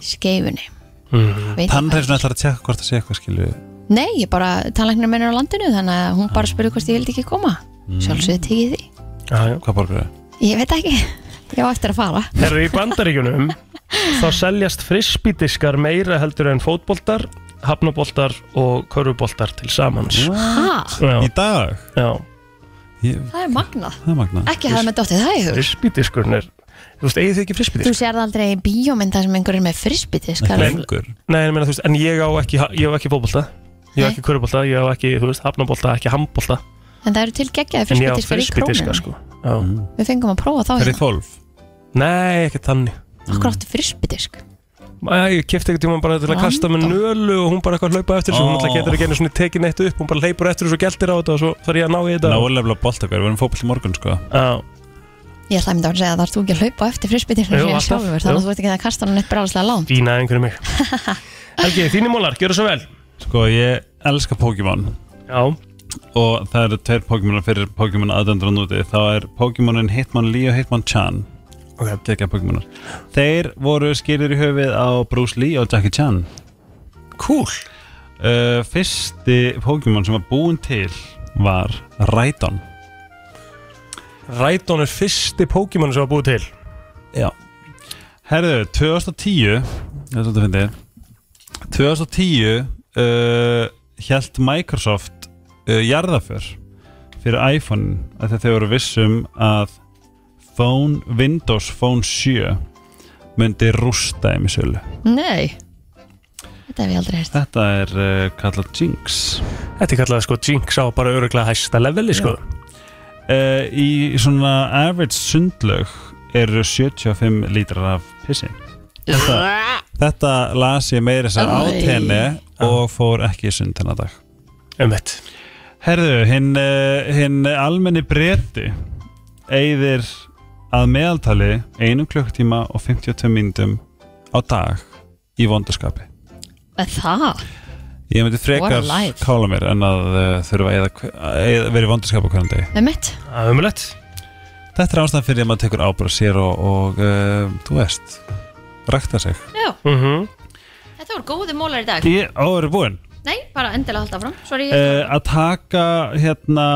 skeifunni mm. Veit ég Tannreifin ætlar að tjekka hvort það sé eitthvað hvað. Nei, ég bara, tannlæknir minn er á landinu þannig að hún bara spurði hvort ég vildi ekki koma Mm. Sjálfsögðu tekið því já, já Hvað borgar þau? Ég veit ekki, ég á eftir að fara Herðu, í bandaríkjunum þá seljast frisbídiskar meira heldur en fótboltar hafnaboltar og körfuboltar til samans. Já, Í dag? já. Ég, það er magnað. Það er magna Ekki hafa með dóttið það í hug. Frisbídiskurinn er Þú veist, eigið þið ekki Þú frisbídisk? sérð aldrei í bíómynda sem einhver er með frisbytisk Lengur? Nei, en, meina, þú veist, en ég á ekki, ég á ekki fótbolta. Ég á Nei. ekki körfubolta, ég á ekki, þú veist, hafnabolta, ekki handbolta. En það eru til geggjaði En ég á frisbytisk fyrir frisbídiska, krónum sko. Já. mm. Við fengum að prófa þá Er í hérna. þólf? Nei, ekki þannig. Akkur áttu frisbytisk Ég kefti ekkert tíma bara til að kasta með nölu og hún bara eitthvað hlaupa eftir þessu. Hún alltaf getur ekki einu svona tekið neitt upp. Hún bara hleypur eftir þessu og geltir á þetta og svo þarf ég að ná í þetta. Nálega boltakar, við erum fótboll í morgun sko. Já, Ég ætla að mynda að segja að það er þú ekki að hlaupa eftir jú. Þannig að þú ert ekki að kasta hann eitt bráðslega lán fína einhverju mig. Helgi, þínir mólar, gjör það svo vel. Sko, ég elska Pokémon. Já, og það eru tveir Pokémon fyrir Pokémon aðdöndur á núti. Þá er Pokémonin Hitmonlee og Hitmonchan ok Gekka Pokémonar Þeir voru skilir í höfið á Bruce Lee og Jackie Chan. Cool. Uh, Fyrsti Pokémon sem var búin til var Rhydon. Rædon er fyrsti Pokémon sem var búið til. Já. Herðu, 2010 Það er svolítið fyndið. 2010 uh, Hjælt Microsoft uh, jarðaför fyrir iPhone að þau voru vissum að phone, Windows Phone 7 myndi rústa í sölu Nei. Þetta hef ég aldrei heyrt. Þetta er uh, kallað Jinx. Þetta er kallað sko Jinx á bara öruglega hæsta leveli sko. Uh, Í svona average sundlaug eru 75 lítrar af pissi. Þetta, þetta las ég meira þess að á Æ. tenni og fór ekki í sund þennan dag. Um þetta Herðu, hinn uh, hin almenni breyti eigðir að meðaltali einu klukktíma og 52 mínútum á dag í vondarskapi. Er Það? Ég myndi frekar kála mér en að uh, þurfa að að vera í vondarskap á hverjum degi. Með mitt? Það er umulett Þetta er ástæðan fyrir að maður tekur ábúr sér og, og uh, þú veist, rækta sig. Já. Mm Þetta voru góði mólar í dag. Ég, Ó, eru búinn Nei, bara endilega halda fram Sorry, uh, Að taka hérna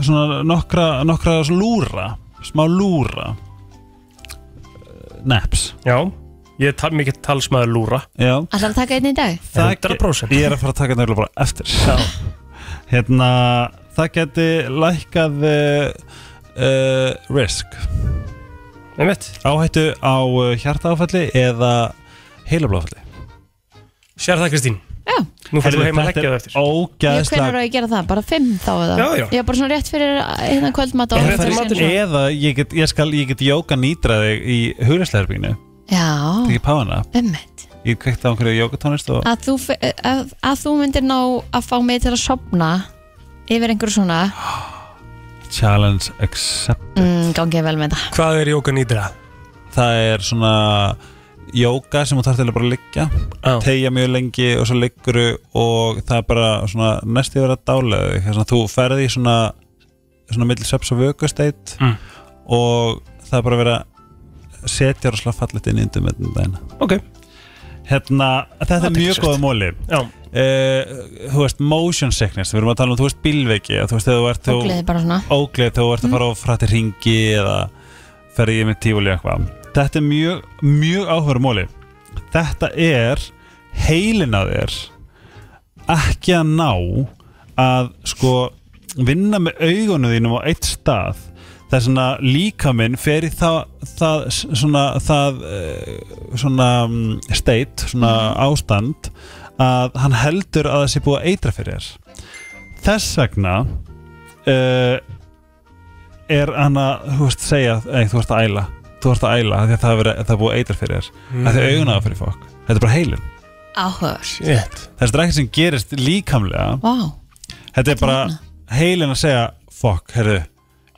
svona nokkra, nokkra lúra smá lúra. Naps. Já Ég er tal, mikið talsmaður lúra. Já. Ætlar að taka einn í dag? Það 100%. Ég er að fara að taka þetta bara eftir. Já. Hérna, það geti lækkað uh, uh, risk. Þetta Áhættu á uh, hjartaáfalli eða heilablóðfalli. Sér það Kristín Já Nú fyrir þú heim að leggja það er eftir ógæðslega á ég að gera það? Bara fimm þá eða? Já, já. Ég er bara svona rétt fyrir hérna kvöldmat og síðan Eða ég get, ég skal, ég get jóka nýtra þig í hugræslegarbygginu svona. Já, Ekki pána ummitt Ég kveikt á einhverju jókatónist og að, þú fe- að, að þú myndir ná að fá mig til að sopna yfir einhverju svona challenge accept mm, gangið vel með það Hvað er jóka nýtra? Jóka sem þú þarf til að bara liggja. Já. Tegja mjög lengi og svo ligguru og það er bara svona næst yfir að dálega að þú ferði í svona svona milli sveps og vökusteit Mm. og það er bara verið að setja rosalega fallet inn í undum með dagina. Ok. Hérna, þetta er er mjög góða móli Já. Uh, þú veist, motion sickness við erum að tala um, þú veist, bílveiki þú veist, þegar þú ert og gleði bara svona. ógleð þegar þú ert að fara á frætti ringi eða ferði í með tífuli eitthvað þetta er mjög, mjög áhverju móli þetta er heilin að þér ekki að ná að sko vinna með augunum þínum á eitt stað það er svona líkaminn fer í það, það svona það eh, svona mm, state, svona ástand að hann heldur að það sé búið að eitra fyrir þér. Þess vegna uh, er hann að þú veist segja, ei, þú ert að æla þú ert að æla af því að það er, það búið að eitra fyrir þér. Mm. af því að augun að fyrir fólk. Þetta er bara heilin áhugaður Shit. Þetta er ekkert sem gerist líkamlega Vá, þetta er bara magna. heilin að segja fokk, herru,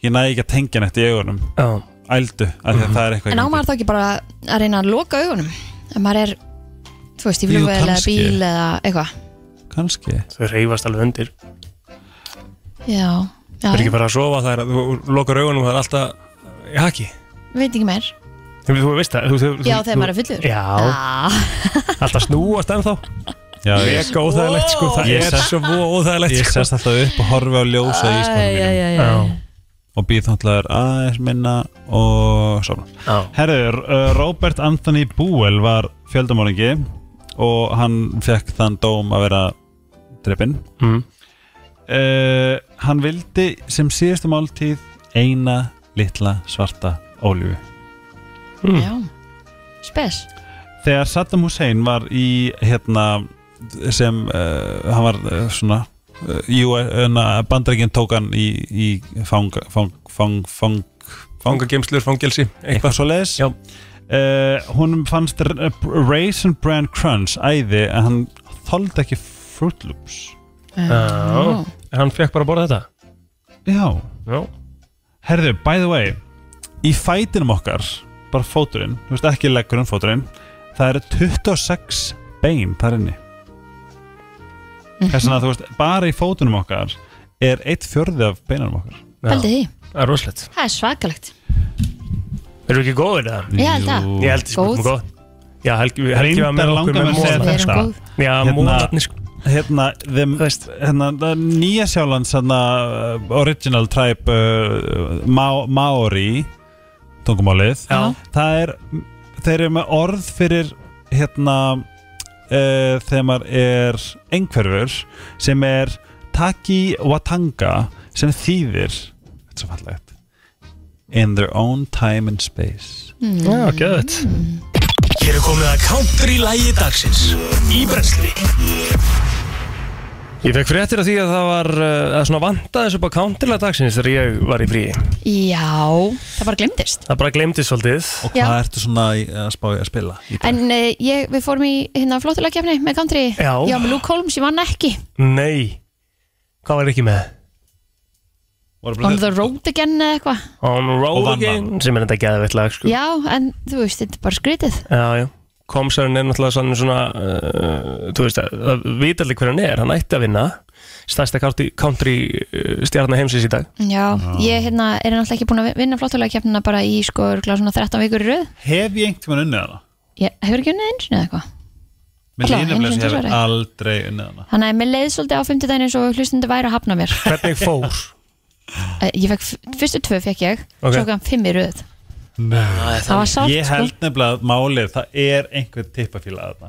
ég næði ekki að tengja nætt í augunum. Já. Ældu, af því að það er eitthvað en í á gangi. maður þá ekki bara að reyna að loka augunum? Ef maður er, þú veist, í flugvel eða bíl eða eitthvað. Kannski. Þau reyfast alveg undir. Já, já, Það er ekki bara að sofa það er að þú lokar augunum og það er alltaf í haki veit ekki meir. Þú, þú veist það þú, þú, já, þú, þegar maður er fullur. Já, ah, alltaf snúast ennþá. Já, ég, Mega óþægilegt sko. Það Ég er sest- svo óþægilegt ég sko. sest alltaf upp og horfi á ljósa í íspanum mínum Já. og býð þáttlegar aðeins minna og svona. Já. Herður, uh, Robert Anthony Búel var fjöldamóringi og hann fekk þann dóm að vera drippinn mm. uh, Hann vildi sem síðustu máltíð eina litla svarta ólífu Mm. já, spes. Þegar Saddam Hussein var í hérna sem uh, hann var uh, svona uh, bandarækinn tók hann í, í fang, fang, fang, fang, fang Fangagemslur, fangelsi eitthvað. Svo leiðis Já. uh, hún fannst Raisin Bran Crunch æði en hann þoldi ekki Fruit Loops. Já. En hann fekk bara að borða þetta? Já, Já. Herðu, by the way í fætinum okkar bara fóturinn, þú veist ekki leggurinn fóturinn það eru 26 bein þar inni þess að þú veist, bara í fótunum okkar er eitt fjörði af beinanum okkar Pældi því, Það er rosalegt það er svakalegt Erum við ekki góðir það? Ég held það. Jú. Ég held því Góð. sko góð Já, Helgi, Helgi var með Reyndar okkur langar með mig að segja móðan Við erum þetta. góð Já, Hérna- móðan sko hérna, þeim, Þú veist. hérna nýja sjálands hérna, uh, original tribe uh, Má, Maori tungumálið. Já. það er, þeir eru með orð fyrir hérna uh, þegar maður er einhverfur sem er Taki Watanga sem þýðir þetta er svo fallegt In their own time and space. Já, gæðið Hér er komið að country lægi dagsins. Í brensli Ég fekk fréttir af því að það var uh, að svona vantaði þessu upp á counterlega dagsins þegar ég var í fríi Já, það bara glemdist Það bara glemdi svolítið Og Já. hvað ertu svona í- að spá að spila? Í dag? En uh, ég, við fórum í hérna flottulega kefni með country Já. Já, með Luke Holmes, ég vann ekki Nei Hvað var ekki með? Voru On bara- the road again eða eitthvað On Og Road vann Again sem er þetta geðveitt lag sko. Já, en þú veist, þetta er bara skrítið já, já Komsarinn er náttúrulega svona, svona uh, þú veist að, það vita allir hver hann er. Hann ætti að vinna stærsta country, country uh, stjarnar heimsins í dag. Já, ég hérna, er náttúrulega ekki búin að vinna flottulega kefnina bara í sko svona 13 vikur í röð? Hef ég einhvern tímann unnið hana? Ég hefur ekki unnið eins og eitthvað? Mér sinni sem ég hef aldrei unnið hana. Þannig að mér leiði svolítið á 50 daginn eins og hlustundi væri að hafna mér. Hvernig fór? Ég fekk, fyrstu tvö fekk ég Ok. Röð Það var sátt Ég sko. held nefnilega að málið Það er einhver tippafíla að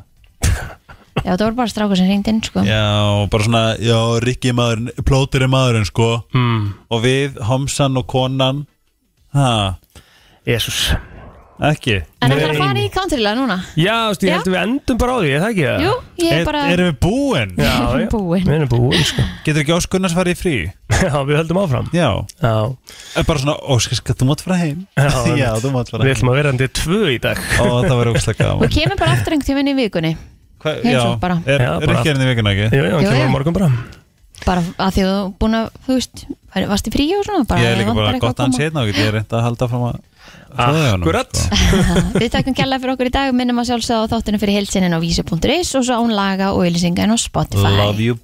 Já, það voru bara strákar sem ringd inn sko. Já, bara svona Já, Rikki maðurinn, plótur er maðurinn sko. Mm. Og við, Homsan og konan. Ha, Jésús ekki En það er að fara í countrylega núna Já, þú veist, ég Já. held að við endum bara á því, er það ekki það? Jú, ég er bara Erum við búin? Já, já, Búin. Við erum búin, sko Getur ekki Óskunnars farið í frí? Já, við höldum áfram Já Já, Er bara svona, Óskar, skal þú mátt fara heim? Já, Já þú mátt fara við heim ætlum að vera endið tvö í dag Ó, það var ógslag Og gaman kemur bara aftur einhvern tímann í vikunni Hva, heimsókn bara. Er, Já, er bara- ekki hérna í vikuna ekki? Jú, já, hann Jú, kemur já. á morgun bara Bara að því að þú búin að, þú veist var- Varst í frí og svona bara, Ég er líka vantar bara eitthvað gott að hann koma. setna og get ég reynda að halda fram að Akkurat. Við takkum kjalla fyrir okkur í dag Minnum að sjálfsögða á þáttinu fyrir heilsinin á vísi.is Og svo án laga og ylýsinga en á Spotify. Love you,